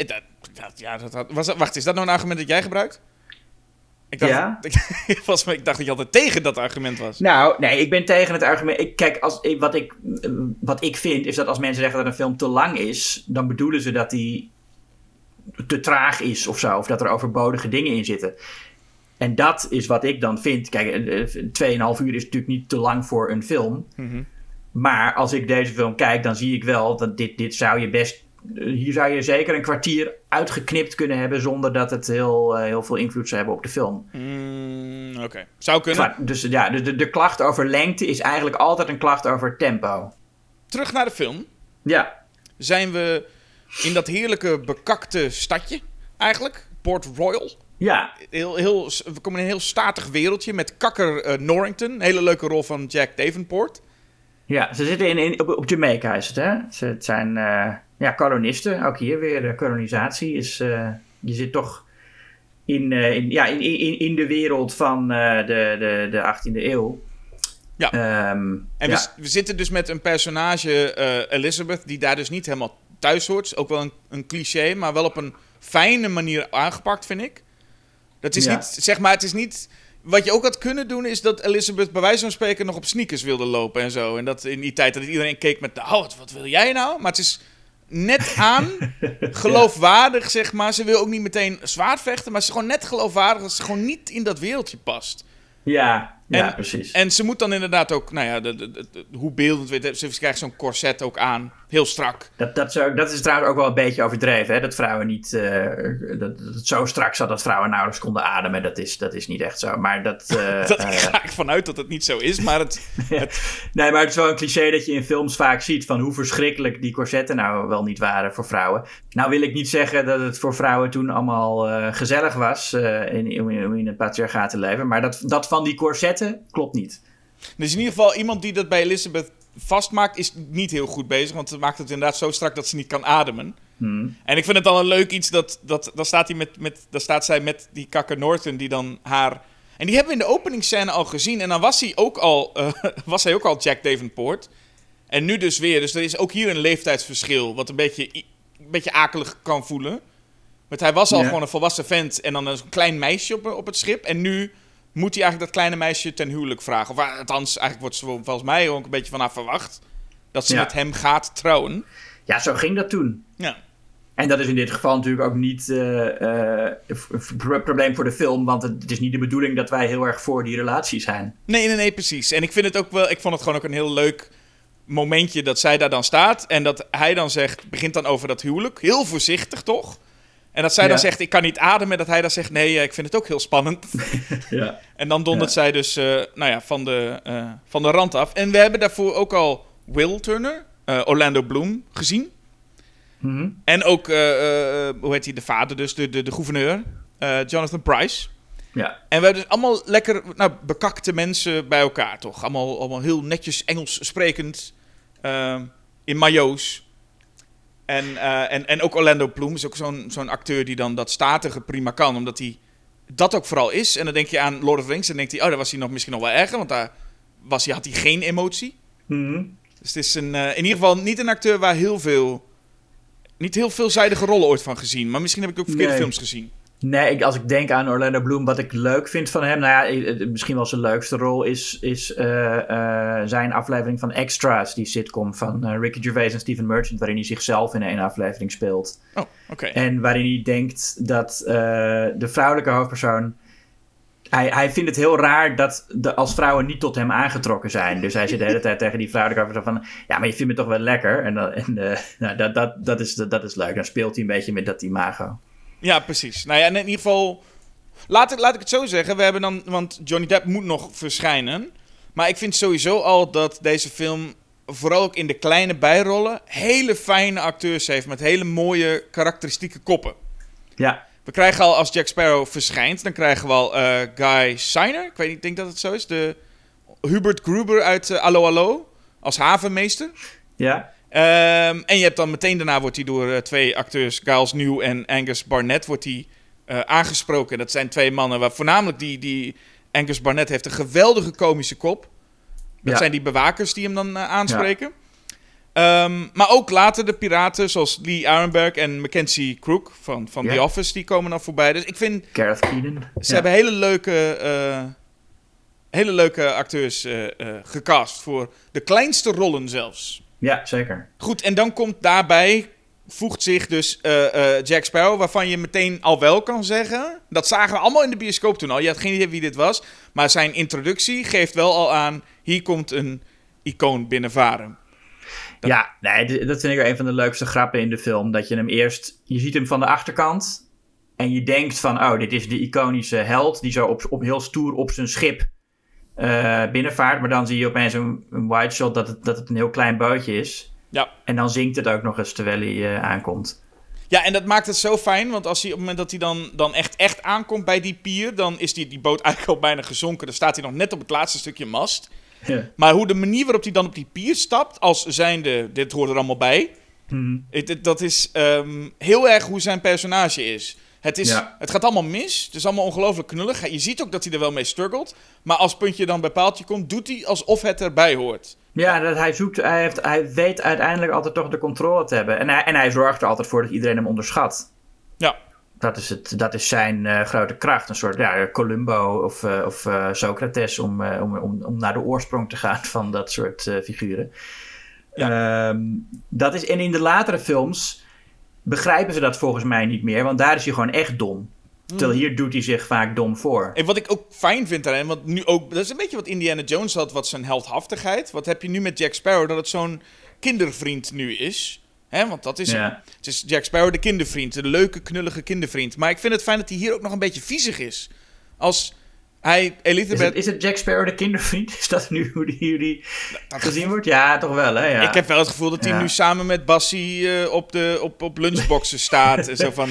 dat- ja, dat, had- was dat, wacht, is dat nou een argument dat jij gebruikt? Ik dacht, Ja. ik, volgens mij, ik dacht dat je altijd tegen dat argument was. Nou, nee, ik ben tegen het argument. Ik, kijk, als, ik, wat, ik, wat ik vind is dat als mensen zeggen dat een film te lang is, dan bedoelen ze dat die te traag is of zo. Of dat er overbodige dingen in zitten. En dat is wat ik dan vind. Kijk, eh, eh, 2,5 uur is natuurlijk niet te lang voor een film. Mhm. Maar als ik deze film kijk, dan zie ik wel dat dit, dit zou je best. Hier zou je zeker een kwartier uitgeknipt kunnen hebben zonder dat het heel, eh, heel veel invloed zou hebben op de film. Mm, Oké, zou kunnen. Maar, dus ja, de, de, de klacht over lengte is eigenlijk altijd een klacht over tempo. Terug naar de film. Ja, Zijn we in dat heerlijke bekakte stadje, eigenlijk. Port Royal. ja, Heel, heel, we komen in een heel statig wereldje met Kakker eh, Norrington. Een hele leuke rol van Jack Davenport. Ja. Ze zitten in, in, op, op Jamaica, is het hè? Ze, het zijn eh, ja, kolonisten. Ook hier weer de kolonisatie. Is, eh, je zit toch in, eh, in, ja, in, in, in de wereld van de, de, de 18e eeuw. Ja. Ehm, En ja. we, we zitten dus met een personage, Elizabeth, die daar dus niet helemaal thuis hoort. Ook wel een, een cliché, maar wel op een fijne manier aangepakt, vind ik. Dat is Ja. niet, zeg maar, het is niet... Wat je ook had kunnen doen, is dat Elizabeth bij wijze van spreken nog op sneakers wilde lopen en zo. En dat in die tijd dat iedereen keek met, nou, wat, wat wil jij nou? Maar het is net aan geloofwaardig, zeg maar. Ze wil ook niet meteen zwaard vechten, maar ze is gewoon net geloofwaardig dat ze gewoon niet in dat wereldje past. Ja, ja En- precies. En ze moet dan inderdaad ook, nou ja, de, de, de- de- hoe beeldend weet ze krijgt zo'n corset ook aan, heel strak. Dat, dat, is ook- dat is trouwens ook wel een beetje overdreven. Hè? Dat vrouwen niet. eh, dat, dat het zo strak zat dat vrouwen nauwelijks konden ademen. Dat is, dat is niet echt zo. Maar dat. eh, Dat eh, ga ik vanuit dat het niet zo is, maar het, nee, maar het is wel een cliché dat je in films vaak ziet. van hoe verschrikkelijk die corsetten nou wel niet waren voor vrouwen. Nou wil ik niet zeggen dat het voor vrouwen toen allemaal eh, gezellig was. in, in, in het patriarchaat te leven. Maar dat, dat van die corsetten klopt niet. dus in ieder geval iemand die dat bij Elizabeth vastmaakt, is niet heel goed bezig, want het maakt het inderdaad zo strak dat ze niet kan ademen. Hmm. En ik vind het dan een leuk iets dat, dat dan, staat hij met, met, dan staat zij met die kakker Norton die dan haar... En die hebben we in de openingsscène al gezien. En dan was hij ook al, eh, was hij ook al Jack Davenport. En nu dus weer. Dus er is ook hier een leeftijdsverschil. Wat een beetje, een beetje akelig kan voelen. Want hij was al Ja. gewoon een volwassen vent. En dan een klein meisje op, op het schip. En nu moet hij eigenlijk dat kleine meisje ten huwelijk vragen. Of eh, althans, eigenlijk wordt ze volgens mij ook een beetje van haar verwacht. Dat ze Ja. met hem gaat trouwen. Ja, zo ging dat toen. Ja. En dat is in dit geval natuurlijk ook niet eh, eh, een pro- probleem voor de film. Want het, het is niet de bedoeling dat wij heel erg voor die relatie zijn. Nee, nee, nee, precies. En ik vind het ook wel, ik vond het gewoon ook een heel leuk momentje dat zij daar dan staat. En dat hij dan zegt, begint dan over dat huwelijk. Heel voorzichtig toch? En dat zij dan zegt, ik kan niet ademen. Dat hij dan zegt, nee, eh, ik vind het ook heel spannend. Ja. En dan dondert zij dus eh, nou ja, van, de, eh, van de rand af. En we hebben daarvoor ook al Will Turner, Orlando Bloom, gezien. Mhm. En ook, hoe heet hij, de vader dus, de, de, de gouverneur, Jonathan Price. ja. En we hebben dus allemaal lekker nou, bekakte mensen bij elkaar, toch? Allemaal, allemaal heel netjes Engels sprekend. in majo's. En, eh, en, en ook Orlando Bloom is ook zo'n zo'n acteur die dan dat statige prima kan. Omdat hij dat ook vooral is. En dan denk je aan Lord of the Rings. En dan denkt hij, oh, daar was hij nog misschien nog wel erger. Want daar was hij, had hij geen emotie. Mhm. Dus het is een, eh, in ieder geval niet een acteur waar heel veel... Niet heel veelzijdige rollen ooit van gezien. Maar misschien heb ik ook verkeerde Nee. films gezien. Nee, ik, als ik denk aan Orlando Bloom, wat ik leuk vind van hem, nou ja, misschien wel zijn leukste rol is, is eh, eh, zijn aflevering van Extras, die sitcom van eh, Ricky Gervais en Stephen Merchant, waarin hij zichzelf in één aflevering speelt. Oh, oké. En waarin hij denkt dat de vrouwelijke hoofdpersoon. Hij, hij vindt het heel raar dat de, als vrouwen niet tot hem aangetrokken zijn. Dus hij zit de hele tijd tegen die vrouwelijke hoofdpersoon van... Ja, maar je vindt me toch wel lekker? En, en nou, dat, dat, dat, is, dat is leuk. Dan speelt hij een beetje met dat imago. Ja, precies. Nou ja, in ieder geval Laat ik, laat ik het zo zeggen. We hebben dan, want Johnny Depp moet nog verschijnen. Maar ik vind sowieso al dat deze film, vooral ook in de kleine bijrollen, hele fijne acteurs heeft met hele mooie karakteristieke koppen. Ja, We krijgen al, als Jack Sparrow verschijnt, dan krijgen we al eh, Guy Seiner. Ik weet niet, ik denk dat het zo is. De Hubert Gruber uit uh, Allo Allo. Als havenmeester. ja. Ehm, en je hebt dan meteen daarna wordt hij door eh, twee acteurs, Giles New en Angus Barnett, wordt hij eh, aangesproken. Dat zijn twee mannen waar voornamelijk die, die Angus Barnett heeft een geweldige komische kop. Dat Ja. zijn die bewakers die hem dan eh, aanspreken. Ehm, maar ook later de piraten zoals Lee Arenberg en Mackenzie Crook van, van Ja. The Office, die komen dan voorbij. Dus ik vind, Gareth Keenan. ze hebben hele leuke, hele leuke acteurs gecast voor de kleinste rollen zelfs. Ja, zeker. Goed, en dan komt daarbij, voegt zich dus eh, eh, Jack Sparrow, waarvan je meteen al wel kan zeggen. Dat zagen we allemaal in de bioscoop toen al. Je had geen idee wie dit was. Maar zijn introductie geeft wel al aan, hier komt een icoon binnenvaren. Ja, nee, dat vind ik wel een van de leukste grappen in de film. Dat je hem eerst, je ziet hem van de achterkant. En je denkt van, oh, dit is de iconische held die zo op, op heel stoer op zijn schip eh, binnenvaart. Maar dan zie je opeens een, een wide shot dat het, dat het een heel klein bootje is. Ja. En dan zinkt het ook nog eens terwijl hij eh, aankomt. Ja, en dat maakt het zo fijn, want als hij, op het moment dat hij dan, dan echt, echt aankomt bij die pier, dan is die, die boot eigenlijk al bijna gezonken. Dan staat hij nog net op het laatste stukje mast. Ja. Maar hoe de manier waarop hij dan op die pier stapt, als zijnde, dit hoort er allemaal bij. Mhm. Het, het- dat is ehm, heel erg hoe zijn personage is. Het, is Ja. het gaat allemaal mis. Het is allemaal ongelooflijk knullig. Je ziet ook dat hij er wel mee struggelt. Maar als puntje dan bij paaltje komt, doet hij alsof het erbij hoort. Ja, dat hij zoekt, hij, heeft, hij weet uiteindelijk altijd toch de controle te hebben. En hij, en hij zorgt er altijd voor dat iedereen hem onderschat. Ja, Dat is, het, dat is zijn eh, grote kracht. Een soort ja, Columbo of, eh, of eh, Socrates om, eh, om, om, om naar de oorsprong te gaan van dat soort eh, figuren. Ehm, dat is, en in de latere films begrijpen ze dat volgens mij niet meer, want daar is hij gewoon echt dom. Terwijl hier doet hij zich vaak dom voor. En wat ik ook fijn vind daarin, want nu ook, dat is een beetje wat Indiana Jones had, wat zijn heldhaftigheid. Wat heb je nu met Jack Sparrow, dat het zo'n kindervriend nu is. Hè, want dat is. Ja. Het is Jack Sparrow de kindervriend, de leuke, knullige kindervriend. Maar ik vind het fijn dat hij hier ook nog een beetje viezig is. Als hij Is Elizabeth... het, is het Jack Sparrow de kindervriend? Is dat nu hoe die, die gezien wordt? Ja, toch wel, hè? Ja. Ik heb wel het gevoel dat hij Ja. nu samen met Bassie eh, op, de, op, op lunchboxen staat. en zo van,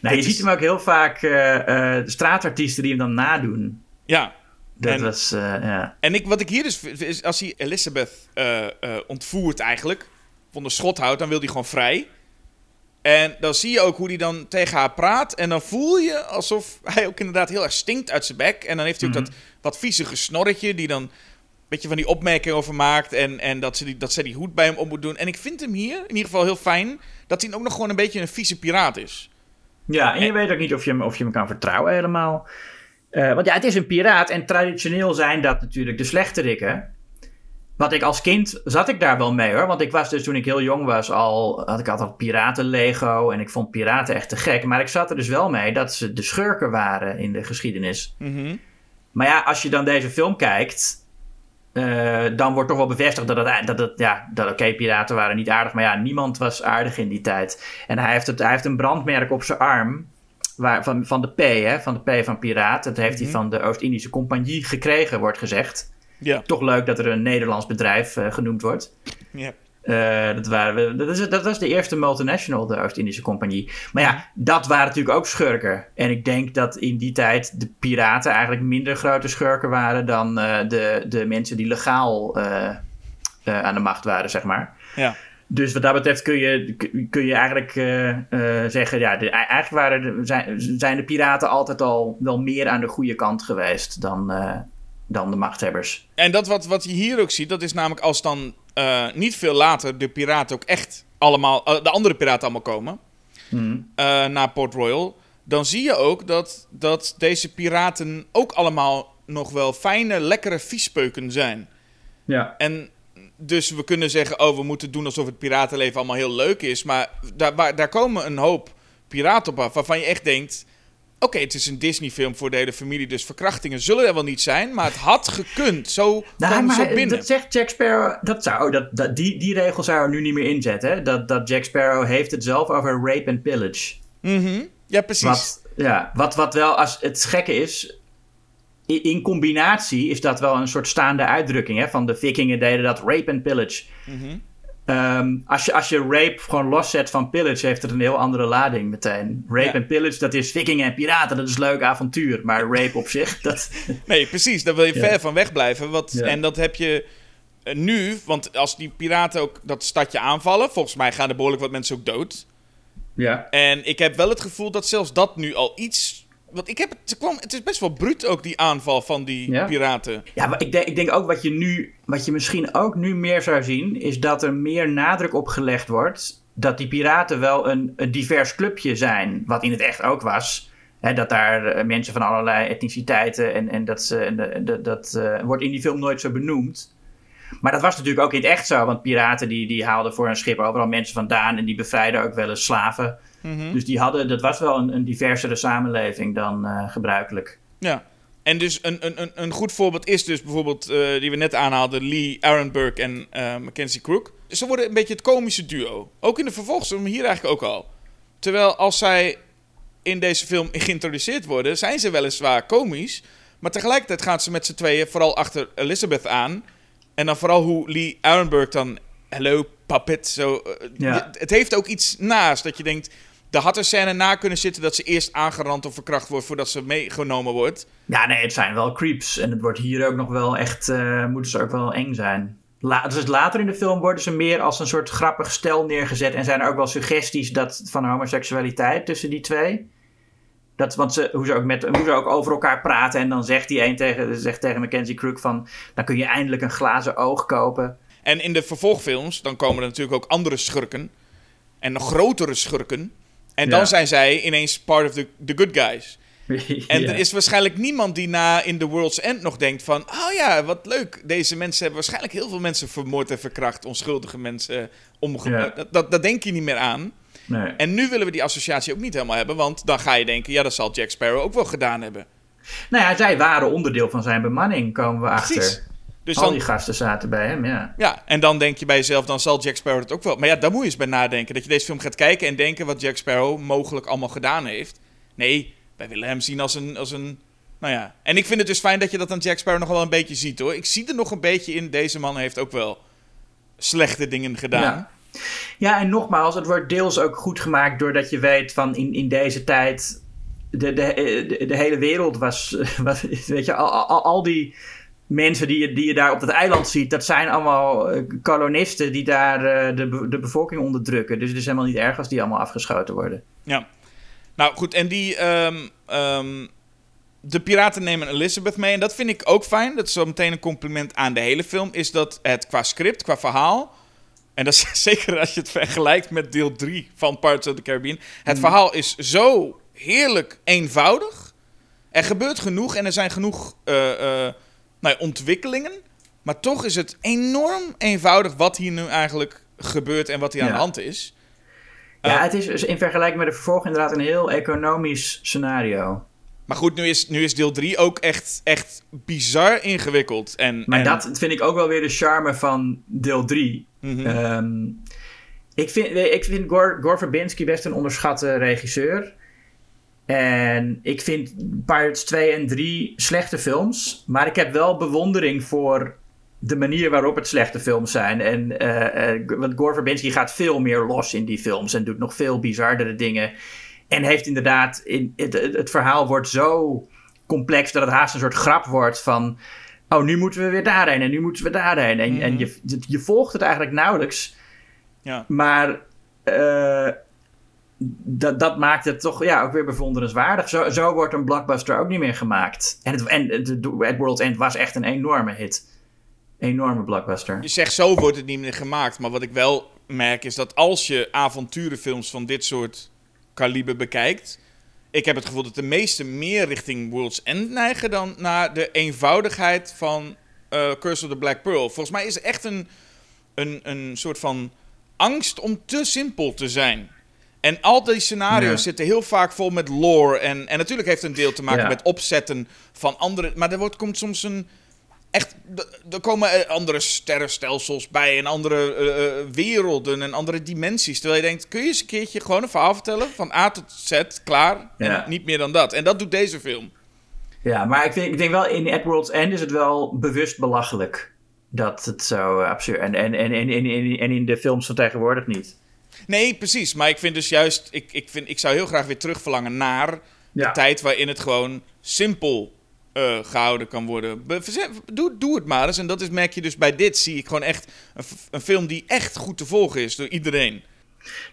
nou, je is- ziet hem ook heel vaak de straatartiesten die hem dan nadoen. ja. Dat En- was, ja. En ik, wat ik hier dus vind, is als hij Elizabeth ontvoert eigenlijk, van de schot houdt, dan wil hij gewoon vrij. En dan zie je ook hoe hij dan tegen haar praat. En dan voel je alsof hij ook inderdaad heel erg stinkt uit zijn bek. En dan heeft hij ook dat wat viezige snorretje die dan een beetje van die opmerking over maakt. En, en dat, ze die, dat zij die hoed bij hem op moet doen. En ik vind hem hier in ieder geval heel fijn dat hij ook nog gewoon een beetje een vieze piraat is. ja, en je weet ook niet of je hem, of je hem kan vertrouwen helemaal. Eh, want ja, het is een piraat en traditioneel zijn dat natuurlijk de slechterikken. Wat ik als kind zat ik daar wel mee hoor. Want ik was dus toen ik heel jong was al. had ik altijd piraten Lego. En ik vond piraten echt te gek. Maar ik zat er dus wel mee dat ze de schurken waren in de geschiedenis. Mhm. Maar ja, als je dan deze film kijkt. eh, dan wordt toch wel bevestigd dat het, dat het ja, dat oké, piraten waren niet aardig. Maar ja, niemand was aardig in die tijd. En hij heeft, het, hij heeft een brandmerk op zijn arm. Waar, van, van de P, hè, van de P van piraat. Dat heeft hij van de Oost-Indische Compagnie gekregen, wordt gezegd. Ja. Toch leuk dat er een Nederlands bedrijf eh, genoemd wordt. ja. Eh, dat, waren, dat, is, dat was de eerste multinational, de Oost-Indische Compagnie. Maar ja, dat waren natuurlijk ook schurken. En ik denk dat in die tijd de piraten eigenlijk minder grote schurken waren dan eh, de, de mensen die legaal aan de macht waren, zeg maar. ja. Dus wat dat betreft kun je, kun je eigenlijk zeggen, ja, de, eigenlijk waren de, zijn, zijn de piraten altijd al wel meer aan de goede kant geweest dan, dan de machthebbers. En dat wat, wat je hier ook ziet, dat is namelijk als dan eh, niet veel later de piraten ook echt allemaal, eh, de andere piraten allemaal komen eh, naar Port Royal, dan zie je ook dat, dat deze piraten ook allemaal nog wel fijne, lekkere viespeuken zijn. Ja. En dus we kunnen zeggen, oh, we moeten doen alsof het piratenleven allemaal heel leuk is, maar daar, waar- daar komen een hoop piraten op af waarvan je echt denkt. Oké, het is een Disney-film voor de hele familie, dus verkrachtingen zullen er wel niet zijn, maar het had gekund. Zo Nou, komen ze binnen. dat zegt Jack Sparrow. Dat zou, dat, dat, die, die regel zou er nu niet meer inzetten. Hè? Dat, dat Jack Sparrow heeft het zelf over rape and pillage. Mhm. Ja, precies. Wat, Ja, wat, wat wel als het gekke is. In combinatie is dat wel een soort staande uitdrukking. Hè? Van de vikingen deden dat rape en pillage. Ehm, als, je, als je rape gewoon loszet van pillage, heeft het een heel andere lading meteen. Rape Ja. en pillage, dat is vikingen en piraten, dat is leuk avontuur. Maar rape op zich, dat... Nee, precies. Daar wil je Ja. ver van wegblijven. Ja. En dat heb je eh, nu, want als die piraten ook dat stadje aanvallen, volgens mij gaan er behoorlijk wat mensen ook dood. Ja. En ik heb wel het gevoel dat zelfs dat nu al iets. Want ik heb het, het kwam, het is best wel bruut ook die aanval van die Ja. piraten. Ja, maar ik denk, ik denk ook wat je nu, wat je misschien ook nu meer zou zien, is dat er meer nadruk op gelegd wordt dat die piraten wel een, een divers clubje zijn, wat in het echt ook was. Hè, dat daar eh, mensen van allerlei etniciteiten en, en dat, ze, en de- dat eh, wordt in die film nooit zo benoemd. Maar dat was natuurlijk ook in het echt zo, want piraten die, die haalden voor een schip overal mensen vandaan en die bevrijden ook wel eens slaven. Dus die hadden, dat was wel een, een diversere samenleving dan eh, gebruikelijk. Ja. En dus een, een, een, goed voorbeeld is dus bijvoorbeeld, eh, die we net aanhaalden, Lee Arenberg en eh, Mackenzie Crook. Ze worden een beetje het komische duo. Ook in de vervolgsfilm hier eigenlijk ook al. Terwijl als zij in deze film geïntroduceerd worden, zijn ze weliswaar komisch. Maar tegelijkertijd gaan ze met z'n tweeën vooral achter Elizabeth aan. En dan vooral hoe Lee Arenberg dan, hello puppet, zo. het heeft ook iets naast dat je denkt, er had een scène na kunnen zitten dat ze eerst aangerand of verkracht wordt voordat ze meegenomen wordt. Ja, nee, het zijn wel creeps. En het wordt hier ook nog wel echt, eh, moeten ze ook wel eng zijn. La dus later in de film worden ze meer als een soort grappig stel neergezet. En zijn er ook wel suggesties dat, van homoseksualiteit tussen die twee. Dat, want ze, hoe, ze ook met, hoe ze ook over elkaar praten. En dan zegt die een tegen, zegt tegen Mackenzie Crook van... Dan kun je eindelijk een glazen oog kopen. En in de vervolgfilms, dan komen er natuurlijk ook andere schurken. En nog grotere schurken. En dan Ja. zijn zij ineens part of the, the good guys. En Ja. er is waarschijnlijk niemand die na in The World's End nog denkt van... Oh ja, wat leuk. Deze mensen hebben waarschijnlijk heel veel mensen vermoord en verkracht. Onschuldige mensen omgebracht. Ja. Dat, dat, dat denk je niet meer aan. Nee. En nu willen we die associatie ook niet helemaal hebben. Want dan ga je denken, ja, dat zal Jack Sparrow ook wel gedaan hebben. Nou ja, zij waren onderdeel van zijn bemanning, komen we achter. Precies. Dus Al dan, die gasten zaten bij hem, ja. Ja, en dan denk je bij jezelf, dan zal Jack Sparrow het ook wel. Maar ja, daar moet je eens bij nadenken. Dat je deze film gaat kijken en denken wat Jack Sparrow mogelijk allemaal gedaan heeft. Nee, wij willen hem zien als een, als een. Nou ja. En ik vind het dus fijn dat je dat aan Jack Sparrow nog wel een beetje ziet hoor. Ik zie er nog een beetje in. Deze man heeft ook wel slechte dingen gedaan. Ja. Ja, en nogmaals, het wordt deels ook goed gemaakt doordat je weet van in, in deze tijd. De, de, de, de hele wereld was. was weet je, al, al, al die mensen die je, die je daar op dat eiland ziet, dat zijn allemaal eh, kolonisten die daar eh, de, de bevolking onderdrukken. Dus het is helemaal niet erg als die allemaal afgeschoten worden. Ja. Nou goed, en die. ehm, ehm, de piraten nemen Elizabeth mee. En dat vind ik ook fijn. Dat is zo meteen een compliment aan de hele film. Is dat het qua script, qua verhaal. En dat is zeker als je het vergelijkt met deel 3 van Pirates of the Caribbean. Het verhaal is zo heerlijk eenvoudig. Er gebeurt genoeg en er zijn genoeg eh, nou ja, ontwikkelingen. Maar toch is het enorm eenvoudig wat hier nu eigenlijk gebeurt en wat hier aan Ja. de hand is. Ja, Eh, het is dus in vergelijking met de vervolg inderdaad een heel economisch scenario. Maar goed, nu is, nu is deel 3 ook echt, echt bizar ingewikkeld. En, Maar en- dat vind ik ook wel weer de charme van deel 3. Mhm. Ehm, ik vind, ik vind Gore, Gore Verbinski best een onderschatte regisseur. En ik vind Pirates 2 en 3 slechte films. Maar ik heb wel bewondering voor de manier waarop het slechte films zijn. En, eh, want Gore Verbinski gaat veel meer los in die films. En doet nog veel bizardere dingen. En heeft inderdaad... In, het, het, het verhaal wordt zo complex dat het haast een soort grap wordt van... Oh, nu moeten we weer daarheen en nu moeten we daarheen. En, en je, je volgt het eigenlijk nauwelijks. ja. Maar eh, dat, dat maakt het toch ja, ook weer bewonderenswaardig. Zo, zo wordt een blockbuster ook niet meer gemaakt. En, het, en het, World's End was echt een enorme hit. Enorme blockbuster. Je zegt zo wordt het niet meer gemaakt. Maar wat ik wel merk is dat als je avonturenfilms van dit soort kaliber bekijkt. Ik heb het gevoel dat de meeste meer richting World's End neigen dan naar de eenvoudigheid van eh, Curse of the Black Pearl. Volgens mij is er echt een, een, een soort van angst om te simpel te zijn. En al die scenario's Ja. zitten heel vaak vol met lore. En, en natuurlijk heeft het een deel te maken Ja. met opzetten van andere. Maar er wordt, komt soms een, echt, er komen eh, andere sterrenstelsels bij en andere eh, eh, werelden en andere dimensies. Terwijl je denkt, kun je eens een keertje gewoon een verhaal vertellen van A tot Z, klaar, Ja. en niet meer dan dat. En dat doet deze film. Ja, maar ik denk, ik denk wel in Edward's End is het wel bewust belachelijk. Dat het zo absurd... En, en, en, en, en, en, en in de films van tegenwoordig niet. Nee, precies. Maar ik vind dus juist, ik, ik, vind, ik zou heel graag weer terugverlangen naar de tijd waarin het gewoon simpel eh, gehouden kan worden. Doe, doe het maar eens. En dat is, merk je dus bij dit, zie ik gewoon echt een, een film die echt goed te volgen is door iedereen.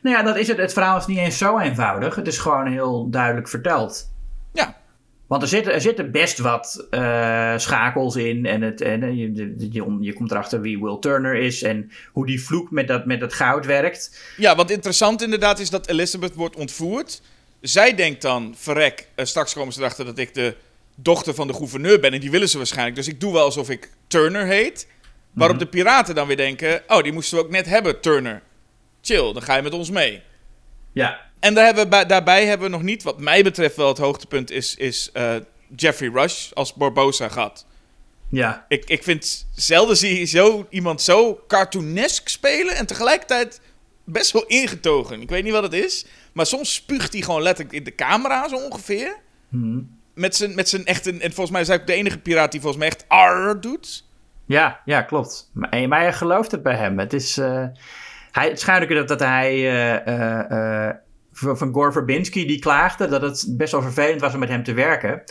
Nou ja, dat is het. Het verhaal is niet eens zo eenvoudig. Het is gewoon heel duidelijk verteld. Ja, Want er zitten, er zitten best wat eh, schakels in. En, het, en eh, je, je, je, komt erachter wie Will Turner is. En hoe die vloek met dat, met dat goud werkt. Ja, wat interessant inderdaad is dat Elizabeth wordt ontvoerd. Zij denkt dan, verrek, eh, straks komen ze erachter dat ik de dochter van de gouverneur ben. En die willen ze waarschijnlijk. Dus ik doe wel alsof ik Turner heet. Waarop de piraten dan weer denken, oh, die moesten we ook net hebben, Turner. Chill, dan ga je met ons mee. Ja, En daar hebben we, bij- daarbij hebben we nog niet, wat mij betreft wel het hoogtepunt, is, is eh, Jeffrey Rush als Barbosa gehad. ja. Ik, ik vind zelden zie je zo, iemand zo cartoonesk spelen en tegelijkertijd best wel ingetogen. Ik weet niet wat het is, maar soms spuugt hij gewoon letterlijk in de camera zo ongeveer. Met zijn, met zijn echte, en volgens mij is hij ook de enige piraat die volgens mij echt arr doet. Ja, ja, klopt. Maar, en- maar je gelooft het bij hem. Het is. eh, hij, het dat, dat hij. eh, eh, eh, van Gore Verbinski die klaagde dat het best wel vervelend was om met hem te werken.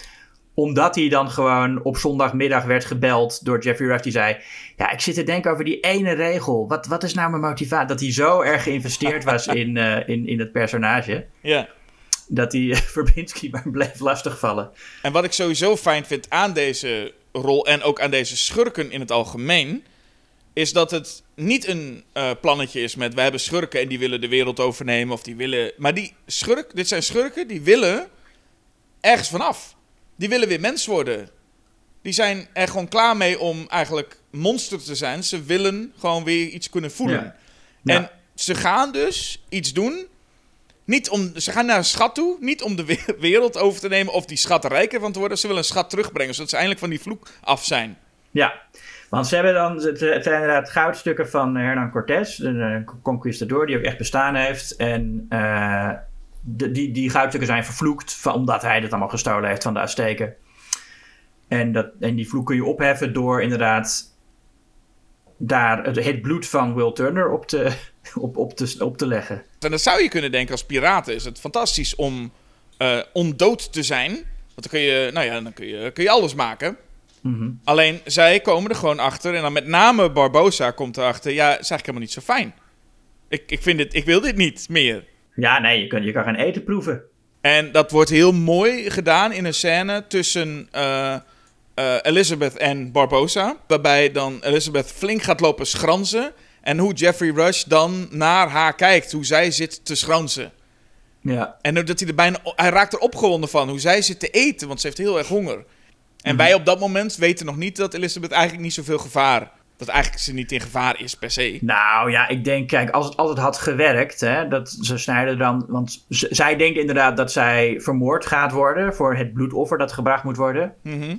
Omdat hij dan gewoon op zondagmiddag werd gebeld door Jeffrey Rush. Die zei: Ja, ik zit te denken over die ene regel. Wat, wat is nou mijn motivatie? Dat hij zo erg geïnvesteerd was in, eh, in, in het personage. Ja. Dat hij eh, Verbinski maar bleef lastigvallen. En wat ik sowieso fijn vind aan deze rol en ook aan deze schurken in het algemeen, is dat het niet een eh, plannetje is met wij hebben schurken en die willen de wereld overnemen of die willen. Maar die schurk, dit zijn schurken die willen ergens vanaf. Die willen weer mens worden. Die zijn er gewoon klaar mee om eigenlijk monster te zijn. Ze willen gewoon weer iets kunnen voelen. Ja. Ja. En ze gaan dus iets doen. Niet om, ze gaan naar een schat toe. Niet om de we- wereld over te nemen of die schat rijker van te worden. Ze willen een schat terugbrengen. Zodat ze eindelijk van die vloek af zijn. Ja, want ze hebben dan, het, het zijn inderdaad goudstukken van Hernan Cortés, een eh, conquistador die ook echt bestaan heeft. En eh, die, die goudstukken zijn vervloekt, omdat hij dat allemaal gestolen heeft van de Azteken. En, dat, en die vloek kun je opheffen door inderdaad daar het, bloed van Will Turner op te, op, te, leggen. En dan zou je kunnen denken als piraten is het fantastisch om eh, ondood te zijn. Want dan kun je, nou ja, dan kun je, kun je alles maken. Alleen zij komen er gewoon achter. En dan met name Barbosa komt erachter. Ja, is eigenlijk helemaal niet zo fijn. Ik, ik, vind dit, ik wil dit niet meer. Ja, nee, je, kunt, je kan geen eten proeven. En dat wordt heel mooi gedaan in een scène tussen eh, Elizabeth en Barbosa. Waarbij dan Elizabeth flink gaat lopen schranzen. En hoe Jeffrey Rush dan naar haar kijkt. Hoe zij zit te schranzen. Ja, En dat hij er bijna, hij raakt er opgewonden van hoe zij zit te eten, want ze heeft heel erg honger. En wij op dat moment weten nog niet dat Elizabeth eigenlijk niet zoveel gevaar, dat eigenlijk ze niet in gevaar is per se. Nou ja, ik denk, kijk, als het, het had gewerkt, hè, dat ze snijden dan. Want zij denkt inderdaad dat zij vermoord gaat worden voor het bloedoffer dat gebracht moet worden. Mhm.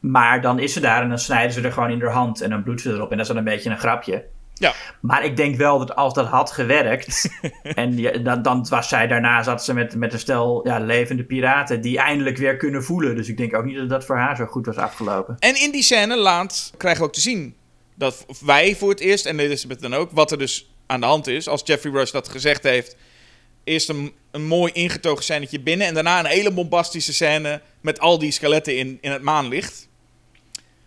Maar dan is ze daar en dan snijden ze er gewoon in haar hand en dan bloedt ze erop. En dat is dan een beetje een grapje. Ja, Maar ik denk wel dat als dat had gewerkt. en ja, dan, dan was zij daarna zat ze met, met een stel ja, levende piraten die eindelijk weer kunnen voelen. Dus ik denk ook niet dat dat voor haar zo goed was afgelopen. En in die scène laat, krijgen we ook te zien dat wij voor het eerst, en Elizabeth dan ook, wat er dus aan de hand is. Als Jeffrey Rush dat gezegd heeft, eerst een, een mooi ingetogen scènetje binnen. En daarna een hele bombastische scène met al die skeletten in, in het maanlicht.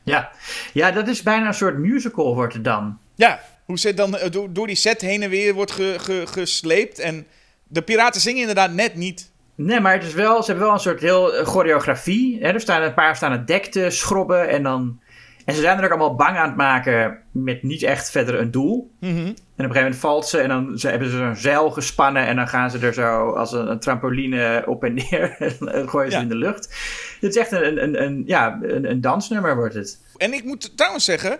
Ja. ja, dat is bijna een soort musical wordt het dan. Ja, hoe ze dan eh, door, door die set heen en weer wordt ge- ge- gesleept. En de piraten zingen inderdaad net niet. Nee, maar het is wel, ze hebben wel een soort heel eh, choreografie. Hè? Er staan een paar staan het dek te schrobben en dan... En ze zijn er ook allemaal bang aan het maken met niet echt verder een doel. En op een gegeven moment valt ze en dan ze, hebben ze zo'n zeil gespannen en dan gaan ze er zo als een, een trampoline op en neer en gooien ze Ja. in de lucht. Het is echt een, een, een, ja, een, een dansnummer wordt het. En ik moet trouwens zeggen,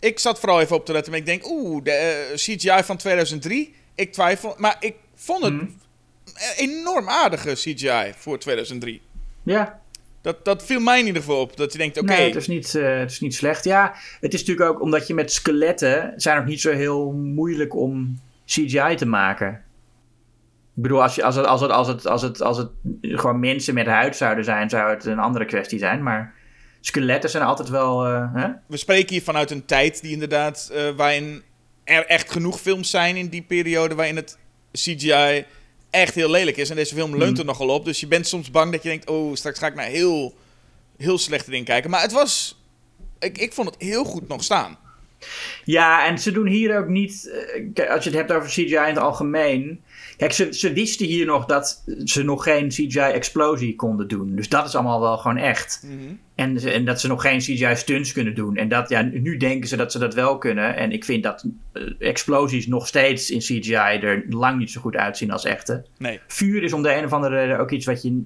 ik zat vooral even op te letten. Maar ik denk, oeh, de eh, CGI van 2003. Ik twijfel, maar ik vond het Mhm. enorm aardige CGI voor 2003. Ja, Dat, dat viel mij in ieder geval op. Dat je denkt, oké, Nee, het is, niet, eh, het is niet slecht. Ja, het is natuurlijk ook omdat je met skeletten... zijn nog niet zo heel moeilijk om CGI te maken. Ik bedoel, als, je, als, het, als, het, als, het, als, het, als het gewoon mensen met huid zouden zijn... zou het een andere kwestie zijn. Maar skeletten zijn altijd wel... eh, hè? we spreken hier vanuit een tijd die inderdaad, eh, waarin er echt genoeg films zijn in die periode waarin het CGI echt heel lelijk is. En deze film leunt er nogal op. Dus je bent soms bang dat je denkt, oh, straks ga ik naar heel, heel slechte dingen kijken. Maar het was, ik, ik vond het heel goed nog staan. Ja, en ze doen hier ook niet. eh, als je het hebt over CGI in het algemeen. Kijk, ze, ze wisten hier nog dat ze nog geen CGI-explosie konden doen. Dus dat is allemaal wel gewoon echt. en, ze- en dat ze nog geen CGI-stunts kunnen doen. En dat, ja, nu denken ze dat ze dat wel kunnen. En ik vind dat eh, explosies nog steeds in CGI er lang niet zo goed uitzien als echte. Nee. Vuur is om de een of andere reden ook iets wat je.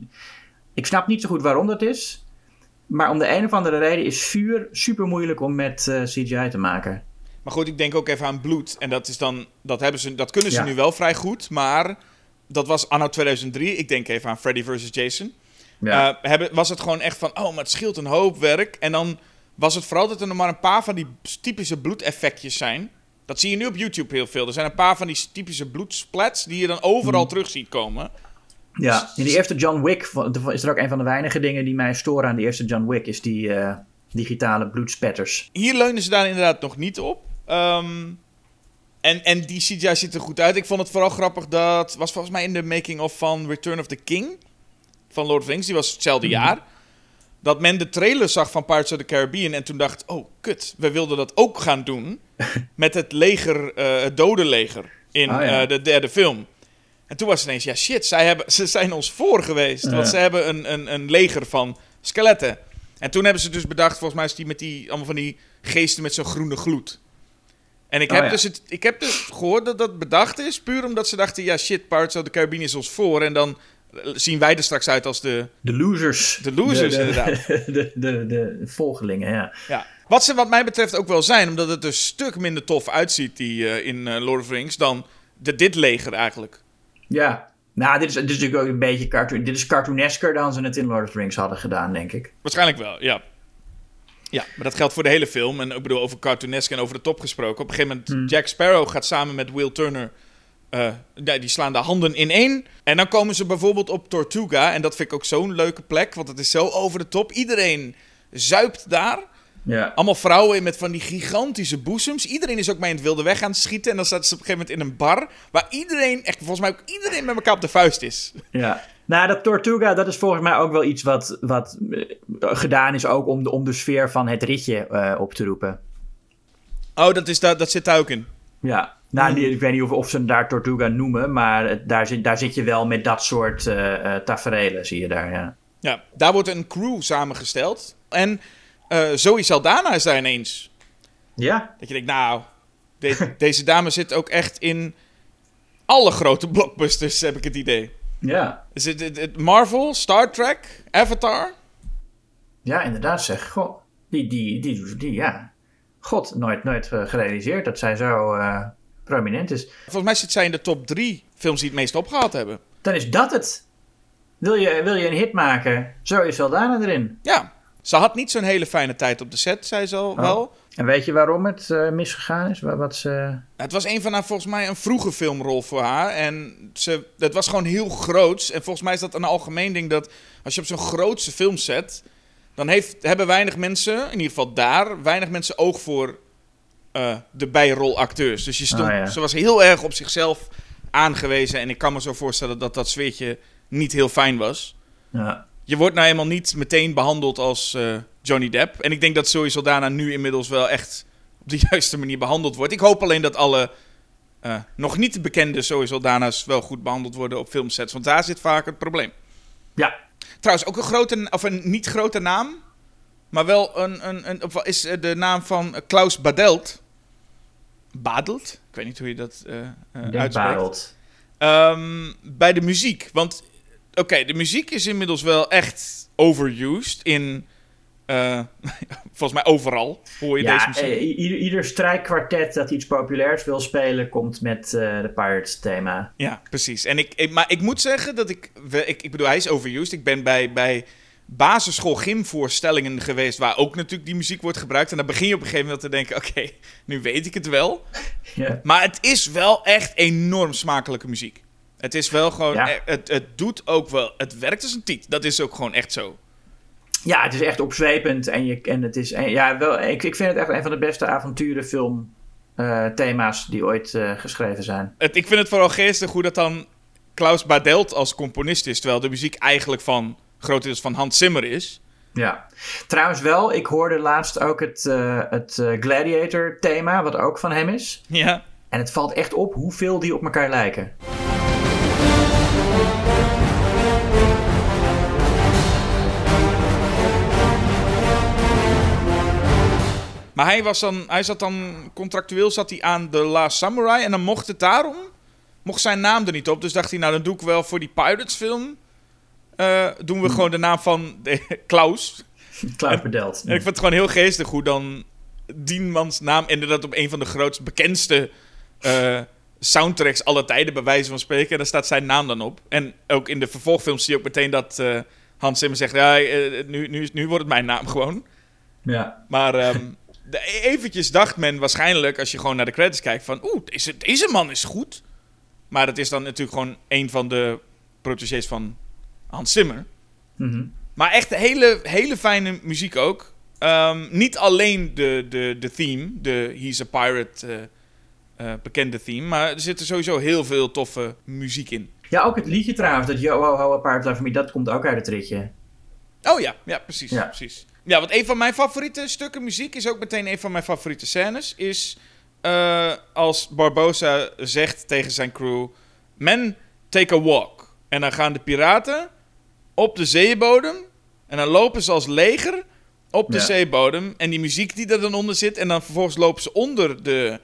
Ik snap niet zo goed waarom dat is. Maar om de een of andere reden is vuur super moeilijk om met eh, CGI te maken. Maar goed, ik denk ook even aan bloed. En dat, is dan, dat, hebben ze, dat kunnen ze Ja. nu wel vrij goed. Maar dat was anno 2003. Ik denk even aan Freddy vs. Jason. Ja. Eh, hebben, was het gewoon echt van, oh, maar het scheelt een hoop werk. En dan was het vooral dat er nog maar een paar van die typische bloedeffectjes zijn. Dat zie je nu op YouTube heel veel. Er zijn een paar van die typische bloedsplats die je dan overal Hmm. terug ziet komen. Ja, in die eerste John Wick is er ook een van de weinige dingen die mij storen aan de eerste John Wick, is die eh, digitale bloedspetters. Hier leunen ze daar inderdaad nog niet op. Ehm, en, en die CGI ziet er goed uit. Ik vond het vooral grappig dat... was volgens mij in de making-of van Return of the King... van Lord of the Rings, die was hetzelfde jaar... dat men de trailer zag van Pirates of the Caribbean... en toen dacht, oh, kut, we wilden dat ook gaan doen... met het leger, eh, het dode leger... in Ah, ja. eh, de derde film. En toen was het ineens, ja shit, zij hebben, ze zijn ons voor geweest. Want ze hebben een, een, een leger van skeletten. En toen hebben ze dus bedacht, volgens mij is die met die, allemaal van die geesten met zo'n groene gloed. En ik Oh, heb, ja. dus het, ik heb dus gehoord dat dat bedacht is, puur omdat ze dachten, ja shit, Pirates of the Caribbean is ons voor. En dan eh, zien wij er straks uit als de... De losers. De losers, de, inderdaad. De, de, de, volgelingen, ja. Ja. Wat ze wat mij betreft ook wel zijn, omdat het er een stuk minder tof uitziet die, eh, in eh, Lord of the Rings dan de, dit leger eigenlijk. Ja. Nou, dit is, dit is natuurlijk ook een beetje cartoon. Dit is cartoonesker dan ze het in Lord of the Rings hadden gedaan, denk ik. Waarschijnlijk wel, ja. Ja, maar dat geldt voor de hele film. En ik bedoel, over cartoonesk en over de top gesproken. Op een gegeven moment, Jack Sparrow gaat samen met Will Turner... eh, die slaan de handen in één. En dan komen ze bijvoorbeeld op Tortuga. En dat vind ik ook zo'n leuke plek, want het is zo over de top. Iedereen zuipt daar. Ja. Allemaal vrouwen met van die gigantische boezems. Iedereen is ook mee in het wilde weg aan het schieten. En dan staat ze op een gegeven moment in een bar... waar iedereen, echt volgens mij ook iedereen met elkaar op de vuist is. Ja. Nou, dat Tortuga, dat is volgens mij ook wel iets wat, wat eh, gedaan is ook om de, om de sfeer van het ritje eh, op te roepen. Oh, dat, is, dat, dat zit daar ook in. Ja. Nou, die- ik weet niet of, of ze hem daar Tortuga noemen, maar daar zit, daar zit je wel met dat soort eh taferelen, zie je daar, ja. Ja, daar wordt een crew samengesteld. En eh Zoe Saldana is daar ineens. Ja? Dat je denkt, nou, de- deze dame zit ook echt in alle grote blockbusters, heb ik het idee. Ja. Is het, het- het Marvel, Star Trek, Avatar? Ja, inderdaad zeg. Goh, die, die, die, die, ja. God, nooit, nooit eh, gerealiseerd dat zij zo eh, prominent is. Volgens mij zit zij in de top drie films die het meest opgehaald hebben. Dan is dat het. Wil je, wil je een hit maken? Zo is Saldana erin. Ja, ze had niet zo'n hele fijne tijd op de set, zei ze al wel. En weet je waarom het eh, misgegaan is? Wat, wat ze... Het was een van haar, volgens mij, een vroege filmrol voor haar. En ze, het was gewoon heel groots. En volgens mij is dat een algemeen ding dat als je op zo'n grootse film zet, dan heeft, hebben weinig mensen, in ieder geval daar, weinig mensen oog voor eh, de bijrolacteurs. Dus je stond, ja. ze was heel erg op zichzelf aangewezen. En ik kan me zo voorstellen dat dat sfeertje niet heel fijn was. Ja. Je wordt nou eenmaal niet meteen behandeld als eh, Johnny Depp. En ik denk dat Zoe Saldana nu inmiddels wel echt op de juiste manier behandeld wordt. Ik hoop alleen dat alle eh, nog niet bekende Zoe Saldana's wel goed behandeld worden op filmsets. Want daar zit vaak het probleem. ja. Trouwens, ook een grote, of een niet grote naam. Maar wel een, een, een of is eh, de naam van Klaus Badelt. Badelt? Ik weet niet hoe je dat eh, uitspreekt. Ehm, bij de muziek. Want, oké, de muziek is inmiddels wel echt overused in... eh, volgens mij overal hoor je deze muziek. eh, i- ieder, ieder strijkkwartet dat iets populairs wil spelen, komt met eh, de Pirates thema. Ja, precies. En ik, ik- maar ik moet zeggen dat ik, ik... Ik bedoel, hij is overused. Ik ben bij, bij basisschool gymvoorstellingen geweest waar ook natuurlijk die muziek wordt gebruikt. En dan begin je op een gegeven moment te denken, oké, nu weet ik het wel. Ja. Maar het is wel echt enorm smakelijke muziek. Het is wel gewoon, Ja. eh, het, het doet ook wel, het werkt als een tiet. Dat is ook gewoon echt zo. Ja, het is echt opzwepend. En, je, en het is. En ja, wel, ik, ik vind het echt een van de beste avonturenfilm eh, thema's die ooit eh, geschreven zijn. Het, ik vind het vooral geestig hoe dat dan Klaus Badelt als componist is, terwijl de muziek eigenlijk van grotendeels van Hans Zimmer is. Ja. Trouwens wel, ik hoorde laatst ook het, eh, het eh, Gladiator thema, wat ook van hem is. Ja. En het valt echt op hoeveel die op elkaar lijken. Maar hij, was dan, hij zat dan contractueel zat hij aan The Last Samurai en dan mocht het daarom, mocht zijn naam er niet op. Dus dacht hij, nou dan doe ik wel voor die Pirates film, eh, doen we gewoon de naam van de, Klaus. Klaus Bedelt. En ik vind het gewoon heel geestig hoe dan Dienmans naam inderdaad op een van de grootst bekendste eh, soundtracks aller tijden, bij wijze van spreken. En daar staat zijn naam dan op. En ook in de vervolgfilms zie je ook meteen dat eh, Hans Zimmer zegt, ja, nu, nu, nu wordt het mijn naam gewoon. Ja. Maar ehm, eventjes dacht men waarschijnlijk, als je gewoon naar de credits kijkt, van oeh, deze, deze man is goed. Maar het is dan natuurlijk gewoon een van de protégés van Hans Zimmer. Mhm. Maar echt hele, hele fijne muziek ook. Ehm, niet alleen de, de, de theme, de He's a Pirate eh, eh, bekende theme, maar er zit er sowieso heel veel toffe muziek in. ja, ook het liedje trouwens, dat Yo Ho Ho Apart Love Me, dat komt ook uit het ritje. Oh ja, ja precies, Ja. precies. Ja, want een van mijn favoriete stukken muziek is ook meteen een van mijn favoriete scènes. Is eh, als Barbosa zegt tegen zijn crew: Men, take a walk. En dan gaan de piraten op de zeebodem. En dan lopen ze als leger op de Ja. zeebodem. En die muziek die er dan onder zit. En dan vervolgens lopen ze onder de.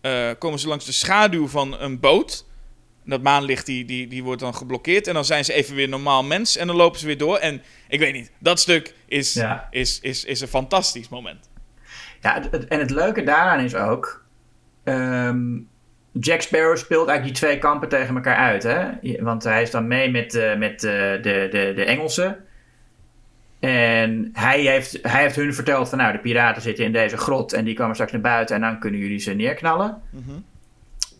eh, komen ze langs de schaduw van een boot. Dat maanlicht die, die, die wordt dan geblokkeerd. En dan zijn ze even weer normaal mens. En dan lopen ze weer door. En ik weet niet, dat stuk is, Ja. is, is, is een fantastisch moment. Ja, het- het- en het leuke daaraan is ook. ehm, Jack Sparrow speelt eigenlijk die twee kampen tegen elkaar uit. Hè? Want hij is dan mee met, eh, met eh, de, de, de Engelsen. En hij heeft, hij heeft hun verteld van nou, de piraten zitten in deze grot en die komen straks naar buiten en dan kunnen jullie ze neerknallen.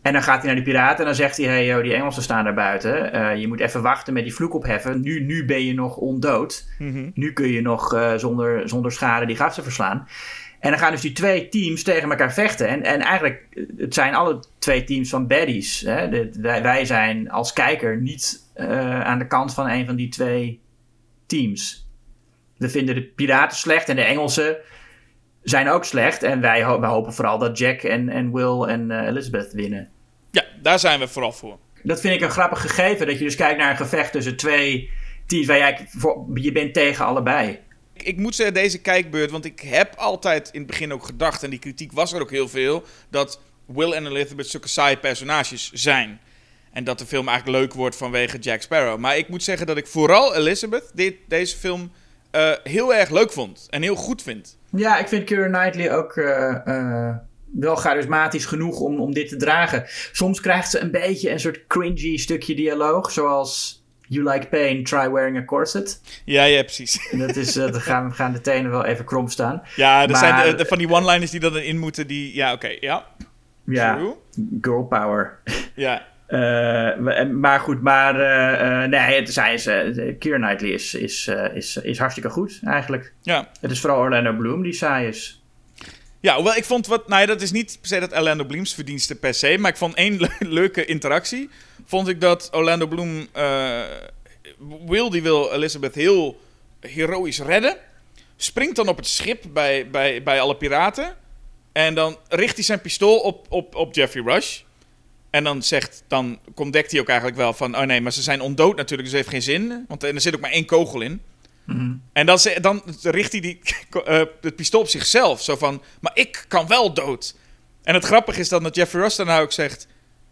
En dan gaat hij naar de piraten en dan zegt hij, hey, yo, die Engelsen staan daar buiten. Eh, je moet even wachten met die vloek opheffen. Nu, nu ben je nog ondood. Nu kun je nog eh, zonder, zonder schade die gasten verslaan. En dan gaan dus die twee teams tegen elkaar vechten. En, en eigenlijk, eh, het zijn alle twee teams van baddies. Hè? De- wij, wij zijn als kijker niet aan de kant van een van die twee teams. We vinden de piraten slecht en de Engelsen zijn ook slecht. En wij, ho- wij hopen vooral dat Jack en, en Will en eh, Elizabeth winnen. Ja, daar zijn we vooral voor. Dat vind ik een grappig gegeven. Dat je dus kijkt naar een gevecht tussen twee teams waar jij voor, je bent tegen allebei. Ik, ik moet zeggen, deze kijkbeurt, want ik heb altijd in het begin ook gedacht, en die kritiek was er ook heel veel, dat Will en Elizabeth zulke saaie personages zijn. En dat de film eigenlijk leuk wordt vanwege Jack Sparrow. Maar ik moet zeggen dat ik vooral Elizabeth, dit, deze film, eh, heel erg leuk vond. En heel goed vind. Ja, ik vind Keira Knightley ook eh, eh, wel charismatisch genoeg om, om dit te dragen. Soms krijgt ze een beetje een soort cringy stukje dialoog, zoals You like pain, try wearing a corset. Ja, ja, precies. Dat is, eh, dan gaan, gaan de tenen wel even krom staan. Ja, er Maar- zijn de, de- van die one-liners die dan in moeten, die... Ja, oké, ja. Ja, True. girl power. Ja, Eh, maar goed, maar eh, nee, het, zij is, eh Keira Knightley is, is, is, is hartstikke goed eigenlijk. ja. Het is vooral Orlando Bloom die saai is. Ja, hoewel ik vond wat... Nou ja, dat is niet per se dat Orlando Bloom's verdienste per se. Maar ik vond één le- leuke interactie. Vond ik dat Orlando Bloom... Will, die wil Elizabeth heel heroïs redden. Springt dan op het schip bij, bij, bij alle piraten. En dan richt hij zijn pistool op, op, op Jeffrey Rush. En dan zegt... Dan ontdekt hij ook eigenlijk wel van... Oh nee, maar ze zijn ondood natuurlijk, dus heeft geen zin. Want er zit ook maar één kogel in. En dan, dan richt hij die, eh, het pistool op zichzelf. Zo van, maar ik kan wel dood. En het grappige is dan dat Jeffrey Rush daarna ook zegt...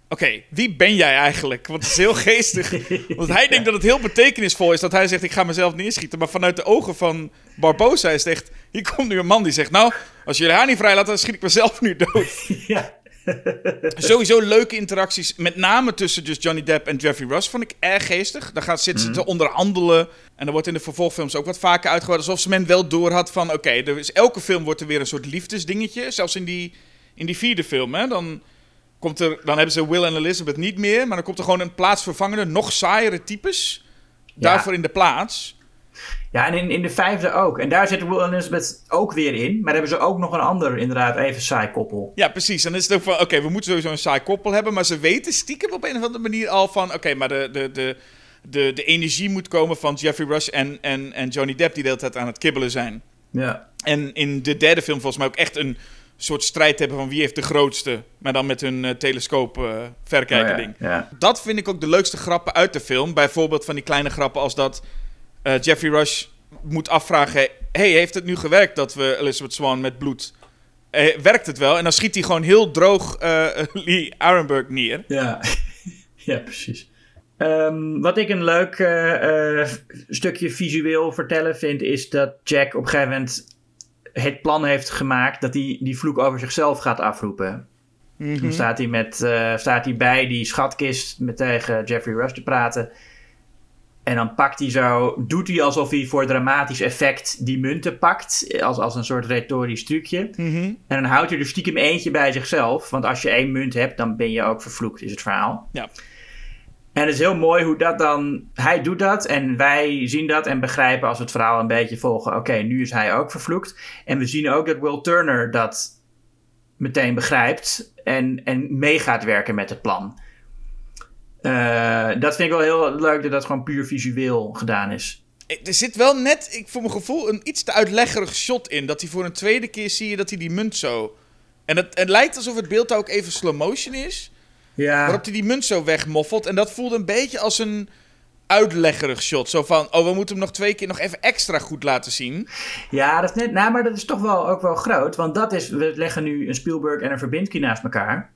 Oké, wie ben jij eigenlijk? Want het is heel geestig. Want hij denkt dat het heel betekenisvol is dat hij zegt... ik ga mezelf neerschieten. Maar vanuit de ogen van Barbosa is het echt... Hier komt nu een man die zegt... Nou, als jullie haar niet vrij laten, dan schiet ik mezelf nu dood. ja. Sowieso leuke interacties, met name tussen dus Johnny Depp en Jeffrey Rush, vond ik erg geestig. Daar gaat, zitten ze te onderhandelen. En er wordt in de vervolgfilms ook wat vaker uitgehoord. Alsof ze men wel door had van, oké, is elke film wordt er weer een soort liefdesdingetje. Zelfs in die, in die vierde film, hè. Dan, komt er, dan hebben ze Will en Elizabeth niet meer. Maar dan komt er gewoon een plaatsvervangende, nog saaiere types daarvoor in de plaats. Ja, en in, in de vijfde ook. En daar zit Will en Elizabeth ook weer in. Maar hebben ze ook nog een ander, inderdaad, even saai koppel. Ja, precies. Dan is het ook van, oké, we moeten sowieso een saai koppel hebben. Maar ze weten stiekem op een of andere manier al van... Oké, maar de, de, de, de, de energie moet komen van Jeffrey Rush en, en, en Johnny Depp... die de hele tijd aan het kibbelen zijn. Ja. En in de derde film volgens mij ook echt een soort strijd hebben van wie heeft de grootste. Maar dan met hun uh, telescoop uh. Oh ja. Dat vind ik ook de leukste grappen uit de film. Bijvoorbeeld van die kleine grappen als dat uh, Jeffrey Rush moet afvragen... hey, heeft het nu gewerkt dat we Elizabeth Swan met bloed... Eh, werkt het wel? En dan schiet hij gewoon heel droog eh, Lee Arenberg neer. Ja, ja precies. Um, wat ik een leuk uh, stukje visueel vertellen vind... is dat Jack op een gegeven moment het plan heeft gemaakt... dat hij die vloek over zichzelf gaat afroepen. Mm -hmm. Dan staat hij, met, staat hij bij die schatkist met tegen Jeffrey Rush te praten... En dan pakt hij zo, doet hij alsof hij voor dramatisch effect die munten pakt. Als, als een soort retorisch trucje. Mm -hmm. En dan houdt hij er stiekem eentje bij zichzelf. Want als je één munt hebt, dan ben je ook vervloekt, is het verhaal. Ja. En het is heel mooi hoe dat dan... Hij doet dat en wij zien dat en begrijpen als we het verhaal een beetje volgen. Oké, okay, nu is hij ook vervloekt. En we zien ook dat Will Turner dat meteen begrijpt. En, en mee gaat werken met het plan. Uh, dat vind ik wel heel leuk dat dat gewoon puur visueel gedaan is. Er zit wel net, ik, voor mijn gevoel, een iets te uitleggerig shot in. Dat hij voor een tweede keer zie je dat hij die munt zo... En het, het lijkt alsof het beeld ook even slow motion is. Ja. Waarop hij die munt zo wegmoffelt. En dat voelde een beetje als een uitleggerig shot. Zo van, oh, we moeten hem nog twee keer nog even extra goed laten zien. Ja, dat is net, nou, maar dat is toch wel ook wel groot. Want dat is, we leggen nu een Spielberg en een Verbinski naast elkaar.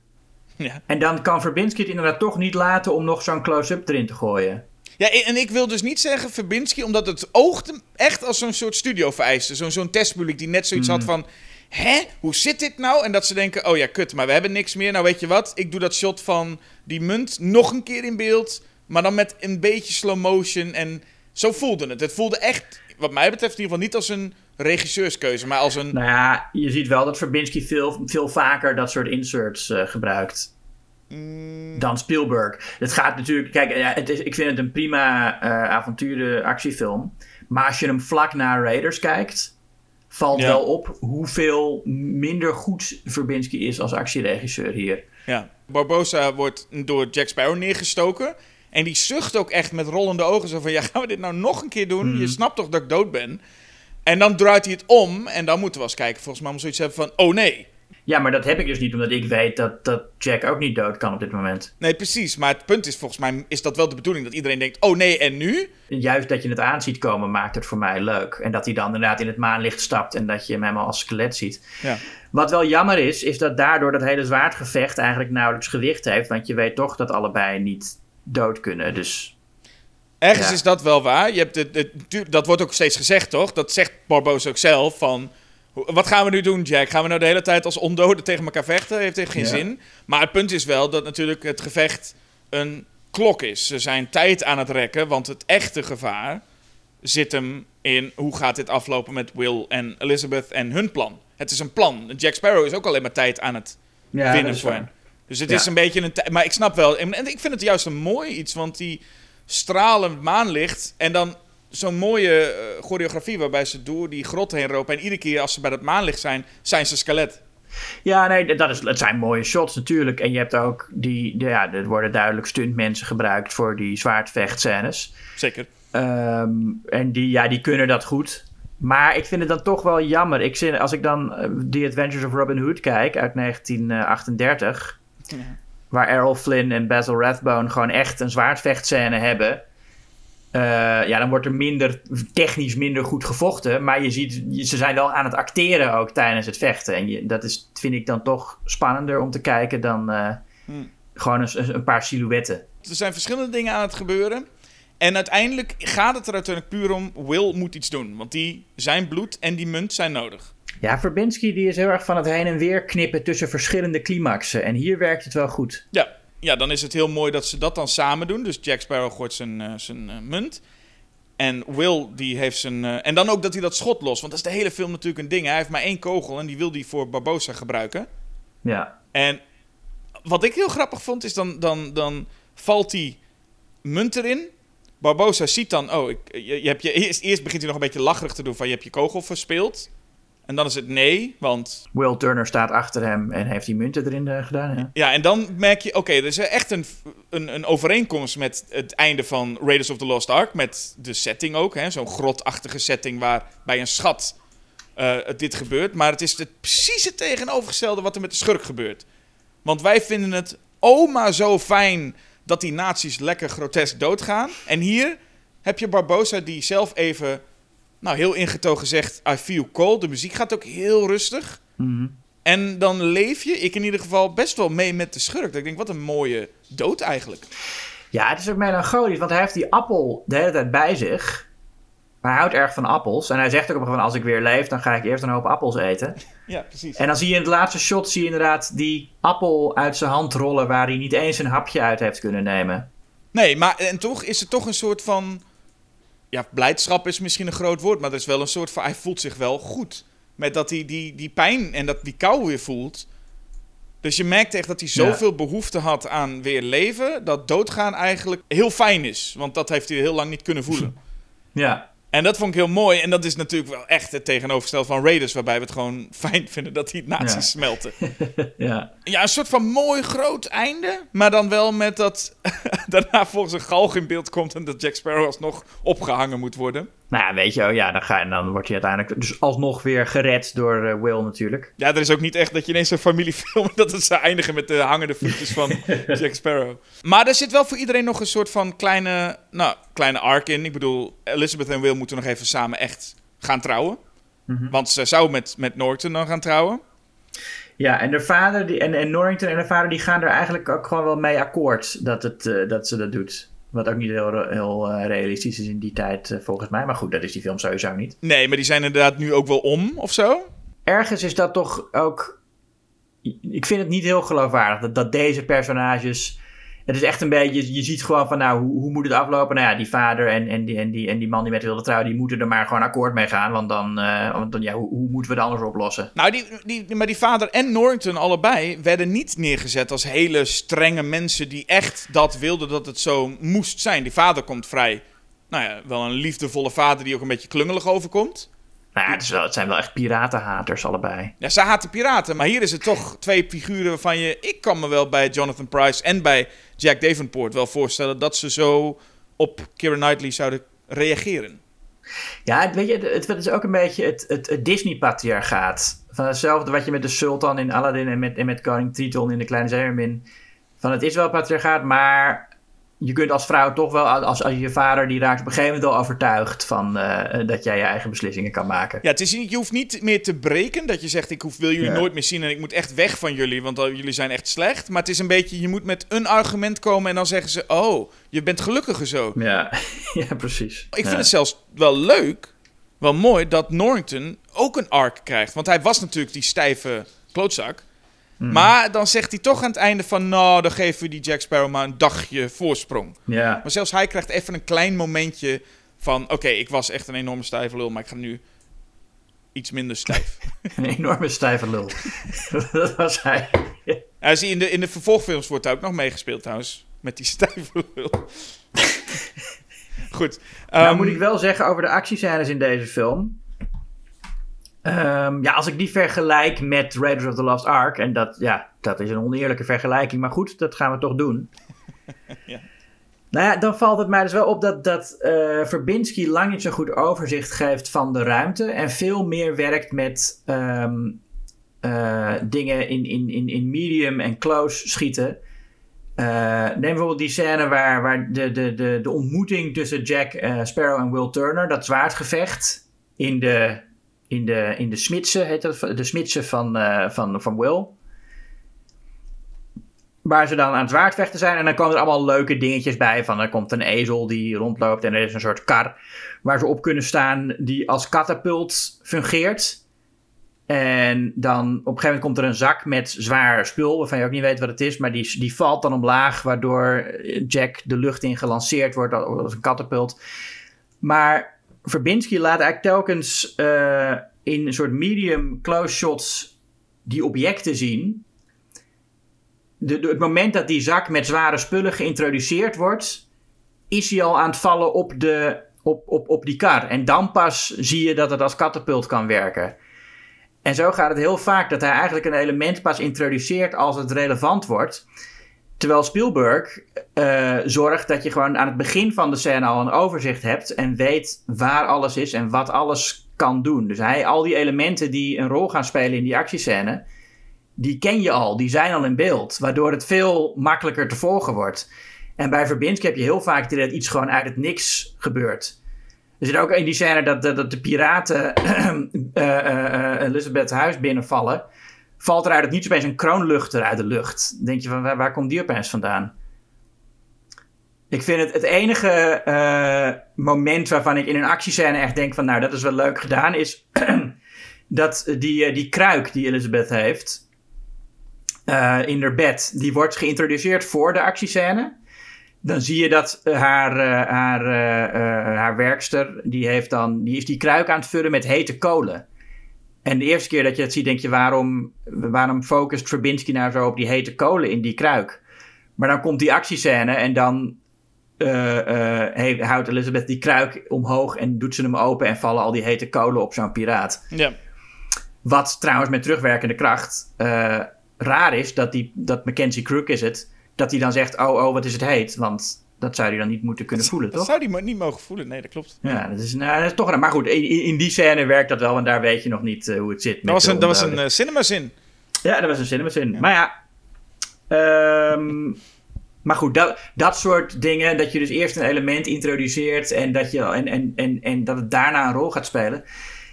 Ja. En dan kan Verbinski het inderdaad toch niet laten om nog zo'n close-up erin te gooien. Ja, en ik wil dus niet zeggen Verbinski, omdat het oogde echt als zo'n soort studio vereiste. Zo'n zo'n testpubliek die net zoiets mm. had van... Hè? Hoe zit dit nou? En dat ze denken, oh ja, kut, maar we hebben niks meer. Nou, weet je wat? Ik doe dat shot van die munt nog een keer in beeld. Maar dan met een beetje slow motion. En zo voelde het. Het voelde echt, wat mij betreft in ieder geval, niet als een regisseurskeuze, maar als een... Nou ja, je ziet wel dat Verbinski veel, veel vaker dat soort inserts uh, gebruikt. Mm. Dan Spielberg. Het gaat natuurlijk... Kijk, ja, het is, ik vind het een prima uh, avonturen actiefilm. Maar als je hem vlak na Raiders kijkt... valt Ja. wel op hoeveel minder goed Verbinski is als actieregisseur hier. Ja, Barbosa wordt door Jack Sparrow neergestoken. En die zucht ook echt met rollende ogen. Zo van, ja, gaan we dit nou nog een keer doen? Mhm. Je snapt toch dat ik dood ben? En dan draait hij het om. En dan moeten we eens kijken, volgens mij, om zoiets hebben van... Oh nee. Ja, maar dat heb ik dus niet, omdat ik weet dat, dat Jack ook niet dood kan op dit moment. Nee, precies. Maar het punt is, volgens mij is dat wel de bedoeling. Dat iedereen denkt, oh nee, en nu? En juist dat je het aan ziet komen maakt het voor mij leuk. En dat hij dan inderdaad in het maanlicht stapt en dat je hem helemaal als skelet ziet. Ja. Wat wel jammer is, is dat daardoor dat hele zwaardgevecht eigenlijk nauwelijks gewicht heeft. Want je weet toch dat allebei niet dood kunnen. Dus Ergens Ja. is dat wel waar. Je hebt het, het- dat wordt ook steeds gezegd, toch? Dat zegt Barbosa ook zelf. Van, wat gaan we nu doen, Jack? Gaan we nou de hele tijd als ondoden tegen elkaar vechten? Heeft echt geen Ja. zin. Maar het punt is wel dat natuurlijk het gevecht een klok is. Ze zijn tijd aan het rekken, want het echte gevaar zit hem in hoe gaat dit aflopen met Will en Elizabeth en hun plan. Het is een plan. Jack Sparrow is ook alleen maar tijd aan het ja, winnen voor hen. Dus het Ja. is een beetje een... Maar ik snap wel... En en ik vind het juist een mooi iets, want die stralend maanlicht... en dan zo'n mooie eh, choreografie waarbij ze door die grot heen lopen... en iedere keer als ze bij dat maanlicht zijn, zijn ze skelet. Ja, nee, dat is, het zijn mooie shots natuurlijk. En je hebt ook die, de- ja, er worden duidelijk stuntmensen gebruikt voor die zwaardvechtscènes. Zeker. Ehm, en die, ja, die kunnen dat goed. Maar ik vind het dan toch wel jammer. Ik zin, als ik dan eh, The Adventures of Robin Hood kijk uit 1938... Ja. Waar Errol Flynn en Basil Rathbone gewoon echt een zwaardvechtscène hebben... eh, ja, dan wordt er minder, technisch minder goed gevochten. Maar je ziet, ze zijn wel aan het acteren ook tijdens het vechten. En je, dat is, vind ik dan toch spannender om te kijken dan eh, Hmm. gewoon een, een paar silhouetten. Er zijn verschillende dingen aan het gebeuren. En uiteindelijk gaat het er uiteindelijk puur om... Will moet iets doen. Want die, zijn bloed en die munt zijn nodig. Ja, Verbinski die is heel erg van het heen en weer knippen tussen verschillende climaxen. En hier werkt het wel goed. Ja, ja, dan is het heel mooi dat ze dat dan samen doen. Dus Jack Sparrow gooit zijn, eh, zijn eh, munt. En Will, die heeft zijn... eh, en dan ook dat hij dat schot los. Want dat is de hele film natuurlijk een ding. hè. Hij heeft maar één kogel en die wil hij voor Barbosa gebruiken. Ja, En wat ik heel grappig vond, is dan, dan, dan valt die munt erin. Barbosa ziet dan, oh, ik, je, je hebt je, eerst, eerst begint hij nog een beetje lacherig te doen van je hebt je kogel verspeeld. En dan is het nee, want Will Turner staat achter hem en heeft die munten erin eh, gedaan. Ja. ja, en dan merk je, oké, er is echt een, een, een overeenkomst met het einde van Raiders of the Lost Ark. Met de setting ook, hè, zo'n grotachtige setting waar bij een schat het dit gebeurt. Maar het is het, precies het tegenovergestelde wat er met de schurk gebeurt. Want wij vinden het oh maar zo fijn dat die nazi's lekker grotesk doodgaan. En hier heb je Barbosa die zelf even, nou heel ingetogen zegt, I feel cold. De muziek gaat ook heel rustig. Mhm. En dan leef je, ik in ieder geval, best wel mee met de schurk. Dat ik denk, wat een mooie dood eigenlijk. ja, het is ook melancholisch, want hij heeft die appel de hele tijd bij zich. Maar hij houdt erg van appels. En hij zegt ook op een gegeven moment, als ik weer leef, dan ga ik eerst een hoop appels eten. Ja, precies. En dan zie je in het laatste shot zie je inderdaad die appel uit zijn hand rollen... waar hij niet eens een hapje uit heeft kunnen nemen. Nee, maar en toch is het toch een soort van... Ja, blijdschap is misschien een groot woord, maar er is wel een soort van... Hij voelt zich wel goed. Met dat hij die, die pijn en dat, die kou weer voelt. Dus je merkt echt dat hij zoveel behoefte had aan weer leven... dat doodgaan eigenlijk heel fijn is. Want dat heeft hij heel lang niet kunnen voelen. Ja, En dat vond ik heel mooi. En dat is natuurlijk wel echt het tegenovergestelde van Raiders... waarbij we het gewoon fijn vinden dat die nazi's Ja. smelten. ja. Ja, een soort van mooi groot einde. Maar dan wel met dat daarna volgens een galg in beeld komt... en dat Jack Sparrow alsnog opgehangen moet worden. Nou ja, weet je, oh ja, dan, ga je, dan wordt hij uiteindelijk dus alsnog weer gered door eh, Will natuurlijk. Ja, er is ook niet echt dat je ineens een familiefilm... dat het zou eindigen met de hangende voetjes van Jack Sparrow. Maar er zit wel voor iedereen nog een soort van kleine, nou, kleine arc in. Ik bedoel, Elizabeth en Will moeten nog even samen echt gaan trouwen. Want ze zou met, met Norton dan gaan trouwen. Ja, en de vader die, en, en Norrington en de vader die gaan er eigenlijk ook gewoon wel mee akkoord dat, het, eh, dat ze dat doet. Wat ook niet heel, heel eh, realistisch is in die tijd eh, volgens mij. Maar goed, dat is die film sowieso niet. Nee, maar die zijn inderdaad nu ook wel om, of zo. Ergens is dat toch ook... Ik vind het niet heel geloofwaardig dat, dat deze personages... Het is echt een beetje, je ziet gewoon van, nou, hoe, hoe moet het aflopen? Nou ja, die vader en, en, die, en, die, en die man die met wilde trouwen, die moeten er maar gewoon akkoord mee gaan. Want dan, eh, want dan ja, hoe, hoe moeten we het anders oplossen? Nou, die, die, maar die vader en Norrington allebei werden niet neergezet als hele strenge mensen die echt dat wilden dat het zo moest zijn. Die vader komt vrij, nou ja, wel een liefdevolle vader die ook een beetje klungelig overkomt. Nou ja, het, is wel, het zijn wel echt piratenhaters allebei. Ja, ze haten piraten, maar hier is het toch twee figuren waarvan je... Ik kan me wel bij Jonathan Price en bij Jack Davenport wel voorstellen dat ze zo op Keira Knightley zouden reageren. Ja, weet je, het, het is ook een beetje het, het, het Disney-patriarchaat. Van hetzelfde wat je met de Sultan in Aladdin en met, en met Koning Triton in De Kleine Zeemermin. Van het is wel patriarchaat, maar je kunt als vrouw toch wel, als, als je vader die raakt op een gegeven moment wel overtuigd van eh, dat jij je eigen beslissingen kan maken. Ja, het is je hoeft niet meer te breken. Dat je zegt, ik hoef, wil jullie Ja. nooit meer zien en ik moet echt weg van jullie, want uh, jullie zijn echt slecht. Maar het is een beetje, je moet met een argument komen en dan zeggen ze, oh, je bent gelukkiger zo. Ja, ja precies. Ik vind het zelfs wel leuk, wel mooi, dat Norrington ook een arc krijgt. Want hij was natuurlijk die stijve klootzak. Maar dan zegt hij toch aan het einde van... Nou, dan geven we die Jack Sparrow maar een dagje voorsprong. Ja, Maar zelfs hij krijgt even een klein momentje van... Oké, ik was echt een enorme stijve lul, maar ik ga nu iets minder stijf. een enorme stijve lul. dat was hij. Hij zie in, de, in de vervolgfilms wordt hij ook nog meegespeeld trouwens. Met die stijve lul. Goed. Nou ehm, moet ik wel zeggen over de actiescènes in deze film. Ehm, ja, als ik die vergelijk met Raiders of the Lost Ark. En dat, ja, dat is een oneerlijke vergelijking. Maar goed, dat gaan we toch doen. Ja. Nou ja, dan valt het mij dus wel op dat, dat eh Verbinski lang niet zo goed overzicht geeft van de ruimte. En veel meer werkt met ehm, eh, dingen in, in, in, in medium en close schieten. Eh, neem bijvoorbeeld die scène waar, waar de, de, de, de ontmoeting tussen Jack Sparrow en Will Turner, dat zwaardgevecht in de, in de, in de smidse, heet dat, de smidse van, eh, van, van Will. Waar ze dan aan het zwaardvechten zijn. En dan komen er allemaal leuke dingetjes bij. Van er komt een ezel die rondloopt. En er is een soort kar waar ze op kunnen staan. Die als katapult fungeert. En dan op een gegeven moment komt er een zak met zwaar spul, waarvan je ook niet weet wat het is, maar die, die valt dan omlaag, waardoor Jack de lucht in gelanceerd wordt als een katapult. Maar Verbinski laat eigenlijk telkens uh, in een soort medium close shots die objecten zien. De, de, het moment dat die zak met zware spullen geïntroduceerd wordt, is hij al aan het vallen op, de, op, op, op die kar. En dan pas zie je dat het als katapult kan werken. En zo gaat het heel vaak dat hij eigenlijk een element pas introduceert als het relevant wordt. Terwijl Spielberg uh, zorgt dat je gewoon aan het begin van de scène al een overzicht hebt en weet waar alles is en wat alles kan doen. Dus hij, al die elementen die een rol gaan spelen in die actiescène, die ken je al, die zijn al in beeld, waardoor het veel makkelijker te volgen wordt. En bij Verbinski heb je heel vaak dat iets gewoon uit het niks gebeurt. Er zit ook in die scène dat, dat, de piraten uh, Elizabeth huis binnenvallen. Valt er uit het niets opeens een kroonluchter uit de lucht. denk je van waar, waar komt die opeens vandaan? Ik vind het het enige moment waarvan ik in een actiescène echt denk van nou dat is wel leuk gedaan is dat die, die kruik die Elizabeth heeft in haar bed, die wordt geïntroduceerd voor de actiescène dan zie je dat eh, haar, haar, haar werkster, die, heeft dan, die is die kruik aan het vullen met hete kolen. En de eerste keer dat je het ziet, denk je, waarom, waarom focust Verbinski nou zo op die hete kolen in die kruik? Maar dan komt die actiescène en dan heeft, houdt Elizabeth die kruik omhoog en doet ze hem open en vallen al die hete kolen op zo'n piraat. Ja. Wat trouwens met terugwerkende kracht raar is, dat, die, dat Mackenzie Crook is het dat hij dan zegt, oh, oh, wat is het heet? Want dat zou hij dan niet moeten kunnen voelen, toch? Dat zou hij niet mogen voelen, nee, dat klopt. Ja, dat is, nou, dat is toch... Maar goed, in, in, die scène werkt dat wel, want daar weet je nog niet uh, hoe het zit. Dat was een, dat was een uh, cinemazin. Ja, dat was een cinemazin. Ja. Maar ja... Um, maar goed, dat, dat soort dingen, dat je dus eerst een element introduceert en dat, je, en, en, en, en dat het daarna een rol gaat spelen.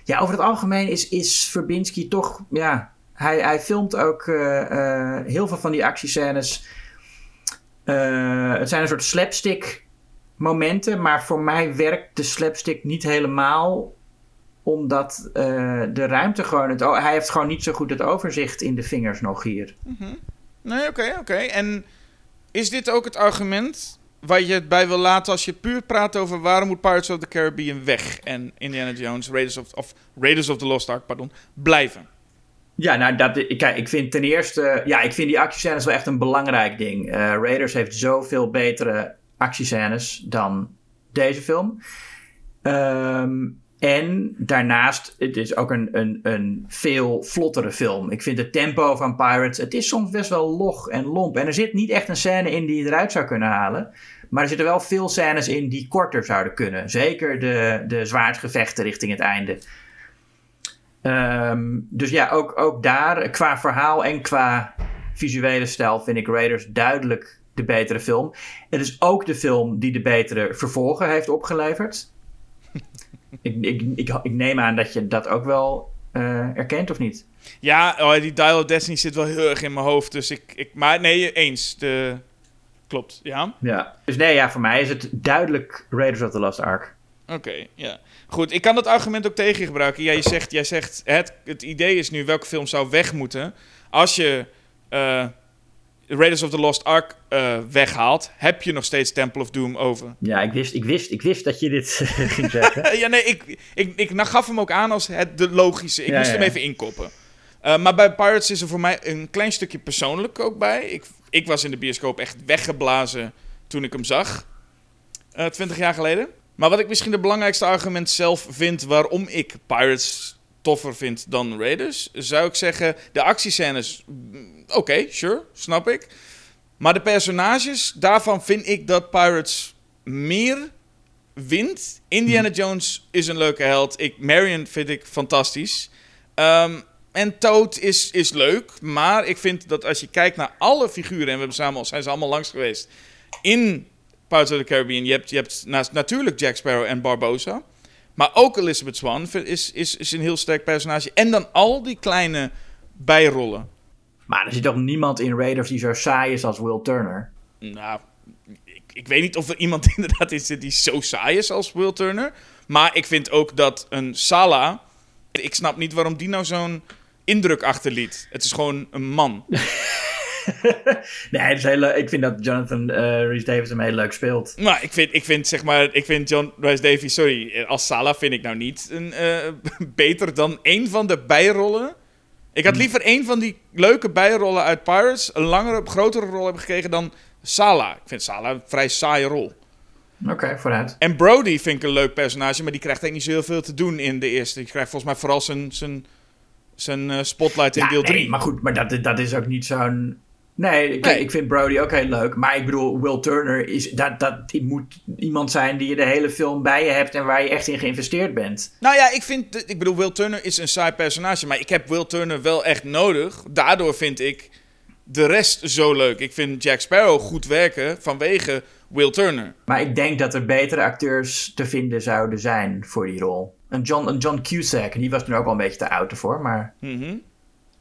Ja, over het algemeen is, is Verbinski toch, ja, hij, hij filmt ook uh, heel veel van die actiescènes uh, het zijn een soort slapstick momenten, maar voor mij werkt de slapstick niet helemaal omdat uh, de ruimte gewoon... Het, hij heeft gewoon niet zo goed het overzicht in de vingers nog hier. -hmm. Nee, oké, oké. En is dit ook het argument waar je het bij wil laten als je puur praat over waarom moet Pirates of the Caribbean weg en Indiana Jones, Raiders of, of Raiders of the Lost Ark, pardon, blijven? Ja, nou, dat, kijk, ik vind ten eerste... Ja, ik vind die actiescènes wel echt een belangrijk ding. Uh, Raiders heeft zoveel betere actiescènes dan deze film. Um, en daarnaast, het is ook een, een, een veel vlottere film. Ik vind het tempo van Pirates, het is soms best wel log en lomp. En er zit niet echt een scène in die je eruit zou kunnen halen. Maar er zitten wel veel scènes in die korter zouden kunnen. Zeker de, de zwaardgevechten richting het einde. Um, dus ja, ook, ook daar, qua verhaal en qua visuele stijl, vind ik Raiders duidelijk de betere film. Het is ook de film die de betere vervolgen heeft opgeleverd. ik, ik, ik, ik, neem aan dat je dat ook wel uh, erkent, of niet? Ja, oh, die Dial of Destiny zit wel heel erg in mijn hoofd. Dus ik, ik, maar nee, eens. De... Klopt, ja. Ja, dus nee, ja, voor mij is het duidelijk Raiders of the Lost Ark. Oké, okay, ja. Goed, ik kan dat argument ook tegen je gebruiken. Jij zegt, jij zegt het, het idee is nu welke film zou weg moeten. Als je uh, Raiders of the Lost Ark uh, weghaalt, heb je nog steeds Temple of Doom over. Ja, ik wist, ik wist, ik wist dat je dit ging zeggen. ja, nee, ik, ik, ik nou, gaf hem ook aan als het, de logische. Ik ja, moest ja. hem even inkoppen. Uh, maar bij Pirates is er voor mij een klein stukje persoonlijk ook bij. Ik, ik was in de bioscoop echt weggeblazen toen ik hem zag. Twintig jaar geleden. Maar wat ik misschien het belangrijkste argument zelf vind waarom ik Pirates toffer vind dan Raiders, zou ik zeggen, de actiescènes, mm, oké, okay, sure, snap ik. Maar de personages, daarvan vind ik dat Pirates meer wint. Indiana hmm. Jones is een leuke held. Ik, Marion vind ik fantastisch. Um, en Toad is, is leuk, maar ik vind dat als je kijkt naar alle figuren, en we hebben samen, zijn ze allemaal langs geweest, in Pirates of the Caribbean. Je hebt, je hebt naast, natuurlijk Jack Sparrow en Barbosa. Maar ook Elizabeth Swan is, is, is een heel sterk personage. En dan al die kleine bijrollen. Maar er zit toch niemand in Raiders die zo saai is als Will Turner? Nou, ik, ik weet niet of er iemand inderdaad in zit die zo saai is als Will Turner. Maar ik vind ook dat een Sala... Ik snap niet waarom die nou zo'n indruk achterliet. Het is gewoon een man. nee, het is heel leuk. ik vind dat Jonathan uh, Rhys Davis hem heel leuk speelt. Maar ik vind, ik vind zeg maar, ik vind John Rhys Davies, sorry, als Sala vind ik nou niet een, uh, beter dan een van de bijrollen. Ik had liever een van die leuke bijrollen uit Pirates, een langere, grotere rol hebben gekregen dan Sala. Ik vind Sala een vrij saaie rol. Oké, vooruit. En Brody vind ik een leuk personage, maar die krijgt eigenlijk niet zo heel veel te doen in de eerste. Die krijgt volgens mij vooral zijn, zijn, zijn uh, spotlight in ja, deel 3. Nee, maar goed, maar dat, dat is ook niet zo'n Nee, ik, ik vind Brody ook heel leuk. Maar ik bedoel, Will Turner is, dat, dat moet iemand zijn die je de hele film bij je hebt en waar je echt in geïnvesteerd bent. Nou ja, ik vind, ik bedoel, Will Turner is een saai personage, maar ik heb Will Turner wel echt nodig. Daardoor vind ik de rest zo leuk. Ik vind Jack Sparrow goed werken vanwege Will Turner. Maar ik denk dat er betere acteurs te vinden zouden zijn voor die rol. Een John, een John Cusack, die was toen ook al een beetje te oud ervoor, maar mhm.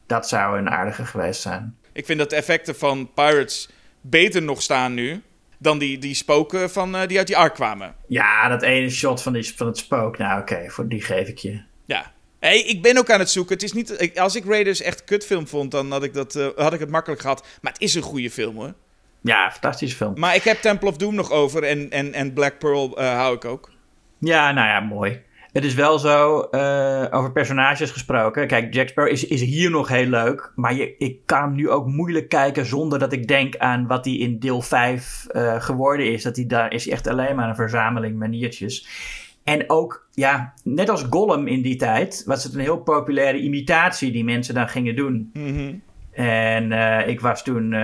dat zou een aardige geweest zijn. Ik vind dat de effecten van Pirates beter nog staan nu dan die, die spoken van, uh, die uit die ark kwamen. Ja, dat ene shot van, die, van het spook. Nou, oké, voor die geef ik je. Ja. Hey, ik ben ook aan het zoeken. Het is niet, als ik Raiders echt kutfilm vond, dan had ik, dat, uh, had ik het makkelijk gehad. Maar het is een goede film hoor. Ja, fantastische film. Maar ik heb Temple of Doom nog over en, en, en Black Pearl uh, hou ik ook. Ja, nou ja, mooi. Het is wel zo, uh, over personages gesproken. Kijk, Jack Sparrow is, is hier nog heel leuk. Maar je, ik kan hem nu ook moeilijk kijken zonder dat ik denk aan wat hij in deel 5 uh, geworden is. Dat hij daar is echt alleen maar een verzameling maniertjes. En ook, ja, net als Gollum in die tijd, was het een heel populaire imitatie die mensen dan gingen doen. Mm -hmm. En uh, ik was toen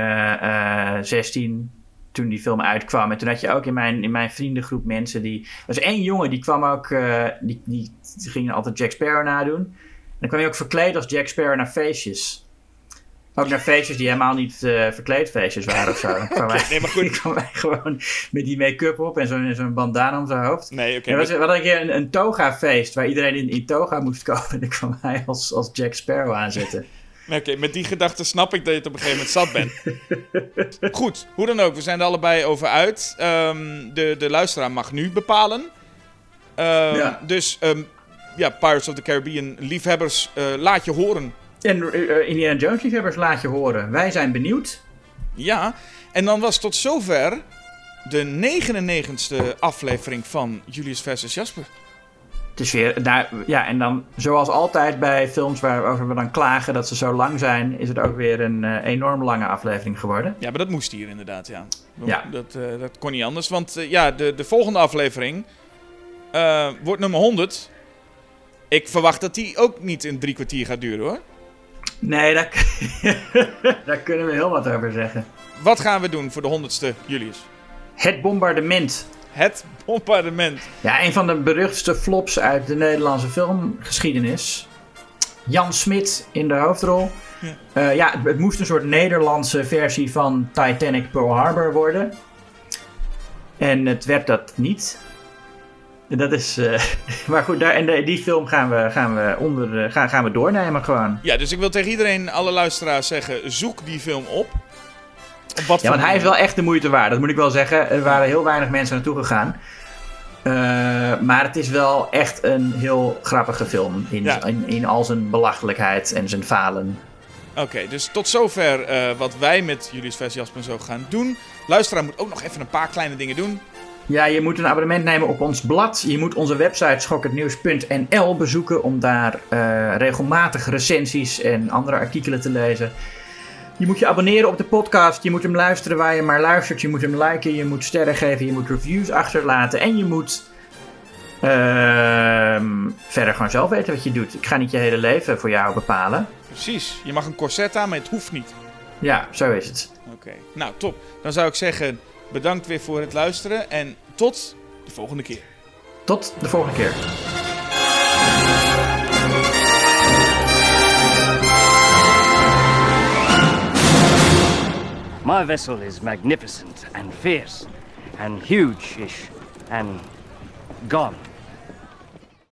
16, toen die film uitkwam. En toen had je ook in mijn, in mijn vriendengroep mensen die... Er was één jongen, die kwam ook... Uh, die, die, die ging altijd Jack Sparrow nadoen. En dan kwam hij ook verkleed als Jack Sparrow naar feestjes. Ook naar feestjes die helemaal niet uh, verkleedfeestjes waren of zo. Kwam, okay, nee, maar goed. kwam hij gewoon met die make-up op en zo'n zo'n bandana om zijn hoofd. Nee, oké. Okay, we hadden een keer een, een toga-feest waar iedereen in, in toga moest komen. En dan kwam hij als, als Jack Sparrow aanzetten. Oké, okay, met die gedachte snap ik dat je het op een gegeven moment zat bent. Goed, hoe dan ook, we zijn er allebei over uit. Um, de, de luisteraar mag nu bepalen. Um, ja. Dus um, ja, Pirates of the Caribbean liefhebbers, uh, laat je horen. En uh, Indiana Jones liefhebbers, laat je horen. Wij zijn benieuwd. Ja, en dan was tot zover de 99ste aflevering van Julius versus Jasper. Het is weer, ja, en dan zoals altijd bij films waarover we dan klagen dat ze zo lang zijn, is het ook weer een uh, enorm lange aflevering geworden. Ja, maar dat moest hier inderdaad, ja. ja. Dat, uh, dat kon niet anders, want uh, ja, de, de volgende aflevering wordt nummer 100. Ik verwacht dat die ook niet in drie kwartier gaat duren, hoor. Nee, daar, daar kunnen we heel wat over zeggen. Wat gaan we doen voor de honderdste, Julius? Het bombardement. Het bombardement. Ja, een van de beruchtste flops uit de Nederlandse filmgeschiedenis. Jan Smit in de hoofdrol. Ja, uh, ja het, het, moest een soort Nederlandse versie van Titanic Pearl Harbor worden. En het werd dat niet. Dat is. Uh, maar goed, daar, en de, die film gaan we, gaan, we onder, gaan, gaan we doornemen gewoon. Ja, dus ik wil tegen iedereen, alle luisteraars zeggen: zoek die film op. Wat ja, want hij is wel echt de moeite waard. Dat moet ik wel zeggen. Er waren heel weinig mensen naartoe gegaan. Uh, maar het is wel echt een heel grappige film. In, ja. in, in, al zijn belachelijkheid en zijn falen. Oké, okay, dus tot zover uh, wat wij met Julius Vers Jasper zo gaan doen. Luisteraar moet ook nog even een paar kleine dingen doen. Ja, je moet een abonnement nemen op ons blad. Je moet onze website schokkendnieuws.nl bezoeken om daar uh, regelmatig recensies en andere artikelen te lezen. Je moet je abonneren op de podcast. Je moet hem luisteren waar je maar luistert. Je moet hem liken. Je moet sterren geven. Je moet reviews achterlaten. En je moet uh, verder gewoon zelf weten wat je doet. Ik ga niet je hele leven voor jou bepalen. Precies. Je mag een corset aan, maar het hoeft niet. Ja, zo is het. Oké. Okay. Nou, top. Dan zou ik zeggen, bedankt weer voor het luisteren. En tot de volgende keer. Tot de volgende keer. My vessel is magnificent and fierce and huge-ish and gone.